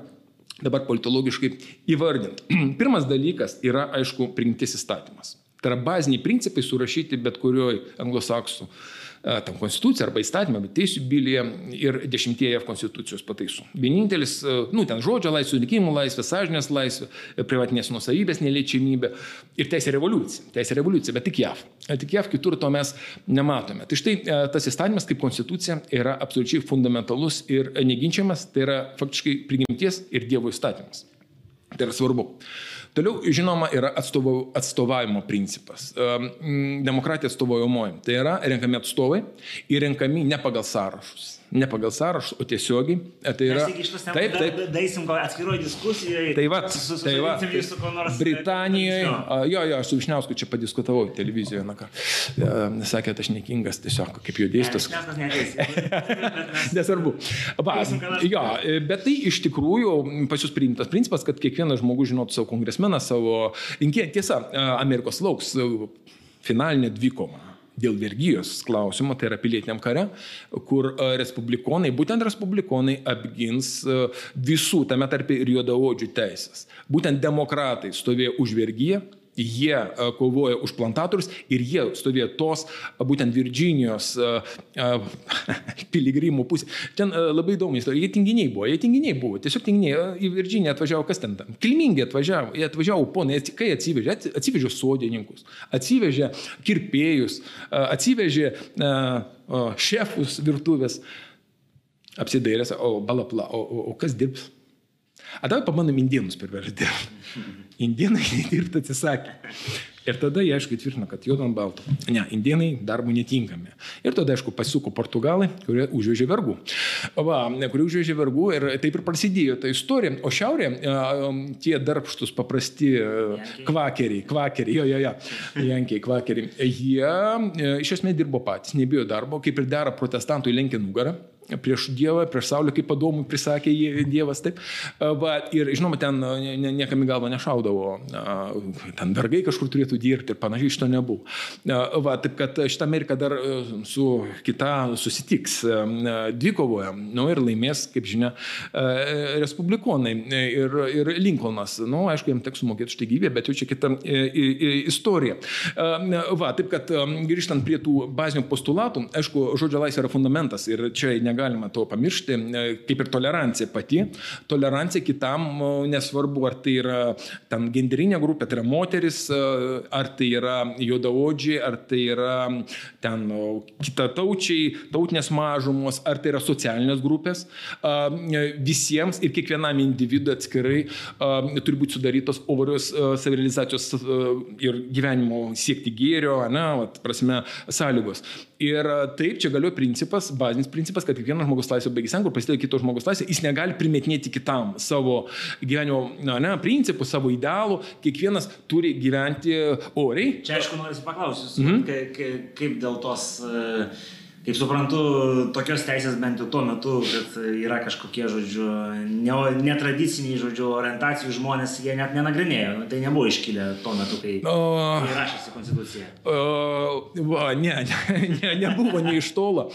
dabar politologiškai įvardinti. Pirmas dalykas yra, aišku, prigimtis įstatymas. Tai yra baziniai principai surašyti bet kurioje anglosaksų uh, tam konstituciją arba įstatymą, bet teisų bylėje ir dešimtieji F konstitucijos pataisų. Vienintelis, nu, ten žodžio laisvė, likimų laisvė, sąžinės laisvė, privatinės nusavybės neliečiamybė ir teisė revoliucija. Teisė revoliucija, bet tik JAV. Tik JAV kitur to mes nematome. Tai štai tas įstatymas kaip konstitucija yra absoliučiai fundamentalus ir neginčiamas, tai yra faktiškai prigimties ir Dievo įstatymas. Tai yra svarbu. Toliau, žinoma, yra atstovo, atstovavimo principas. Demokratija atstovaujamojim. Tai yra renkami atstovai ir renkami ne pagal sąrašus ne pagal sąrašus, o tiesiogiai. E, tai yra. Taip, taip. Daisim gal atskiroje diskusijoje. Tai va, tai va. Britanijoje. Jo, jo, aš su Višniausku čia padiskutavau televizijoje, na ką. Sakė, aš nekingas tiesiog, kaip jo dėstas. Nesvarbu. Va, jo, e, bet tai iš tikrųjų pas jūs priimtas principas, kad kiekvienas žmogus žinotų savo kongresmeną, savo rinkėją. Tiesa, Amerikos lauks finalinė dvikoma dėl vergyjos klausimo, tai yra pilietiniam kare, kur e, respublikonai, būtent respublikonai apgins e, visų, tame tarpe ir juodaodžių teisės. Būtent demokratai stovėjo už vergyją, Jie e, kovoja už plantatorius ir jie stovėjo tos būtent Virginijos piligrimų pusė. Ten labai įdomu istorija. Jie tinginiai buvo, jie tinginiai buvo. Tiesiog tinginiai į Virginiją atvažiavo, kas ten tam. Kilmingi atvažiavo, jie atvažiavo ponai, kai atsivežė, atsivežė sodininkus, atsivežė kirpėjus, atsivežė šefus virtuvės. Apsidairęs, o balapla, o, o, o kas dirbs? A dabar pabandom indėnus perversti. Indienai dirbti atsisakė. Ir tada jie, aišku, tvirtino, kad juodam baltu. Ne, indienai darbų netinkami. Ir tada, aišku, pasuko portugalai, kurie užvežė vergų. Va, kurie užvežė vergų ir taip ir prasidėjo ta istorija. O šiaurė, tie darbštus, paprasti kvakeriai, kvakeriai, jo, jo, jo, jankiai, kvakeriai, jie iš esmės dirbo patys, nebijo darbo, kaip ir dera protestantui lenkia nugarą prieš Dievą, prieš Saulę, kaip padomų prisakė Dievas. Taip. Va, ir žinoma, ten niekam į galvą nešaudavo, ten vergai kažkur turėtų dirbti ir panašiai iš to nebuvo. Va, taip kad šitą Ameriką dar su kita susitiks dvikovoje, nu ir laimės, kaip žinia, respublikonai ir, ir Lincolnas. Na, nu, aišku, jiems teks sumokėti štai gyvybę, bet jau čia kita istorija. Va, taip kad grįžtant prie tų bazinių postulatų, aišku, žodžio laisvė yra fundamentas ir čia ne negalima to pamiršti, e, kaip ir tolerancija pati. Tolerancija kitam, nesvarbu, ar tai yra ten genderinė grupė, tai yra moteris, e, ar tai yra juodaodžiai, ar tai yra ten kitataučiai, tautinės mažumos, ar tai yra socialinės grupės. E, visiems ir kiekvienam individui atskirai turi būti sudarytos ovarios savirealizacijos ir gyvenimo siekti gėrio, ne, vat, prasme, sąlygos. Ir taip, čia galioja principas, bazinis principas, kad kiekvienas žmogus laisvė baigia sen, kur prasideda kito žmogus laisvė, jis negali primetinėti kitam savo gyvenimo na, ne, principų, savo idealų, kiekvienas turi gyventi oriai. Čia aišku, noriu paklausyti, mm -hmm. kaip dėl tos uh, Kaip suprantu, tokios teisės bent jau tuo metu, kad yra kažkokie, žodžiu, ne, netradiciniai, žodžiu, orientacijų žmonės, jie net nenagrinėjo. Nu, tai nebuvo iškilę tuo metu, kai, kai rašėsi konstitucija. O, va, ne, ne, ne, nebuvo nei iš tolo.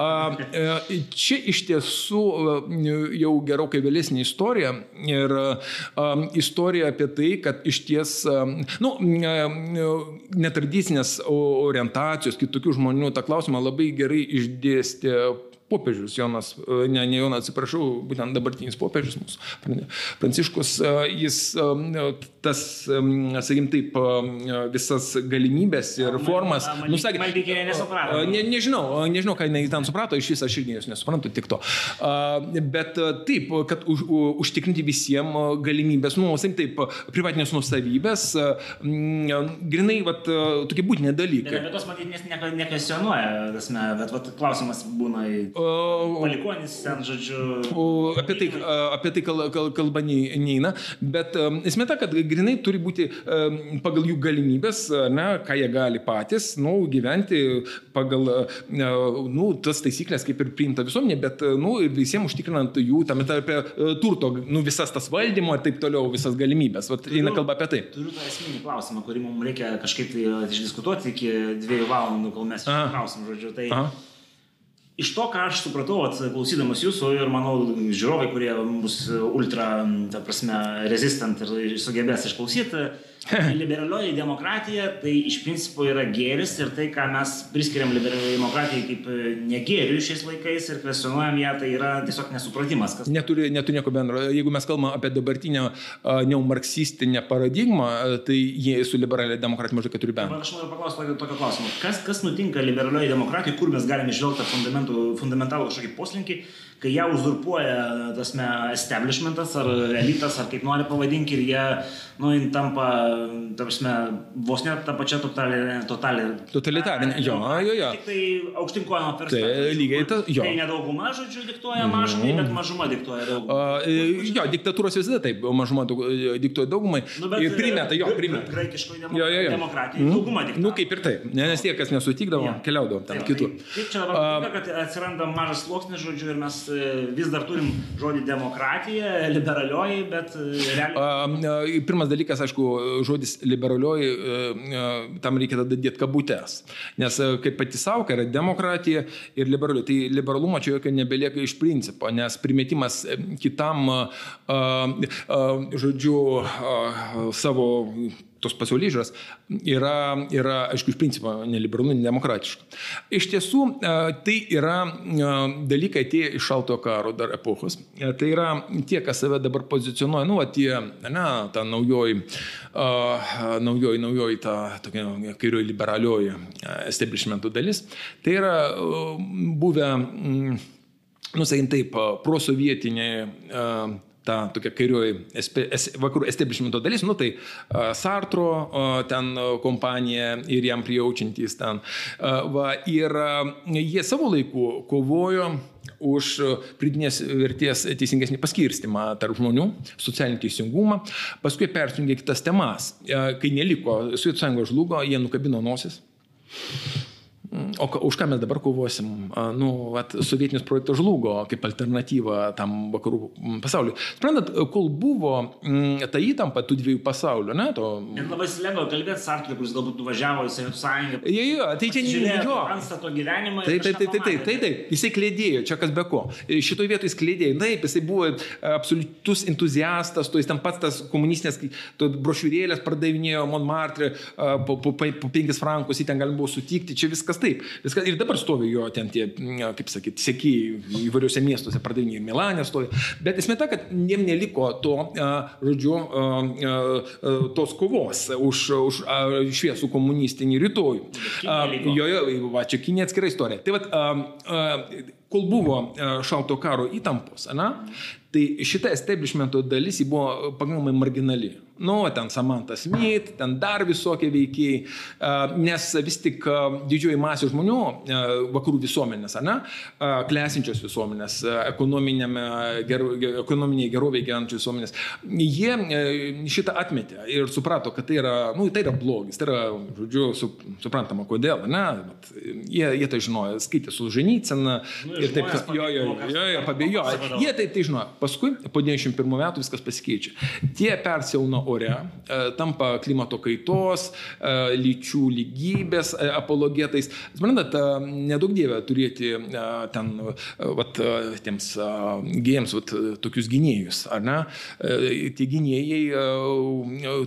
E, čia iš tiesų e, jau gerokai vėlesnė istorija ir a, istorija apie tai, kad iš ties, a, nu, netradicinės orientacijos, kitokių žmonių tą klausimą labai gerai gerai išdėstė popiežius Jonas, e, ne, ne Jonas, atsiprašau, būtent dabartinis popiežius mūsų, Pranciškus, e, jis e, tas, sakykim taip, visas galimybės ir formas, nusakė. Man reikėjo nesuprato. Ne, nežinau, nežinau, ką jinai ten suprato, iš vis aš irgi jos nesuprantu, tik to. Bet taip, kad už, užtikrinti visiems galimybės, nu, sakykim taip, privatinės nusavybės, grinai, va, tokie būtini dalykai. Bet, tos matyti nekvesionuoja, bet vat, klausimas būna į Palikonis ten, žodžiu. Apie tai, apie tai kal, kal, kalba neina, bet esmė ta, kad grinai turi būti pagal jų galimybės, ne, ką jie gali patys, nu, gyventi pagal, nu, tas taisyklės kaip ir priimta visuomenė, bet, nu, visiems užtikrinant jų, tam apie turto, nu, visas tas valdymo ir taip toliau, visas galimybės. Vat eina kalba apie tai. Turiu tą esminį klausimą, kurį mums reikia kažkaip tai išdiskutuoti iki dviejų valandų, kol mes klausim, žodžiu. Tai, Aha iš to, ką aš supratau, at, klausydamas jūsų ir manau, žiūrovai, kurie bus ultra, ta prasme, resistant ir sugebės išklausyti, liberalioji demokratija tai iš principo yra gėris ir tai, ką mes priskiriam liberalioji demokratijai kaip e, negėriui šiais laikais ir kvestionuojam ją, tai yra tiesiog nesupratimas. Kas... Neturi, neturi nieko bendro. Jeigu mes kalbame apie dabartinę neomarksistinę paradigmą, tai jie su liberalioji demokratija mažai turi bendro. Aš noriu paklausti tokio klausimo. Kas, kas nutinka liberalioji demokratijai, kur mes galime išvelgti fundamentalų kažkokį poslinkį? Kai ją uzurpuoja, tasme, establishmentas ar elitas, ar kaip nori pavadinti, ir jie, nu, jin tampa, tarsi, vos net tą pačią totalitarinę. Totalitarinę, jo, jo, jo. Tik tai aukštinkojama perspektyva. Tai lygiai ta, jo. Tai nedauguma, žodžiu, diktuoja mažumai, mm. bet mažuma diktuoja daugumai. Uh, jo, diktatūros visada taip, mažuma diktuoja daugumai. Nu, bet, ir primeta, jo, primeta. Graikiškoje demokratijoje mm. dauguma diktuoja. Nu, kaip ir taip, nes tie, kas nesutikdavo, ja. keliaudavo ten kitur. Tai, kaip čia dabar, uh, kad atsiranda mažas sluoksnis, žodžiu, ir mes E, vis dar turim žodį demokratija, liberalioji, bet e, realiai. Pirmas dalykas, aišku, žodis liberalioji, e, tam reikia tada dėti kabutės. Nes kaip pati savoka yra demokratija ir liberalioji. Tai liberalumo čia jokio nebelieka iš principo, nes primetimas kitam, žodžiu, savo tos pasaulyje žiūros yra, yra, aišku, iš principo neliberalu, nedemokratiška. Iš tiesų, e, tai yra e, dalykai atėję iš šaltojo karo dar epochos. E, tai yra tie, kas save dabar pozicionuoja, nu, tie, ne, ta naujoji, naujoji, naujoji, ta tokia kairioji liberalioji establishmentų dalis. Tai yra buvę, mm, nu, sakykim taip, prosovietiniai ta tokia kairioji vakarų establishmento dalis, nu tai Sartro ten kompanija ir jam prijaučiantys ten. Va, ir jie savo laiku kovojo už pridinės vertės teisingesnį paskirstimą tarp žmonių, socialinį teisingumą. Paskui persijungė kitas temas. Kai neliko, Sovietų sąjunga žlugo, jie nukabino nosis. O už ką mes dabar kovosim? Nu, vat, sovietinis projektas žlugo kaip alternatyva tam vakarų pasauliu. Sprendat, kol buvo m, ta įtampa tų dviejų pasaulių, ne? To... Ir labai lengva kalbėti Sartrui, kuris galbūt nuvažiavo į Sovietų sąjungą. Jo, jo, tai čia ne jo. Anstato gyvenimą. Taip, taip, taip, taip, taip, taip, taip, jisai klėdėjo, čia kas be ko. Šitoje vietoje jis klėdėjo. Taip, jisai buvo absoliutus entuziastas, to jis ten pats tas komunistinės brošiūrėlės pardavinėjo Montmartre po, po, po, po 5 frankus, jį ten galima buvo sutikti, čia viskas taip. Viskas, ir dabar stovi jo ten tie, kaip sakyti, sėkiai įvairiuose miestuose, pardavinėjai Milanė stovi. Bet esmė ta, kad jiem neliko to, žodžiu, tos kovos už, už šviesų komunistinį rytojų. Jo, jo, va, čia Kinė atskira istorija. Tai vad, kol buvo šalto karo įtampos, na, tai šita establishmento dalis buvo pakankamai marginali nu, ten Samantha Smith, ten dar visokie veikiai, nes vis tik didžioji masė žmonių, vakarų visuomenės, ne, klesinčios visuomenės, ekonominiai geroviai gyvenančios visuomenės, jie šitą atmetė ir suprato, kad tai yra, nu, tai yra blogis, tai yra, žodžiu, su, suprantama, kodėl, ne, bet jie, jie tai žinojo, skaitė su Ženyceną nu, ir taip, jo, jo, jo, jo, pabėjo, jie tai, tai žinojo. Paskui, po 91 metų viskas pasikeičia. Tie persauno ore, e, tampa klimato kaitos, e, lyčių lygybės e, apologetais. Suprantat, nedaug dievė turėti ten, vat, tiems gėjams, vat, tokius gynėjus, ar ne? Tie gynėjai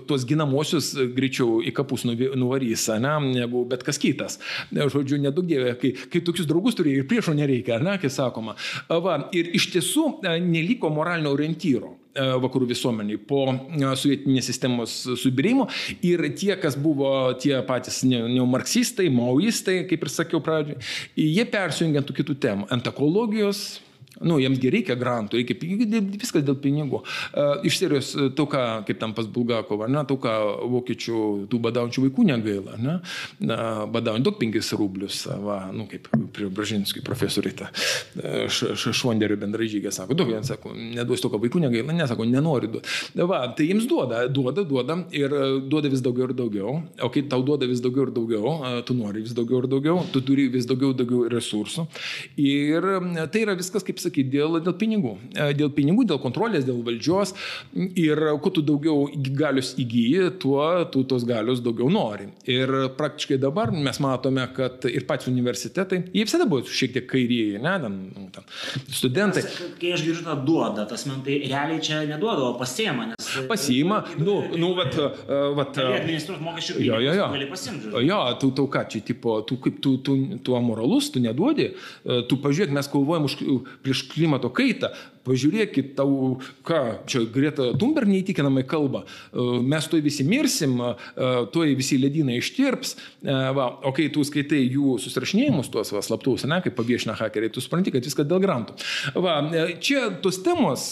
tuos ginamosius greičiau į kapus nuvarys, ne, negu bet kas kitas. Žodžiu, nedaug dievė, kai, kai tokius draugus turi ir priešo nereikia, ne, kaip sakoma. Va, ir iš tiesų neliko moralinio orientyro. E, vakarų visuomeniai po e, sovietinės sistemos subirėjimo ir tie, kas buvo tie patys neomarksistai, maoistai, kaip ir sakiau pradžioje, jie persijungia ant kitų temų - ant ekologijos, Nu, jiems reikia grantų, reikia pinigų, viskas dėl pinigų. Uh, iš serijos, to, ką, kaip tam pas Bulgakovą, ne, to, ką vokiečių, tų badaujančių vaikų negaila, ne, badaujant daug 5 rublius, va, nu, kaip prie Bražinskui profesoriai, Švonderio bendražygė sako, daug vien sako, neduos to, ką vaikų negaila, nesako, nenori duoti. Va, tai jiems duoda, duoda, duoda ir duoda vis daugiau ir daugiau, o kai tau duoda vis daugiau ir daugiau, tu nori vis daugiau ir daugiau, tu turi vis daugiau ir daugiau resursų. Ir tai yra viskas, kaip sakyti, sakyti, dėl, dėl pinigų. E, dėl pinigų, dėl kontrolės, dėl valdžios. Ir kuo tu daugiau galius įgyji, tuo tu tos galios daugiau nori. Ir praktiškai dabar mes matome, kad ir patys universitetai, jie visada buvo šiek tiek kairieji, ne, ten, nu, ten, studentai. Kai aš girdžiu tą duodą, tas man tai realiai čia neduoda, o pasiema. Nes... Pasiima, nu, nu, vat, e, vat. Tai administruoti mokesčių pinigus. Jo, jo, jo. Gali pasimti. Jo, tu, tu ką, čia, tipo, tu kaip tu, tu, tu amoralus, tu neduodi, e, tu pažiūrėk, mes kovojam už, prieš prieš klimato kaitą, pažiūrėkit, tau, ką, čia Greta Thunberg neįtikinamai kalba, e, mes tuoj visi mirsim, e, tuoj visi ledynai ištirps, e, va, o kai tu skaitai jų susirašinėjimus, tuos va, slaptus, ne, kaip paviešina hakeriai, tu supranti, kad viskas dėl grantų. Va, čia tos temos,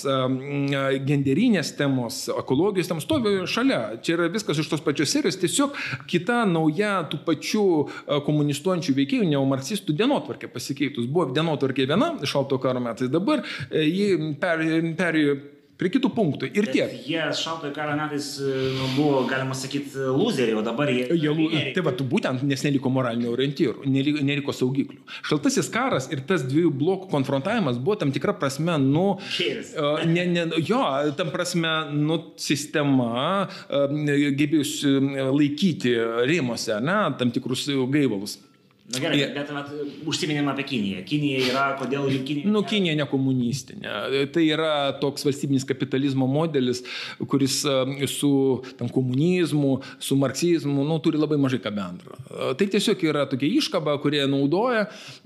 genderinės temos, ekologijos temos stovi šalia, čia yra viskas iš tos pačios serijos, tiesiog kita nauja tų pačių komunistuojančių veikėjų, neomarksistų dienotvarkė pasikeitus. Buvo dienotvarkė viena šalto karo metais, dabar ji perėjo prie kitų punktų. Ir tiek. Jie šaltojo karo metais nu, buvo, galima sakyti, loseriai, o dabar jie... jie tai va, būtent, nes neliko moralinio orientyrų, neliko, neliko saugiklių. Šaltasis karas ir tas dviejų blokų konfrontavimas buvo tam tikra prasme, nu... Ne, ne, jo, tam prasme, nu, sistema gebėjusi laikyti rėmose, ne, tam tikrus gaivalus. Na gerai, bet, bet vat, užsiminėm apie Kiniją. Kinija yra, kodėl jų Kinija? Nu, Kinija ne komunistinė. Tai yra toks valstybinis kapitalizmo modelis, kuris su tam, komunizmu, su marksizmu, nu, turi labai mažai ką bendro. Tai tiesiog yra tokia iškaba, kurie naudoja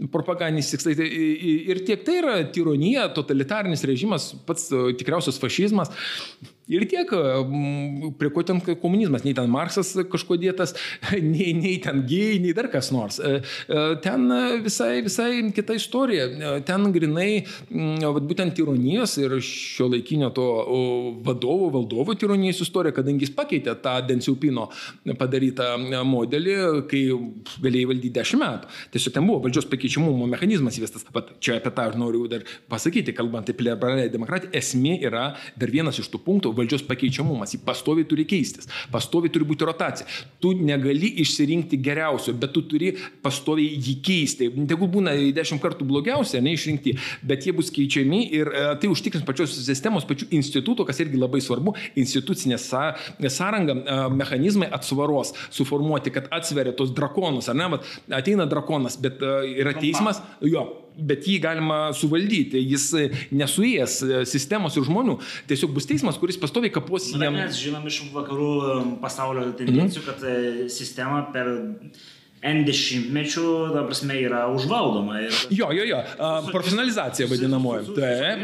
propagandiniais tikslais. Tai ir tiek tai yra tironija, totalitarinis režimas, pats tikriausias fašizmas. Ir tiek, prie ko ten komunizmas, nei ten Marksas kažko dėtas, nei, nei ten gėjai, nei dar kas nors. Ten visai, visai kita istorija. Ten grinai, būtent tironijos ir šio laikinio to vadovo, valdovo tironijos istorija, kadangi jis pakeitė tą Densiupino padarytą modelį, kai galėjai valdyti 10 metų. Tiesiog ten buvo valdžios pakeičiamumo mechanizmas įvestas. Bet čia apie tą aš noriu dar pasakyti, kalbant apie liberalią demokratiją, esmė yra dar vienas iš tų punktų - valdžios pakeičiamumas. Jį pastoviai turi keistis, pastoviai turi būti rotacija. Tu negali išsirinkti geriausio, bet tu turi pastoviai jį keisti. Tegu būna dešimt kartų blogiausia, neišrinkti, bet jie bus keičiami ir e, tai užtikrins pačios sistemos, pačių institutų, kas irgi labai svarbu, institucinė sąranga, e, mechanizmai atsvaros suformuoti, kad atsveria tos drakonus, ar ne, bet ateina drakonas, bet e, yra teismas, jo, bet jį galima suvaldyti, jis nesuėjęs sistemos ir žmonių, tiesiog bus teismas, kuris pastoviai kapos jam. Mes žinom iš vakarų pasaulio tendencijų, mhm. kad sistema per N dešimtmečių, ta prasme, yra užvaldoma. Ir... Jo, jo, jo, uh, profesionalizacija vadinamoji. Taip,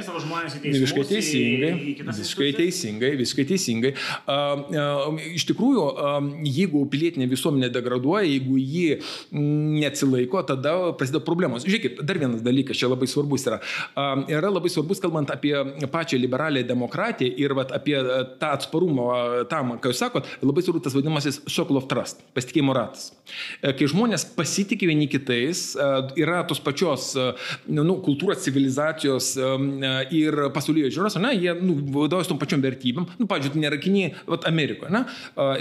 visiškai teisingai, visiškai teisingai, visiškai teisingai. Uh, uh, iš tikrųjų, uh, jeigu pilietinė visuomenė degraduoja, jeigu ji neatsilaiko, tada prasideda problemos. Žiūrėkit, dar vienas dalykas čia labai svarbus yra. Uh, yra labai svarbus, kalbant apie pačią liberalią demokratiją ir vat, apie tą atsparumą tam, ką jūs sakot, labai svarbus tas vadinamasis of trust, pasitikėjimo ratas. Kai kai žmonės pasitikė vieni kitais, e, yra tos pačios e, nu, kultūros, civilizacijos e, ir pasaulyje žiūros, ne, jie nu, vadovaujasi tom pačiom vertybėm. Nu, pavyzdžiui, tu nerakini, Amerikoje, ne,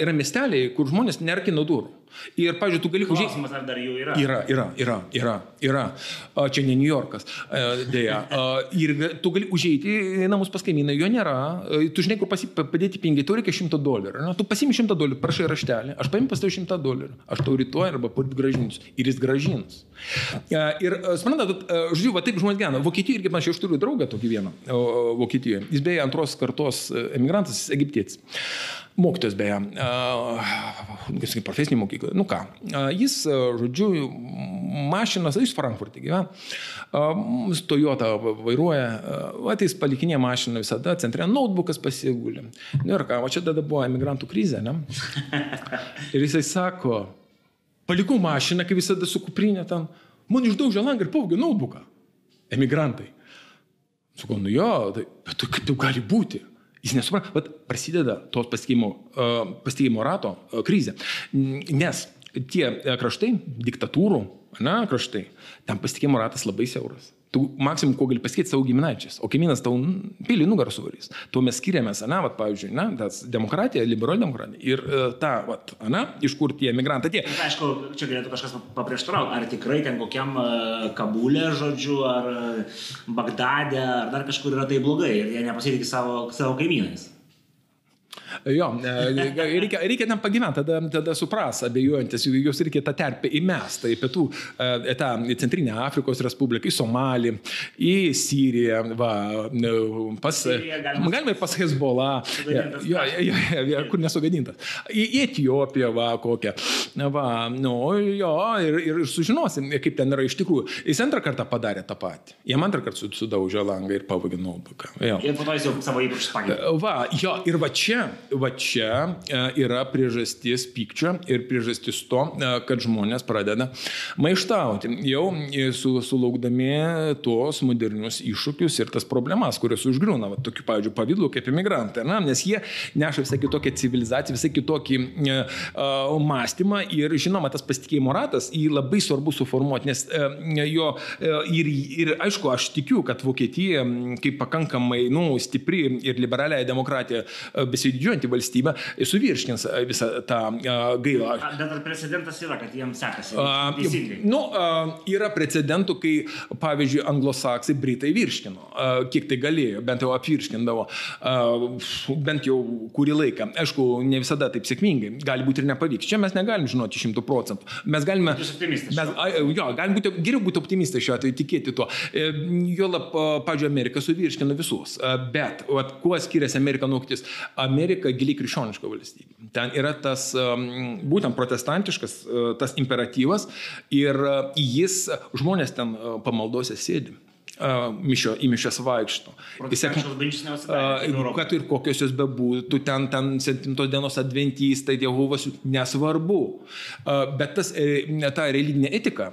yra miesteliai, kur žmonės nerakina durų. Ir, pavyzdžiui, tu gali užėjti. Klausimas, ar dar jų yra? Yra, yra, yra, yra. yra. Čia ne New Yorkas, dėja. Ir tu gali užėjti į namus pas kaimyną, jo nėra. Tu žinai, kur pasi, padėti pinigai, tau reikia šimto dolerių. Ne? Tu pasimti šimtą dolerių, prašai raštelį, aš paimsiu pas tau šimtą dolerių. Aš tau rytoj arba poryt gražinsiu. Ir jis gražins. Ir, suprantat, žodžiu, va taip žmonės gyvena. Vokietijoje irgi, aš turiu draugą tokį vieną Vokietijoje. Jis beje antros kartos emigrantas, egiptietis. Mokytojas beje, kaip profesinė mokykla. Nu ką, jis, žodžiu, mašinas, jis Frankfurte gyvena, Toyota vairuoja, ateis palikinė mašina visada, centre notebookas pasigulė. Nu ir ką, o čia tada buvo emigrantų krizė, ne? Ir jisai sako, palikau mašiną, kaip visada su kuprinė ten, man išdaužė langą ir pavogė notebooką. Emigrantai. Sakau, nu jo, tai, bet kaip tai gali būti? Jis nesupranta, bet prasideda tos pasitikėjimo, rato krizė. Nes tie kraštai, diktatūrų, na, kraštai, ten pasitikėjimo ratas labai siauras. Tu maksimum, ko gali pasakyti savo giminaičiais, o kaimynas tau pilį nugarą suvarys. Tuo mes skiriamės, na, vat, pavyzdžiui, na, tas demokratija, liberali demokratija. Ir uh, ta, vat, na, iš kur tie emigrantai atėjo. Tai, aišku, čia galėtų kažkas paprieštarauti, ar tikrai ten kokiam uh, Kabulė, žodžiu, ar uh, Bagdade, ar dar kažkur yra tai blogai ir jie nepasitikė savo, savo kaimynais. Jo, e, reikia, reikia ten pagyventi, tada, tada supras abejojantis, jos reikia tą terpę įmestą į pietų, e, tą Centrinę Afrikos Respubliką, į Somalį, į Siriją, va, pas, galima, ir pas Hezbollah, jo, jo, jo, kur nesugadintas, į, Etiopiją, va, kokią, va, nu, jo, ir, ir sužinosim, kaip ten yra iš tikrųjų. Jis antrą kartą padarė tą patį. Jam antrą kartą sudaužė langą ir pavogė notebooką. Ir po to jis jau savo įpročius pakeitė. Va, jo, ir va čia va čia e, yra priežastis pykčio ir priežastis to, e, kad žmonės pradeda maištauti. Jau su, sulaukdami tuos modernius iššūkius ir tas problemas, kurios užgriūna, va, tokiu, pavyzdžiui, pavydu kaip imigrantai, na, nes jie neša visai kitokią civilizaciją, visai kitokį uh, mąstymą ir, žinoma, tas pasitikėjimo ratas jį labai svarbu suformuoti, nes uh, jo uh, ir, ir, aišku, aš tikiu, kad Vokietija, kaip pakankamai, nu, stipri ir liberaliai demokratija besididžiuojanti, pirmininkaujanti valstybė suvirškins e, visą tą uh, gailą. Bet ar precedentas yra, kad jiems sekasi? Uh, nu, yra precedentų, kai, pavyzdžiui, anglosaksai, britai virškino, kiek tai galėjo, bent jau apvirškindavo, bent jau kurį laiką. Aišku, ne visada taip sėkmingai, gali būti ir nepavyks. Čia mes negalim žinoti šimtų procentų. Mes galime... Mes, jo, galim būti, geriau būti optimistai šiuo atveju, tikėti tuo. E, Juolap, pavyzdžiui, Amerika suvirškino visus. Bet, vat, kuo skiriasi Amerika nuo kitis? Amerika Amerika giliai krikščioniška valstybė. Ten yra tas um, būtent protestantiškas uh, tas imperatyvas ir uh, jis, žmonės ten uh, pamaldose sėdi. Mišio, į mišęs vaikšto. Kad ir kokios jos bebūtų, ten, ten 7 dienos adventistai, Dievovas, nesvarbu. Bet tas, e, ta religinė etika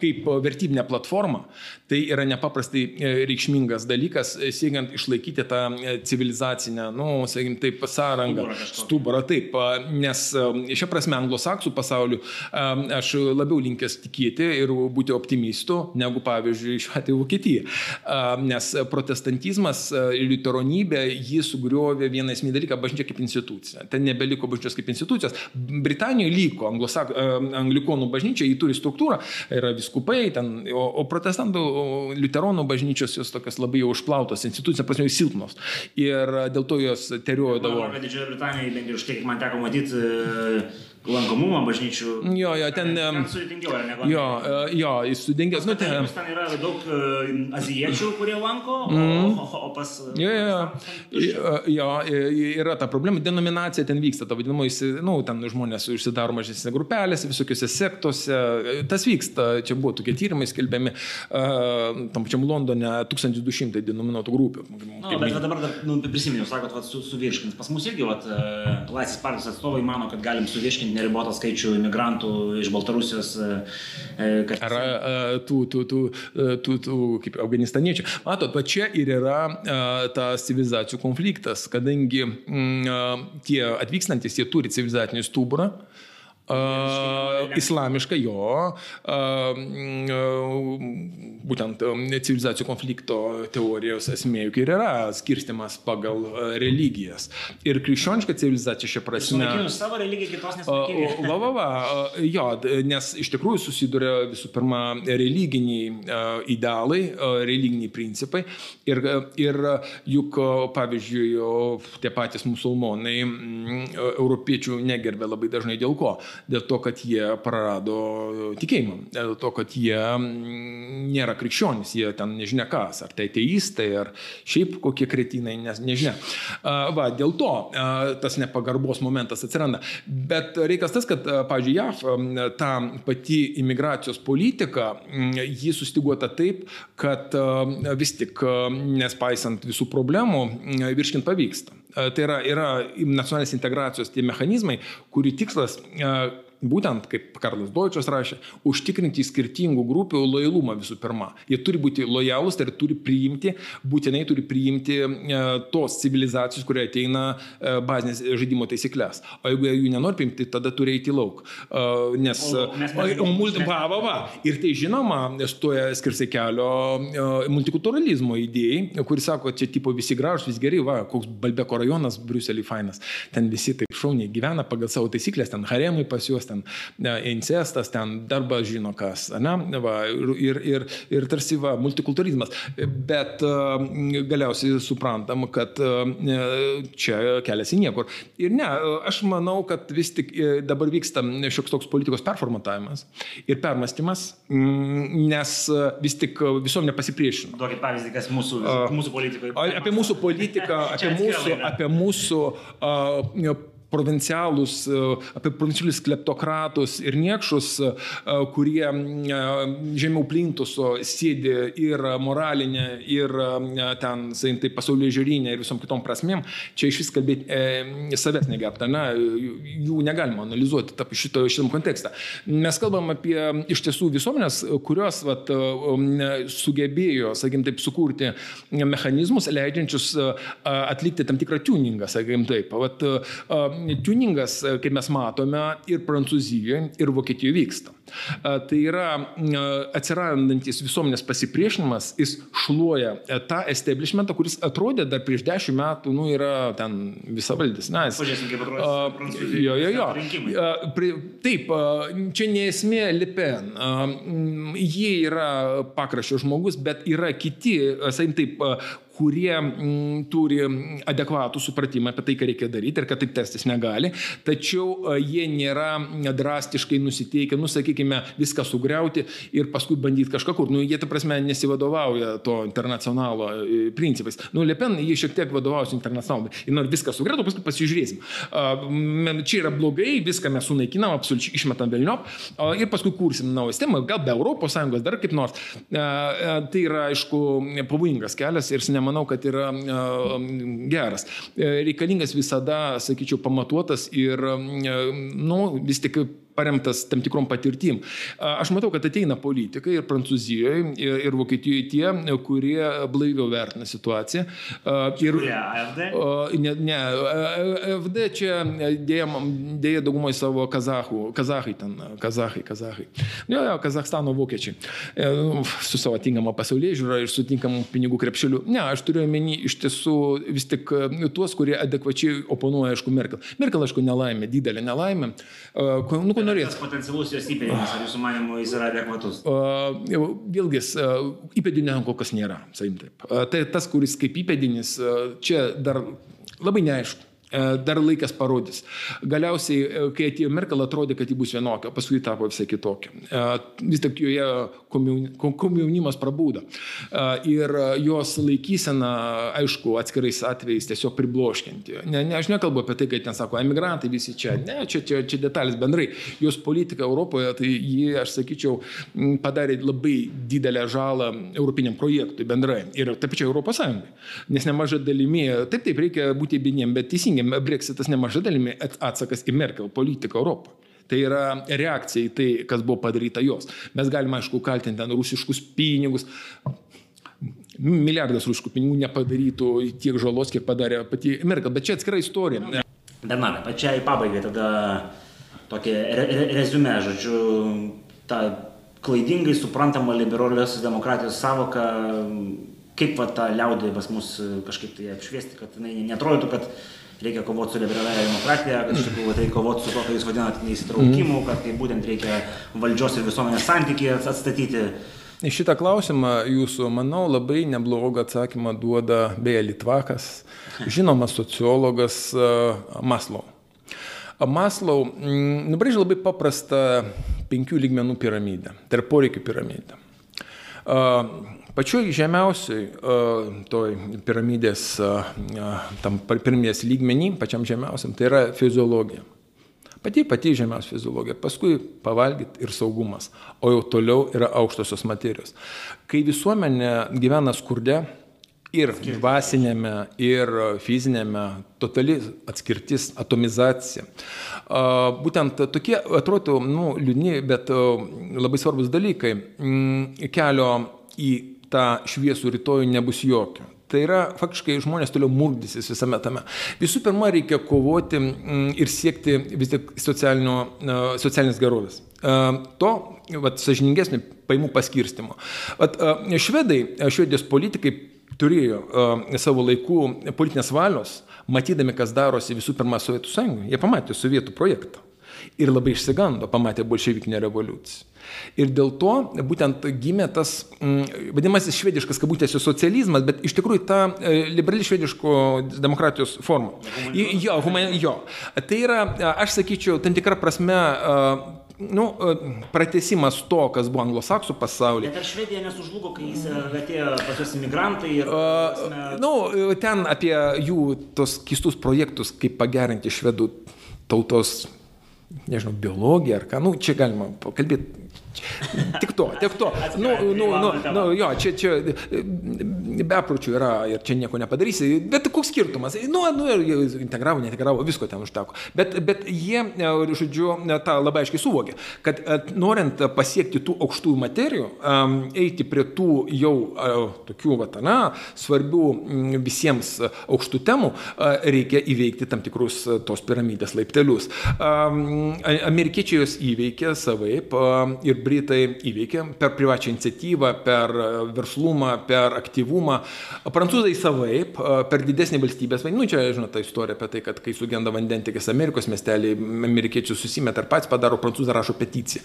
kaip vertybinė platforma, tai yra nepaprastai e, reikšmingas dalykas, e, siekiant išlaikyti tą civilizacinę, nu, sakykime, taip, sąrangą, stuburą, taip, nes šia prasme anglosaksų pasauliu aš labiau linkęs tikėti ir būti optimistu, negu, pavyzdžiui, šiuo atveju Vokietija. Nes protestantizmas, liuteronybė, jį sugriovė vieną esminį dalyką - bažnyčia kaip institucija. Ten nebeliko bažnyčios kaip institucijos. Britanijoje liko anglosak, anglikonų bažnyčia, jį turi struktūrą, yra viskupai, ten, o, o protestantų, liuteronų bažnyčios jos tokios labai jau užplautos, institucija prasme silpnos. Ir dėl to jos teriodavo. Didžiojo Britanijoje, bent jau už tai, man teko matyti, lankomumą bažnyčių. Jo, jo, ten. ten sudėtingiau, ar ne? Jo, e, jo, jis sudėtingęs. Nu, ten, ten yra daug e, azijiečių, kurie lanko, mm. o, o pas... Jo, jo, jo, yra ta problema. Denominacija ten vyksta, ta vadinamoji, nu, ten žmonės užsidaro mažesnėse grupelėse, visokiose sektose. Tas vyksta, čia buvo tokie tyrimai skelbiami, tam pačiam Londone 1200 denominuotų grupių. Nu, bet dabar dar, nu, prisiminiau, sakot, vat, su, suvirškins. Pas mus irgi, vat, Laisvės partijos atstovai mano, kad galim suvirškinti neribotą skaičių imigrantų iš Baltarusijos. E, e, kad... Ar e, tų, tų, tų, tų, tų kaip afganistaniečių. Matot, va čia ir yra tas civilizacijų konfliktas, kadangi m, mm, tie atvykstantis, jie turi civilizacinį stuburą. Uh, islamiška jo, uh, būtent civilizacijų konflikto teorijos esmė juk ir yra skirstimas pagal religijas. Ir krikščioniška civilizacija šia prasme. Savo religiją kitos nesunaikino. Va, va, va, jo, nes iš tikrųjų susiduria visų pirma religiniai idealai, religiniai principai. Ir, ir juk, pavyzdžiui, tie patys musulmonai europiečių negerbė labai dažnai dėl ko dėl to, kad jie prarado tikėjimą, dėl to, kad jie nėra krikščionys, jie ten nežinia kas, ar tai teistai, ar šiaip kokie kretinai, nes nežinia. Va, dėl to tas nepagarbos momentas atsiranda. Bet reikas tas, kad, pavyzdžiui, JAV ta pati imigracijos politika, ji sustiguota taip, kad vis tik, nespaisant visų problemų, virškint pavyksta. Tai yra, yra nacionalinės integracijos tie mechanizmai, kurių tikslas būtent, kaip Karlas Deutskas rašė, užtikrinti skirtingų grupių lojalumą visų pirma. Jie turi būti lojalūs, tai turi priimti, būtinai turi priimti e, tos civilizacijos, kurie ateina e, bazinės žaidimo taisyklės. O jeigu jų nenori priimti, tada turi eiti lauk. E, nes... O, mes, mes, o, multi, va, va, va. Ir tai žinoma, stoja skirsai kelio multikulturalizmo idėjai, kuris sako, čia tipo visi gražus, visi geri, va, koks Balbeko rajonas, Briuselį fainas. Ten visi taip šauniai gyvena pagal savo taisyklės, ten haremai pas juos, ten incestas, ten darbas žino kas, ne, va, ir, ir, ir tarsi va, multikulturizmas. Bet galiausiai suprantam, kad čia keliasi niekur. Ir ne, aš manau, kad vis tik e, dabar vyksta šioks toks politikos performatavimas ir permastymas, nes vis tik visuomenė pasipriešino. Duokit pavyzdį, kas mūsų, mūsų politikoje. Apie mūsų politiką, apie mūsų, apie mūsų uh, provincialus, e, apie provincialius kleptokratus ir niekšus, e, kurie e, žemiau plintuso sėdi ir moralinė, ir ten, sakykim, tai pasaulyje žiūrinė ir visom kitom prasmėm, čia iš vis kalbėti e, savęs negerta, na, jų negalima analizuoti tarp šito, šitam kontekste. Mes kalbam apie iš tiesų visuomenės, kurios vat, sugebėjo, sakykim, taip sukurti mechanizmus, leidžiančius atlikti tam tikrą tuningą, sakykim, taip. Vat, tuningas, kaip mes matome, ir Prancūzijoje, ir Vokietijoje vyksta. Tai yra atsirandantis visuomenės pasipriešinimas, jis šluoja tą establishmentą, kuris atrodė dar prieš dešimt metų, nu, yra ten visavaldis. Na, jis. Pažiūrėsim, kaip atrodo. Uh, jo, jo, jo. Uh, pri, taip, uh, čia nesmė Lipen. Uh, jie yra pakraščio žmogus, bet yra kiti, sakykim taip, uh, kurie m, turi adekvatų supratimą apie tai, ką reikia daryti ir kad taip testis negali, tačiau jie nėra drastiškai nusiteikę, nusakyk, sakykime, viską sugriauti ir paskui bandyti kažką kur. Nu, jie, ta prasme, nesivadovauja to internacionalo e, principais. Nu, Lepen, jie šiek tiek vadovauja internacionalu. Jie nori viską sugriauti, paskui pasižiūrėsim. Čia yra blogai, viską mes sunaikinam, absoliučiai išmetam vėlniop ir paskui kursim naują sistemą, gal be ES, dar kaip nors. Tai yra, aišku, pavojingas kelias ir nemanau, kad yra geras. Reikalingas visada, sakyčiau, pamatuotas ir, nu, vis tik paremtas tam tikrom patirtim. Aš matau, kad ateina politikai ir Prancūzijoje, ir, ir Vokietijoje tie, kurie blaiviau vertina situaciją. Ir, AFD? Ne, ne, AFD čia dėja, dėja daugumoje savo kazahų, kazahai ten, kazahai, kazahai. Jo, jo, Kazahstano vokiečiai. E, su savo tinkama pasaulyje žiūra ir su tinkamu pinigų krepšeliu. Ne, aš turiu omeny iš tiesų vis tik tuos, kurie adekvačiai oponuoja, aišku, Merkel. Merkel, aišku, nelaimė, didelė nelaimė. Nu, norėt. Tas potencialus jos įpėdinis, ar jūsų manimo jis yra adekvatus? Vėlgi, įpėdinio kol kas nėra, saim taip. Tai tas, kuris kaip įpėdinis, čia dar labai neaišku. E, dar laikas parodys. Galiausiai, e, kai atėjo Merkel, atrodė, kad ji bus vienokia, paskui tapo visai kitokia. E, vis tik joje komjaunimas prabūda. Ir jos laikysena, aišku, atskirais atvejais tiesiog pribloškinti. Ne, ne, aš nekalbu apie tai, kad ten sako, emigrantai visi čia. Ne, čia, čia, čia detalės bendrai. Jos politika Europoje, tai ji, aš sakyčiau, padarė labai didelę žalą europiniam projektui bendrai. Ir taip pačiai Europos Sąjungai. Nes nemažai dalimi, taip, taip, reikia būti vieniem, bet teisingai, Brexitas nemaža dalimi atsakas į Merkel politiką Europoje. Tai yra reakcija į tai, kas buvo padaryta jos. Mes galime, aišku, kaltinti ten rusiškus pinigus. Milijardas rusiškų pinigų nepadarytų tiek žalos, kiek padarė pati Merkel, bet čia atskira istorija. Bernardai, pačiai pabaigai tada tokia re re rezume, žodžiu, ta klaidingai suprantama liberaliosios demokratijos savoka, kaip va tą liaudį pas mus kažkaip tai apšviesti, kad jinai netrodytų, kad reikia kovoti su liberalia demokratija, kad iš tikrųjų reikia kovoti su to, ką jūs vadinate neįsitraukimu, kad tai būtent reikia valdžios ir visuomenės santykiai atstatyti. Į šitą klausimą jūsų, manau, labai neblogą atsakymą duoda beje Litvakas, žinomas sociologas Maslau. Maslau nubrėžė labai paprastą penkių lygmenų piramidę, tai yra poreikių piramidę. Pačioj žemiausiai toj piramidės, tam piramidės lygmenį, pačiam žemiausiam, tai yra fiziologija. Pati pati žemiausia fiziologija, paskui pavalgyti ir saugumas, o jau toliau yra aukštosios materijos. Kai visuomenė gyvena skurde ir dvasinėme, ir fizinėme, totali atskirtis, atomizacija. Būtent tokie atrodo nu, liūdni, bet labai svarbus dalykai kelio į tą šviesų rytojų nebus jokio. Tai yra faktiškai žmonės toliau murdysis visame tame. Visų pirma, reikia kovoti mm, ir siekti vis tik socialinės gerovės. To, vat, sažiningesnio paimų paskirstimo. Vat, švedai, švedijos politikai turėjo savo laikų politinės valios, matydami, kas darosi visų pirma Sovietų sąjungoje. Jie pamatė sovietų projektą ir labai išsigando, pamatė bolševikinę revoliuciją. Ir dėl to būtent gimė tas mm, vadinamasis švediškas kabutėse socializmas, bet iš tikrųjų ta e, liberali švediško demokratijos forma. Jo, human, jo. Tai yra, aš sakyčiau, tam tikrą prasme nu, pratesimas to, kas buvo anglosaksų pasaulyje. Bet ar Švedija nesužlugo, kai jis e, atėjo pas juos imigrantai ir... Uh, nu, ten apie jų tos keistus projektus, kaip pagerinti švedų tautos nežinau, biologiją ar ką, nu, čia galima pakalbėti Tik to, tik to. Nu, nu, nu, nu, jo, čia, čia bepročių yra ir čia nieko nepadarysi, bet koks skirtumas. Nu, nu, integravo, neintegravo, visko ten užteko. Bet, bet jie, žodžiu, tą labai aiškiai suvokė, kad norint pasiekti tų aukštųjų materijų, eiti prie tų jau tokių, va, na, svarbių visiems aukštų temų, reikia įveikti tam tikrus tos piramidės laiptelius. Amerikiečiai jos įveikė savaip ir Britai įveikė per privačią iniciatyvą, per verslumą, per aktyvumą teisingumą. Prancūzai savaip, per didesnį valstybės vaidmenį, nu čia, žinot, ta istorija apie tai, kad kai sugenda vandentikis Amerikos miestelį, amerikiečių susimet ar pats padaro, prancūzai rašo peticiją.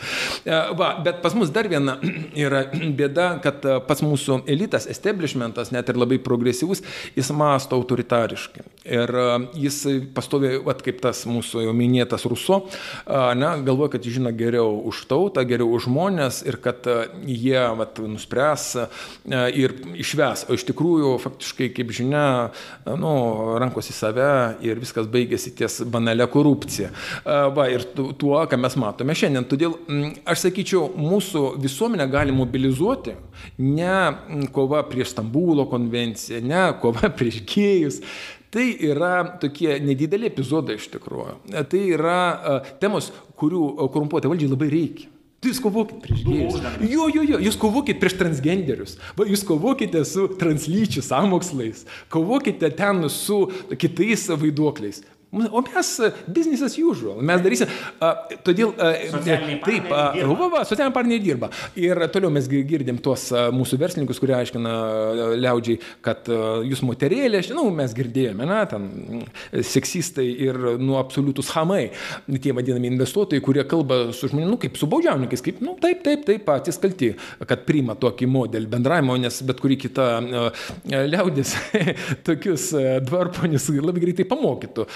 Va, bet pas mus dar viena yra bėda, kad pas mūsų elitas, establishmentas, net ir labai progresyvus, jis masto autoritariškai. Ir jis pastovi, va, kaip tas mūsų jau minėtas Ruso, ne, galvoja, kad žino geriau už tautą, geriau už žmonės ir kad jie vat, nuspręs ir išves. O iš tikrųjų, faktiškai, kaip žinia, nu, rankos į save ir viskas baigėsi ties banale korupcija. Va, ir tuo, ką mes matome šiandien. Todėl aš sakyčiau, mūsų visuomenę gali mobilizuoti ne kova prieš Stambulo konvenciją, ne kova prieš gėjus. Tai yra tokie nedideli epizodai iš tikrųjų. Tai yra uh, temos, kurių korumpuotą valdžiai labai reikia. Jūs kovokit prieš gėjus. Jo, jo, jo, jūs kovokit prieš transgenderius. Va, jūs kovokite su translyčių samokslais. Kovokite ten su kitais vaiduokliais. O mes business as usual. Mes darysim. A, todėl. A, taip, va, va, socialiniai partneriai dirba. Ir toliau mes girdim tuos mūsų verslininkus, kurie aiškina liaudžiai, kad jūs moterėlė, žinau, mes girdėjome, na, ten seksistai ir nu absoliutus hamai, tie vadinami investuotojai, kurie kalba su žmonėmis, nu, kaip su baudžiauninkais, kaip, nu, taip, taip, taip, patys kalti, kad priima tokį modelį bendravimo, nes bet kuri kita liaudis tokius dvarponius labai greitai pamokytų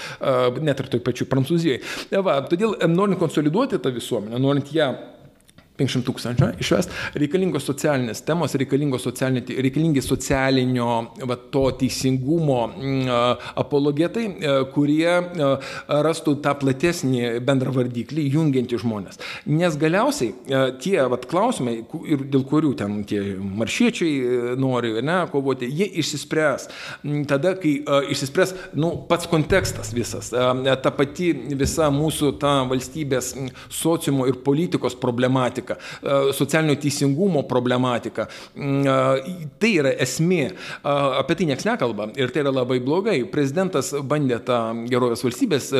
net ir toj pačioj Prancūzijoje. Va, todėl norint konsoliduoti tą visuomenę, norint ją 500 tūkstančių išvest, reikalingos socialinės temos, reikalingos socialinė, reikalingi socialinio va, to teisingumo apologetai, kurie rastų tą platesnį bendrą vardiklį, jungiantį žmonės. Nes galiausiai tie va, klausimai, ir dėl kurių ten tie maršiečiai nori ne, kovoti, jie išsispręs. Tada, kai išsispręs nu, pats kontekstas visas, ta pati visa mūsų ta valstybės sociumo ir politikos problematika problematika, e, socialinio teisingumo problematika. Mm, e, tai yra esmė. E, apie tai niekas nekalba ir tai yra labai blogai. Prezidentas bandė tą gerovės valstybės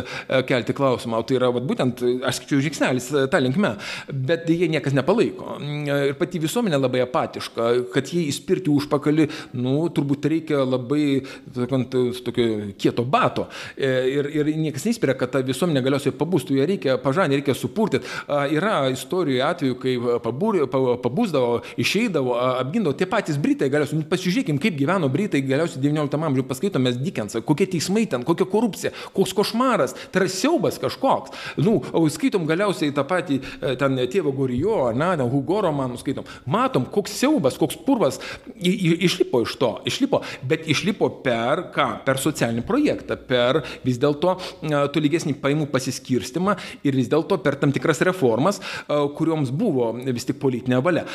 kelti klausimą, o tai yra vat, būtent, aš skaičiu, žingsnelis tą linkme, bet jie niekas nepalaiko. Mm, ir pati visuomenė labai apatiška, kad jie įspirti užpakalį, nu, turbūt reikia labai sakant, tokio kieto bato. Ir, ir niekas neįspiria, kad ta visuomenė galiausiai pabūstų, ją reikia pažanį, reikia supurtyti. Yra istorijoje atveju, kai pabūrė, pabūsdavo, išeidavo, apgindavo tie patys Britai, galiausiai, nu, pasižiūrėkim, kaip gyveno Britai galiausiai XIX amžiuje, paskaitome Dickensą, kokie teismai ten, kokia korupcija, koks košmaras, tai yra siaubas kažkoks. Nu, skaitom galiausiai tą patį e, ten tėvo Gorijo, na, ten Hugo romanų skaitom, matom, koks siaubas, koks purvas išlipo iš to, išlipo, bet išlipo per ką? Per socialinį projektą, per vis dėlto tolygesnį paimų pasiskirstimą ir vis dėlto per tam tikras reformas, kurioms buvo buvo vis tik politinė valia.